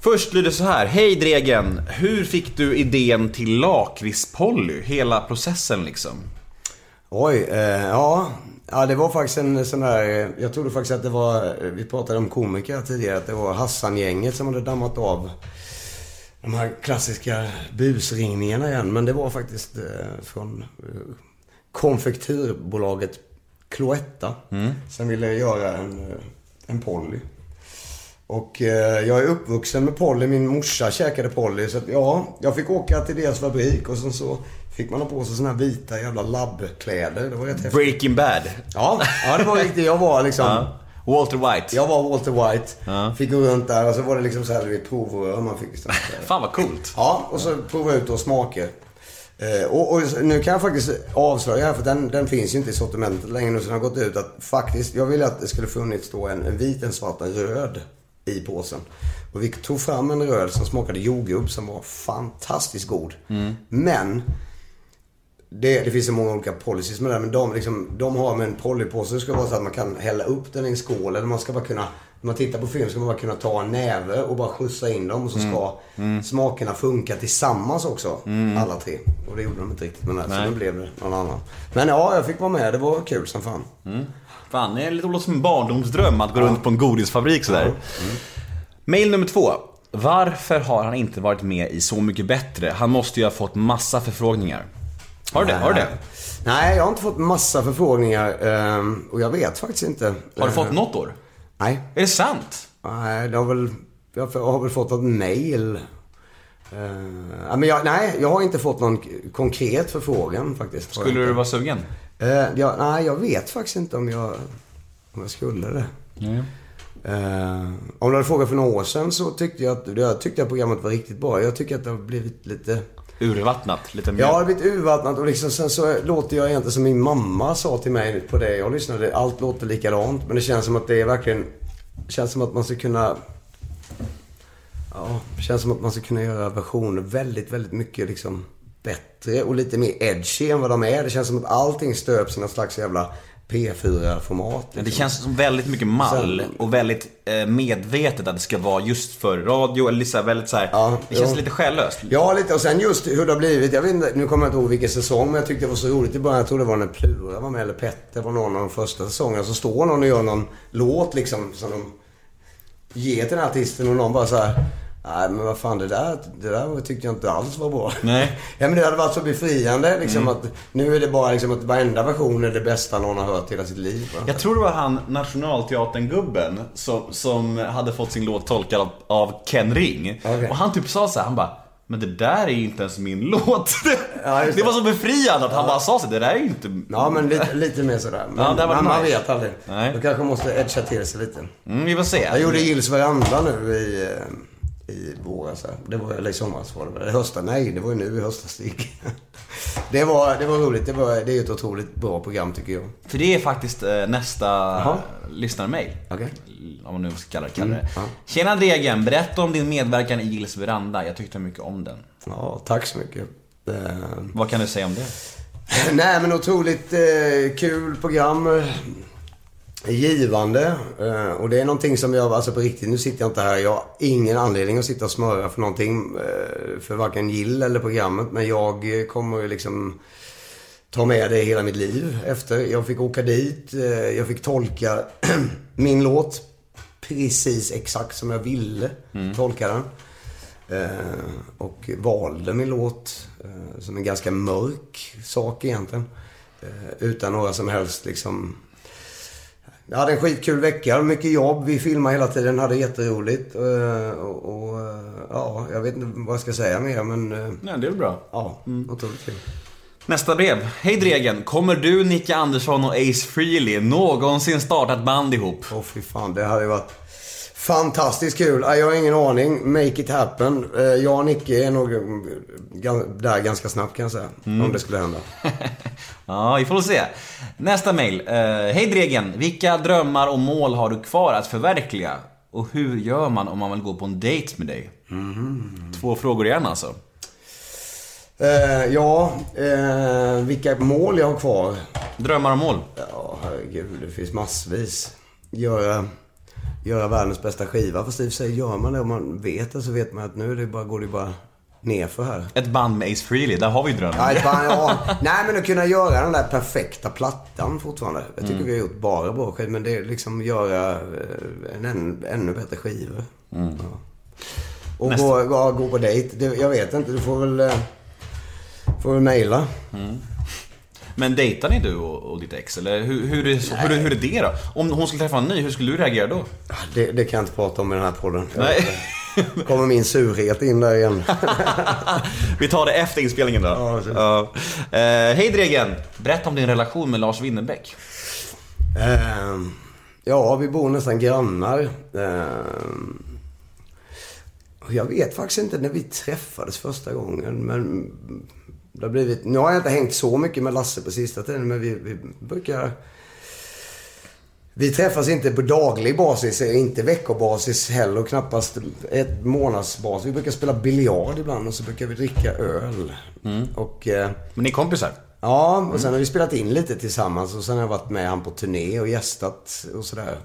Först lyder så här. Hej Dregen! Hur fick du idén till lakritspolly? Hela processen liksom. Oj, eh, ja. Ja, det var faktiskt en sån där... Jag trodde faktiskt att det var... eh, Vi pratade om komiker tidigare. Att det var Hassan-gänget som hade dammat av de här klassiska busringningarna igen. Men det var faktiskt eh, från eh, konfektyrbolaget Cloetta. Som ville göra en, eh, en Polly. Och eh, jag är uppvuxen med Polly. Min morsa käkade Polly. Så att, ja, jag fick åka till deras fabrik och sen så fick man ha på sig såna här vita jävla labbkläder. Det var rätt häftigt. Breaking Bad. Ja, ja, det var riktigt. Jag var liksom... Ja. Walter White. Jag var Walter White. Fick gå runt där och så var det liksom så här provrör man fick liksom. Fan vad coolt. Ja, och så prova ut och smaker. Eh, och, och nu kan jag faktiskt avslöja här, för den, den finns ju inte i sortimentet längre nu, så den har gått ut att faktiskt, jag ville att det skulle funnits då en, en vit, en svart, en röd i påsen. Och vi tog fram en röd som smakade jordgubb som var fantastiskt god. Men det, det finns så många olika policies med det, men de, liksom, de har med en polypåse, det ska vara så att man kan hälla upp den i en skål. Eller man ska bara kunna, när man tittar på film ska man bara kunna ta en näve och bara skjutsa in dem. Och så ska smakerna funka tillsammans också. Alla tre. Och det gjorde de inte riktigt med den här, Nej. så nu blev det någon annan. Men ja, jag fick vara med. Det var kul som fan. Fan, det är lite som en barndomsdröm att gå runt på en godisfabrik sådär. Mail nummer två. Varför har han inte varit med i Så Mycket Bättre? Han måste ju ha fått massa förfrågningar. Har du det? Har du det? Nej, jag har inte fått massa förfrågningar. ehm, Och jag vet faktiskt inte. Har du fått Eh, något år? Nej. Är det sant? Nej, det har väl... Jag har väl fått något mail. Eh, men jag, nej, jag har inte fått någon konkret förfrågan faktiskt. Jag Skulle du vara sugen? Eh, ja, nej, jag vet faktiskt inte om jag, om jag skulle det. Eh, om du hade frågat för några år sedan så tyckte jag att, jag tyckte att programmet var riktigt bra. Jag tycker att det har blivit lite... Urvattnat? Lite mer? Ja, det har blivit urvattnat och liksom, sen så låter jag egentligen som min mamma sa till mig på det jag lyssnade. Allt låter likadant. Men det känns som att det är verkligen... Det känns som att man ska kunna... Ja, det känns som att man ska kunna göra versioner väldigt, väldigt mycket liksom bättre och lite mer edgy än vad de är. Det känns som att allting stöps i någon slags jävla P4-format. Men det känns som väldigt mycket mall och väldigt eh, medvetet att det ska vara just för radio. Eller så här, väldigt så här, Ja, det känns jo. lite själlöst. Ja, lite. Och sen just hur det har blivit. Jag vet inte, nu kommer jag inte ihåg vilken säsong, men jag tyckte det var så roligt i början. Jag tror det var när Plura var med, eller Petter var någon av de första säsongerna. Så står någon och gör någon låt liksom som de ger till den här artisten och någon bara så här. Nej men vad fan det där, det där tyckte jag inte alls var bra. Nej. Ja men det hade varit så befriande liksom Mm. att nu är det bara liksom att varenda version är det bästa någon har hört hela sitt liv. va? Jag tror det var han Nationalteatern-gubben som, som hade fått sin låt tolkad av, av Ken Ring. Okej. Och han typ sa så här, han bara men det där är ju inte ens min låt. Ja, det det. var så befriande att han bara sa så det där är ju inte... Ja men lite, lite mer sådär. Men, Ja, man nice. vet aldrig. Nej. Du kanske måste edga till sig lite. Mm, vi får se. Jag gjorde Gills veranda nu i, eh, i våras. Det var, eller i somras var det väl. I höstas, nej det var ju nu i höstas det var, det var roligt. Det, var, det är ett otroligt bra program tycker jag. För det är faktiskt eh, nästa lyssnarmail. Okej. Om man nu ska kalla det, kalla det. Mm, ja. Tjena Dregen, berätta om din medverkan i Gills veranda. Jag tyckte mycket om den. Ja, tack så mycket. Eh, Vad kan du säga om det? Nej men otroligt eh, kul program. Givande. Eh, och det är någonting som jag, alltså på riktigt, nu sitter jag inte här. Jag har ingen anledning att sitta och smöra för någonting. Eh, för varken Gill eller programmet. Men jag eh, kommer ju liksom ta med det hela mitt liv efter. Jag fick åka dit. Jag fick tolka min låt precis exakt som jag ville tolka den. Och valde min låt som en ganska mörk sak egentligen. Utan några som helst liksom... Jag hade en skitkul vecka, mycket jobb. Vi filmade hela tiden, hade jätteroligt. Eh, och, och eh, ja, jag vet inte vad jag ska säga mer men... eh, Nej, det är väl bra. Ja, otroligt kul. Nästa brev. Hej Dregen, kommer du, Nicke Andersson och Ace Frehley någonsin starta ett band ihop? Åh fy fan, det hade ju varit fantastiskt kul. Ja, Jag har ingen aning. Make it happen. Eh, Jag och Nicke är nog eh, där ganska snabbt kan jag säga. Om det skulle hända. Ja, vi får se. Nästa mail. Eh, Hej Dregen, vilka drömmar och mål har du kvar att förverkliga? Och hur gör man om man vill gå på en dejt med dig? Två frågor igen alltså. Eh, ja, eh, vilka mål jag har kvar? Drömmar och mål? Ja, herregud. Det finns massvis. Göra, göra världens bästa skiva. Fast i och för sig gör man det om man vet det så vet man att nu det bara, går det bara nerför här. Ett band med Ace Frehley, där har vi drömmen. Ja, ett band, ja. Nej, men att kunna göra den där perfekta plattan fortfarande. Jag tycker vi har gjort bara bra skivor. Men det är liksom göra eh, en ännu, ännu bättre skiva. Ja. Och gå, gå, gå på dejt. Det, jag vet inte. Du får väl... eh, Får väl mejla. Men dejtar ni du och, och ditt ex? Eller hur, hur, är, hur, hur är det då? Om hon skulle träffa en ny, hur skulle du reagera då? Det, det kan jag inte prata om i den här podden. Nej. Kommer min surhet in där igen. Vi tar det efter inspelningen då. Ja. Eh, Hej Dregen! Berätta om din relation med Lars Winnerbäck. Ehm, ja, vi bor nästan grannar. Ehm, jag vet faktiskt inte när vi träffades första gången. Men det har blivit... Nu har jag inte hängt så mycket med Lasse på sista tiden. Men vi, vi brukar... Vi träffas inte på daglig basis, inte veckobasis heller och knappast ett månadsbasis. Vi brukar spela biljard ibland och så brukar vi dricka öl. Och... Eh, Men ni är kompisar? Ja, och sen har vi spelat in lite tillsammans och sen har jag varit med han på turné och gästat och sådär.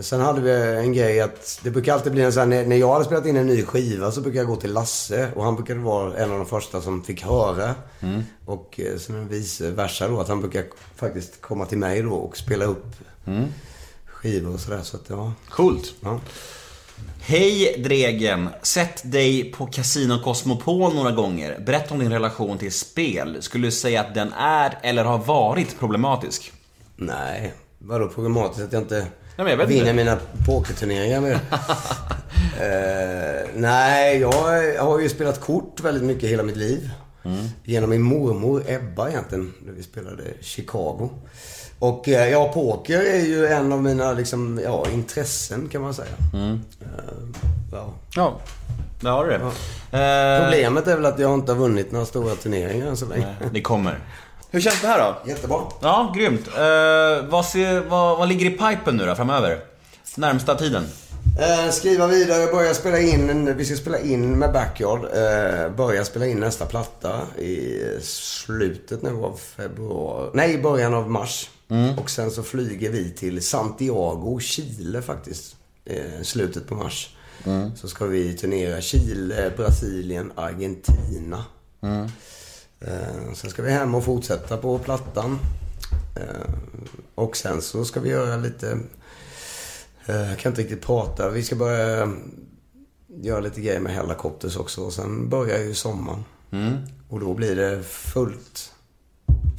Sen hade vi en grej att det brukar alltid bli en sån här, när jag hade spelat in en ny skiva så brukar jag gå till Lasse och han brukade vara en av de första som fick höra. Och eh, sen vice versa då, att han brukar faktiskt komma till mig då och spela upp skivor och sådär. Så att ja. Coolt. ja. Hej Dregen! Sett dig på Casino Cosmopol några gånger. Berätta om din relation till spel. Skulle du säga att den är eller har varit problematisk? Nej, vadå problematiskt att jag inte men jag vet vinner inte. mina pokerturneringar med eh, Nej, jag har ju spelat kort väldigt mycket hela mitt liv. Genom min mormor Ebba egentligen, när vi spelade Chicago. Och eh, ja, poker är ju en av mina liksom, ja, intressen kan man säga. Eh, ja. Ja, det har du det. Eh, Problemet är väl att jag inte har vunnit några stora turneringar än så länge. Det kommer. Hur känns det här då? Jättebra. Ja, grymt. Eh, vad, ser, vad, vad ligger i pipen nu då framöver? Närmsta tiden? Eh, skriva vidare, börja spela in. Vi ska spela in med Backyard. Eh, börja spela in nästa platta i slutet nu av februari. Nej, början av mars. Och sen så flyger vi till Santiago, Chile faktiskt. Eh, slutet på mars. Så ska vi turnera Chile, Brasilien, Argentina. Eh, sen ska vi hem och fortsätta på plattan. Eh, och sen så ska vi göra lite... Eh, jag kan inte riktigt prata. Vi ska börja eh, göra lite grejer med Hellacopters också. Och sen börjar ju sommaren. Och då blir det fullt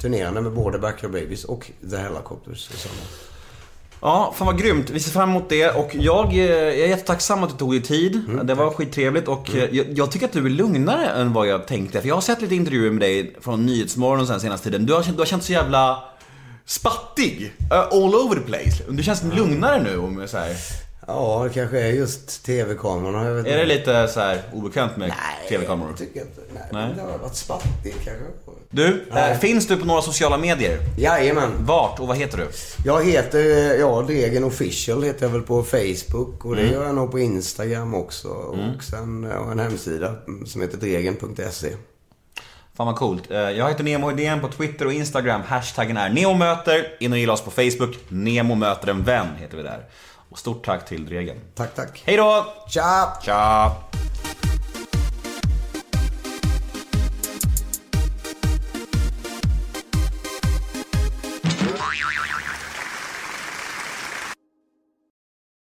turnerande med både Backyard Babies och The Hellacopters i sommar. Ja, fan vad grymt. Vi ser fram emot det och jag, eh, jag är jättetacksam att du tog dig tid. det var skittrevligt och eh, jag, jag tycker att du är lugnare än vad jag tänkte. För jag har sett lite intervjuer med dig från Nyhetsmorgon sen senaste tiden. Du har, du har känt så jävla spattig. eh, all over the place. Du känns lugnare nu om jag säger. Ja, det kanske är just TV-kamerorna. Är det inte. lite så här obekvämt med TV-kameror? Jag tycker inte. Nej, Nej. det har varit spattig kanske. Du, Nej. eh, finns du på några sociala medier? Jajamän. Vart och vad heter du? Jag heter, ja, Dregen Official heter jag väl på Facebook och det Mm. gör jag nog på Instagram också. Och sen har jag en hemsida som heter dregen.se. Fan vad coolt. Eh, Jag heter Nemo Hedén på Twitter och Instagram. Hashtaggen är NEMOMÖTER. In och gilla oss på Facebook. Nemo möter en vän heter vi där. Och stort tack till Dregen. Tack, tack. Hej då! Tja! Tja!